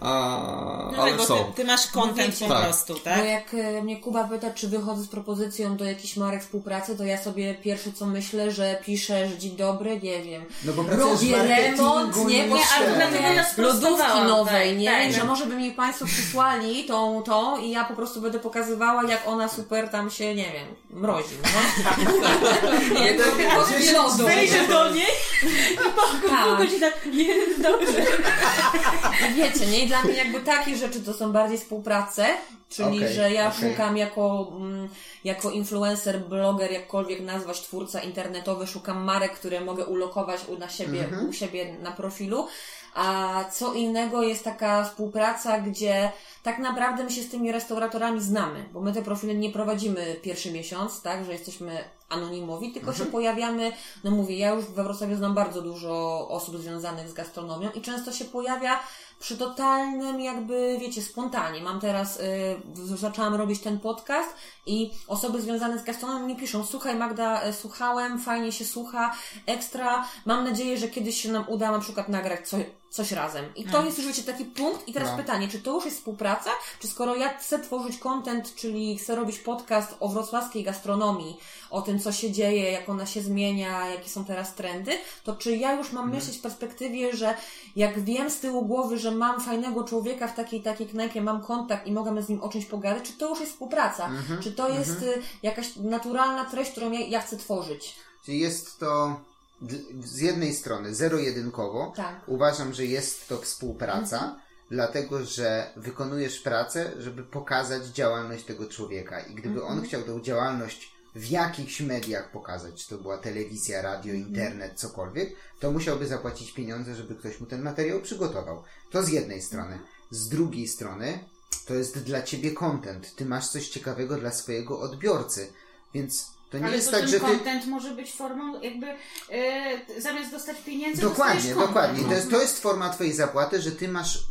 A, No ale tak, bo są. ty, ty masz content po Tak. prostu, Bo tak? jak e, mnie Kuba pyta, czy wychodzę z propozycją do jakichś marek współpracy, to ja sobie pierwsze co myślę, że piszę, że dzień dobry, nie wiem. No bo Robię remont, nie, bo ja lodówki sprostowałam, nowej, tak, nie? tak. Że może by mi Państwo przysłali tą, tą i ja po prostu będę pokazywała, jak ona super tam się, nie wiem, mrozi, no. porcję lodu. Wejdę do niej i po Tak. tak, nie, dobrze. I wiecie, nie? Dla mnie jakby takie rzeczy to są bardziej współprace, czyli Okej, że ja okej. szukam jako, mm, jako influencer, bloger, jakkolwiek nazwać, twórca internetowy, szukam marek, które mogę ulokować u, na siebie, Mhm. u siebie na profilu. A co innego jest taka współpraca, gdzie tak naprawdę my się z tymi restauratorami znamy, bo my te profile nie prowadzimy pierwszy miesiąc, tak, że jesteśmy anonimowi, tylko się pojawiamy, no mówię, ja już we Wrocławiu znam bardzo dużo osób związanych z gastronomią i często się pojawia przy totalnym jakby, wiecie, spontanie. Mam teraz, y, zaczęłam robić ten podcast i osoby związane z gastronomią mi piszą, słuchaj Magda, y, słuchałem, fajnie się słucha, ekstra, mam nadzieję, że kiedyś się nam uda na przykład nagrać coś, coś razem. I to jest już, wiecie, taki punkt i teraz No. pytanie, czy to już jest współpraca, czy skoro ja chcę tworzyć content, czyli chcę robić podcast o wrocławskiej gastronomii, o tym, co się dzieje, jak ona się zmienia, jakie są teraz trendy, to czy ja już mam myśleć w perspektywie, że jak wiem z tyłu głowy, że mam fajnego człowieka w takiej takiej knajpie, mam kontakt i mogę z nim o czymś pogadać, czy to już jest współpraca? Czy to jest y, jakaś naturalna treść, którą ja, ja chcę tworzyć? Czyli jest to z jednej strony zero-jedynkowo. Tak. Uważam, że jest to współpraca, dlatego że wykonujesz pracę, żeby pokazać działalność tego człowieka. I gdyby on chciał tą działalność w jakichś mediach pokazać, czy to była telewizja, radio, internet, cokolwiek, to musiałby zapłacić pieniądze, żeby ktoś mu ten materiał przygotował. To z jednej strony. Z drugiej strony, to jest dla ciebie content. Ty masz coś ciekawego dla swojego odbiorcy. Więc to nie Ale jest to tak, ten że ty. content może być formą jakby e, zamiast dostać pieniędzy, Dokładnie, dokładnie. To jest, to jest forma Twojej zapłaty, że Ty masz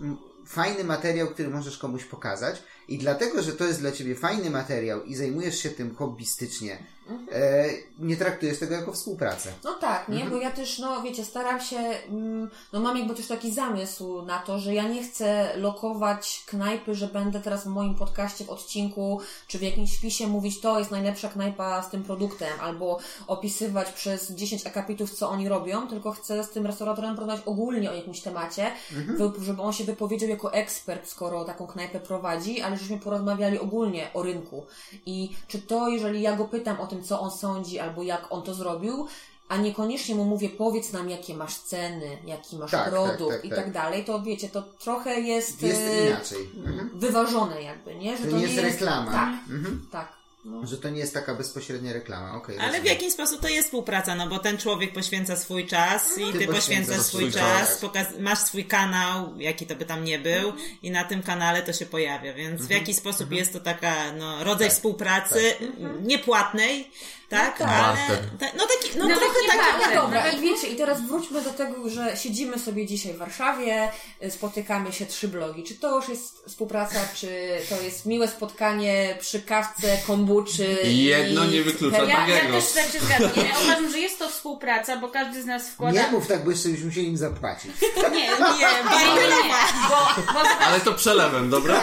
fajny materiał, który możesz komuś pokazać. I dlatego, że to jest dla Ciebie fajny materiał i zajmujesz się tym hobbystycznie, e, nie traktujesz tego jako współpracę. No tak, nie? Mhm. Bo ja też, no wiecie, staram się, mm, no mam jakby też taki zamysł na to, że ja nie chcę lokować knajpy, że będę teraz w moim podcaście, w odcinku, czy w jakimś wpisie mówić, to jest najlepsza knajpa z tym produktem, albo opisywać przez 10 akapitów, co oni robią, tylko chcę z tym restauratorem porozmawiać ogólnie o jakimś temacie, wy- żeby on się wypowiedział jako ekspert, skoro taką knajpę prowadzi, ale żebyśmy porozmawiali ogólnie o rynku. I czy to, jeżeli ja go pytam o tym, co on sądzi, albo jak on to zrobił, a niekoniecznie mu mówię, powiedz nam, jakie masz ceny, jaki masz Tak, tak, produkt tak, i tak. tak dalej, to wiecie, to trochę jest, Jest e, inaczej. Mhm. wyważone jakby, nie? Że To nie jest reklama. Tak, Mhm. tak. No. Że to nie jest taka bezpośrednia reklama. Okay, Ale w jakim sposób to jest współpraca, no bo ten człowiek poświęca swój czas i Ty ty, poświęcasz swój czas, masz swój kanał, jaki to by tam nie był i na tym kanale to się pojawia, więc w jaki sposób jest to taka, no, rodzaj współpracy niepłatnej, tak, tak. ale, Płatne. ta, no taki, no Nawet trochę nie taki, płatne. No dobra, Nawet- wiecie, i teraz wróćmy do tego, że siedzimy sobie dzisiaj w Warszawie, y, spotykamy się trzy blogi. Czy to już jest współpraca, czy to jest miłe spotkanie przy kawce, kombuczy Jedno i nie wyklucza? Ja, ja Drugiego. też tak się zgadzam. Ja uważam, że jest to współpraca, bo każdy z nas wkłada... Nie mów tak, bo jeszcze byśmy musieli im zapłacić. nie, nie, nie, nie, nie, bo, bo Ale to przelewem, dobra?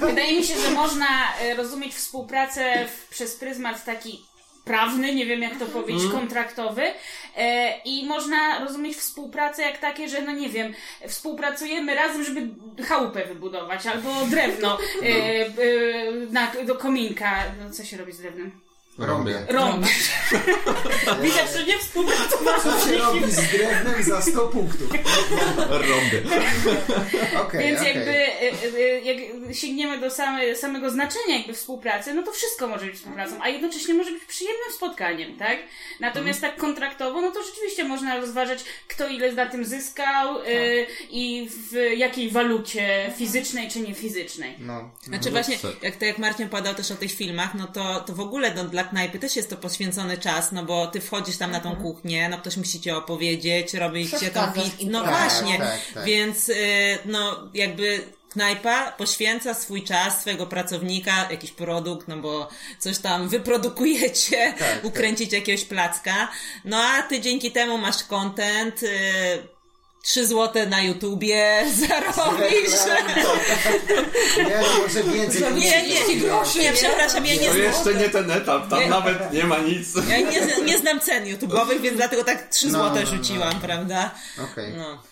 Wydaje mi się, że można e, rozumieć współpracę w, przez pryzmat taki prawny, nie wiem jak to powiedzieć, kontraktowy e, i można rozumieć współpracę jak takie, że no nie wiem, współpracujemy razem, żeby chałupę wybudować albo drewno e, e, na, do kominka. No, co się robi z drewnem? Robię. Rąb. Widać, że nie Co współpracowaliśmy. się robi z drewnem za 100 punktów? Robię. Okej, Więc okej. jakby e, e, jak sięgniemy do same, samego znaczenia jakby współpracy, no to wszystko może być współpracą, a jednocześnie może być przyjemnym spotkaniem, tak? Natomiast tak kontraktowo, no to rzeczywiście można rozważać, kto ile na tym zyskał e, i w jakiej walucie fizycznej czy niefizycznej. No. Znaczy właśnie, jak to jak Marcin podał też o tych filmach, no to, to w ogóle no, dla knajpy też jest to poświęcony czas, no bo ty wchodzisz tam na tą kuchnię, no ktoś musi cię opowiedzieć, robić cię pizzę. im No trochę. właśnie, Tak, tak. więc y, no jakby knajpa poświęca swój czas, swojego pracownika, jakiś produkt, no bo coś tam wyprodukujecie, Tak, ukręcić jakiegoś placka, no a ty dzięki temu masz content, y, 3 złote na YouTubie zarobisz. Nie, no może więcej. Nie, nie, groszy. Nie, przepraszam, ja nie To znam. jeszcze nie ten etap, tam Nie. nawet nie ma nic. Ja nie, nie znam cen YouTube'owych, więc dlatego tak 3 No, złote no, no. rzuciłam, prawda? Okej. No.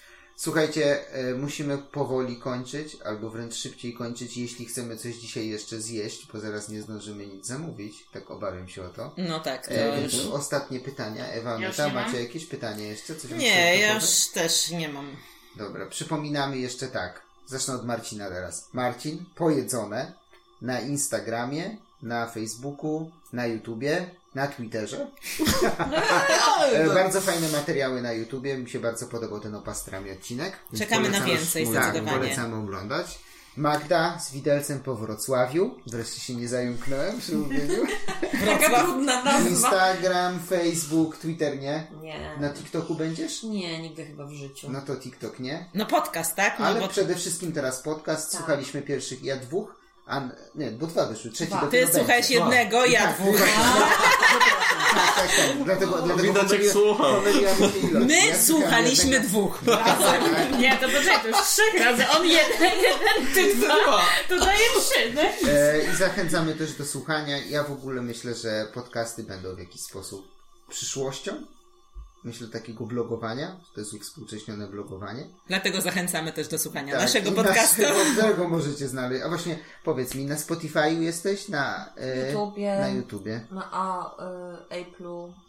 Słuchajcie, e, musimy powoli kończyć, albo wręcz szybciej kończyć, jeśli chcemy coś dzisiaj jeszcze zjeść, bo zaraz nie zdążymy nic zamówić. Tak obawiam się o to. No tak, to E, już. ostatnie pytania. Ewa, Ja Aneta, nie mam. macie jakieś pytanie jeszcze? Coś Nie, ja już też nie mam. Dobra, przypominamy jeszcze tak. Zacznę od Marcina teraz. Marcin, pojedzone na Instagramie, na Facebooku, na YouTubie, na Twitterze. E, bardzo fajne materiały na YouTubie. Mi się bardzo podobał ten o pastrami odcinek. Czekamy na więcej, Tak, zdecydowanie. polecamy oglądać. Magda z widelcem po Wrocławiu. Wreszcie się nie zająknąłem przy mówieniu. Taka trudna nazwa. Instagram, Facebook, Twitter nie. Nie. Na TikToku będziesz? Nie, nigdy chyba w życiu. No to TikTok nie. No podcast, tak? No Ale bo przede wszystkim teraz podcast. Tak. Słuchaliśmy pierwszych, ja dwóch, a nie, bo dwa wyszły, trzeci Dwa. dopiero ty słuchałeś jednego, ja Tak, dwóch. tak, tak, tak, tak. Dlatego, dlatego Widać, jak. My Ja słuchaliśmy dwóch. jednego- Nie, to poczekaj, to już trzech razy. On jeden, jeden, ty dwa. To daje trzy, no. E, I zachęcamy też do słuchania. Ja w ogóle myślę, że podcasty będą w jakiś sposób przyszłością. Myślę takiego blogowania. To jest współcześnione blogowanie. Dlatego zachęcamy też do słuchania Tak, naszego podcastu. Naszego, możecie znaleźć. A właśnie powiedz mi, na Spotify'u jesteś? Na, e, YouTubie. na YouTubie. Na A, Apple.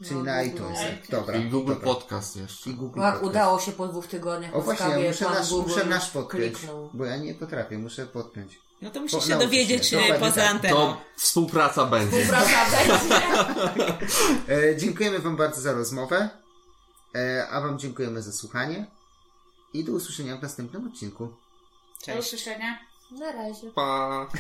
Czyli na Google. iTunesach. Dobra. I Google dobra. Podcast jeszcze. I Google Tak, Podcast. udało się po dwóch tygodniach. O właśnie, ja muszę nasz, muszę nasz podpiąć, kliknął. bo ja nie potrafię, muszę podpiąć. No to musisz Po- się dowiedzieć się. e, Dokładnie poza tak. anteną. To współpraca będzie. Wraca będzie. E, dziękujemy Wam bardzo za rozmowę, e, a Wam dziękujemy za słuchanie i do usłyszenia w następnym odcinku. Do usłyszenia. Na razie. Pa.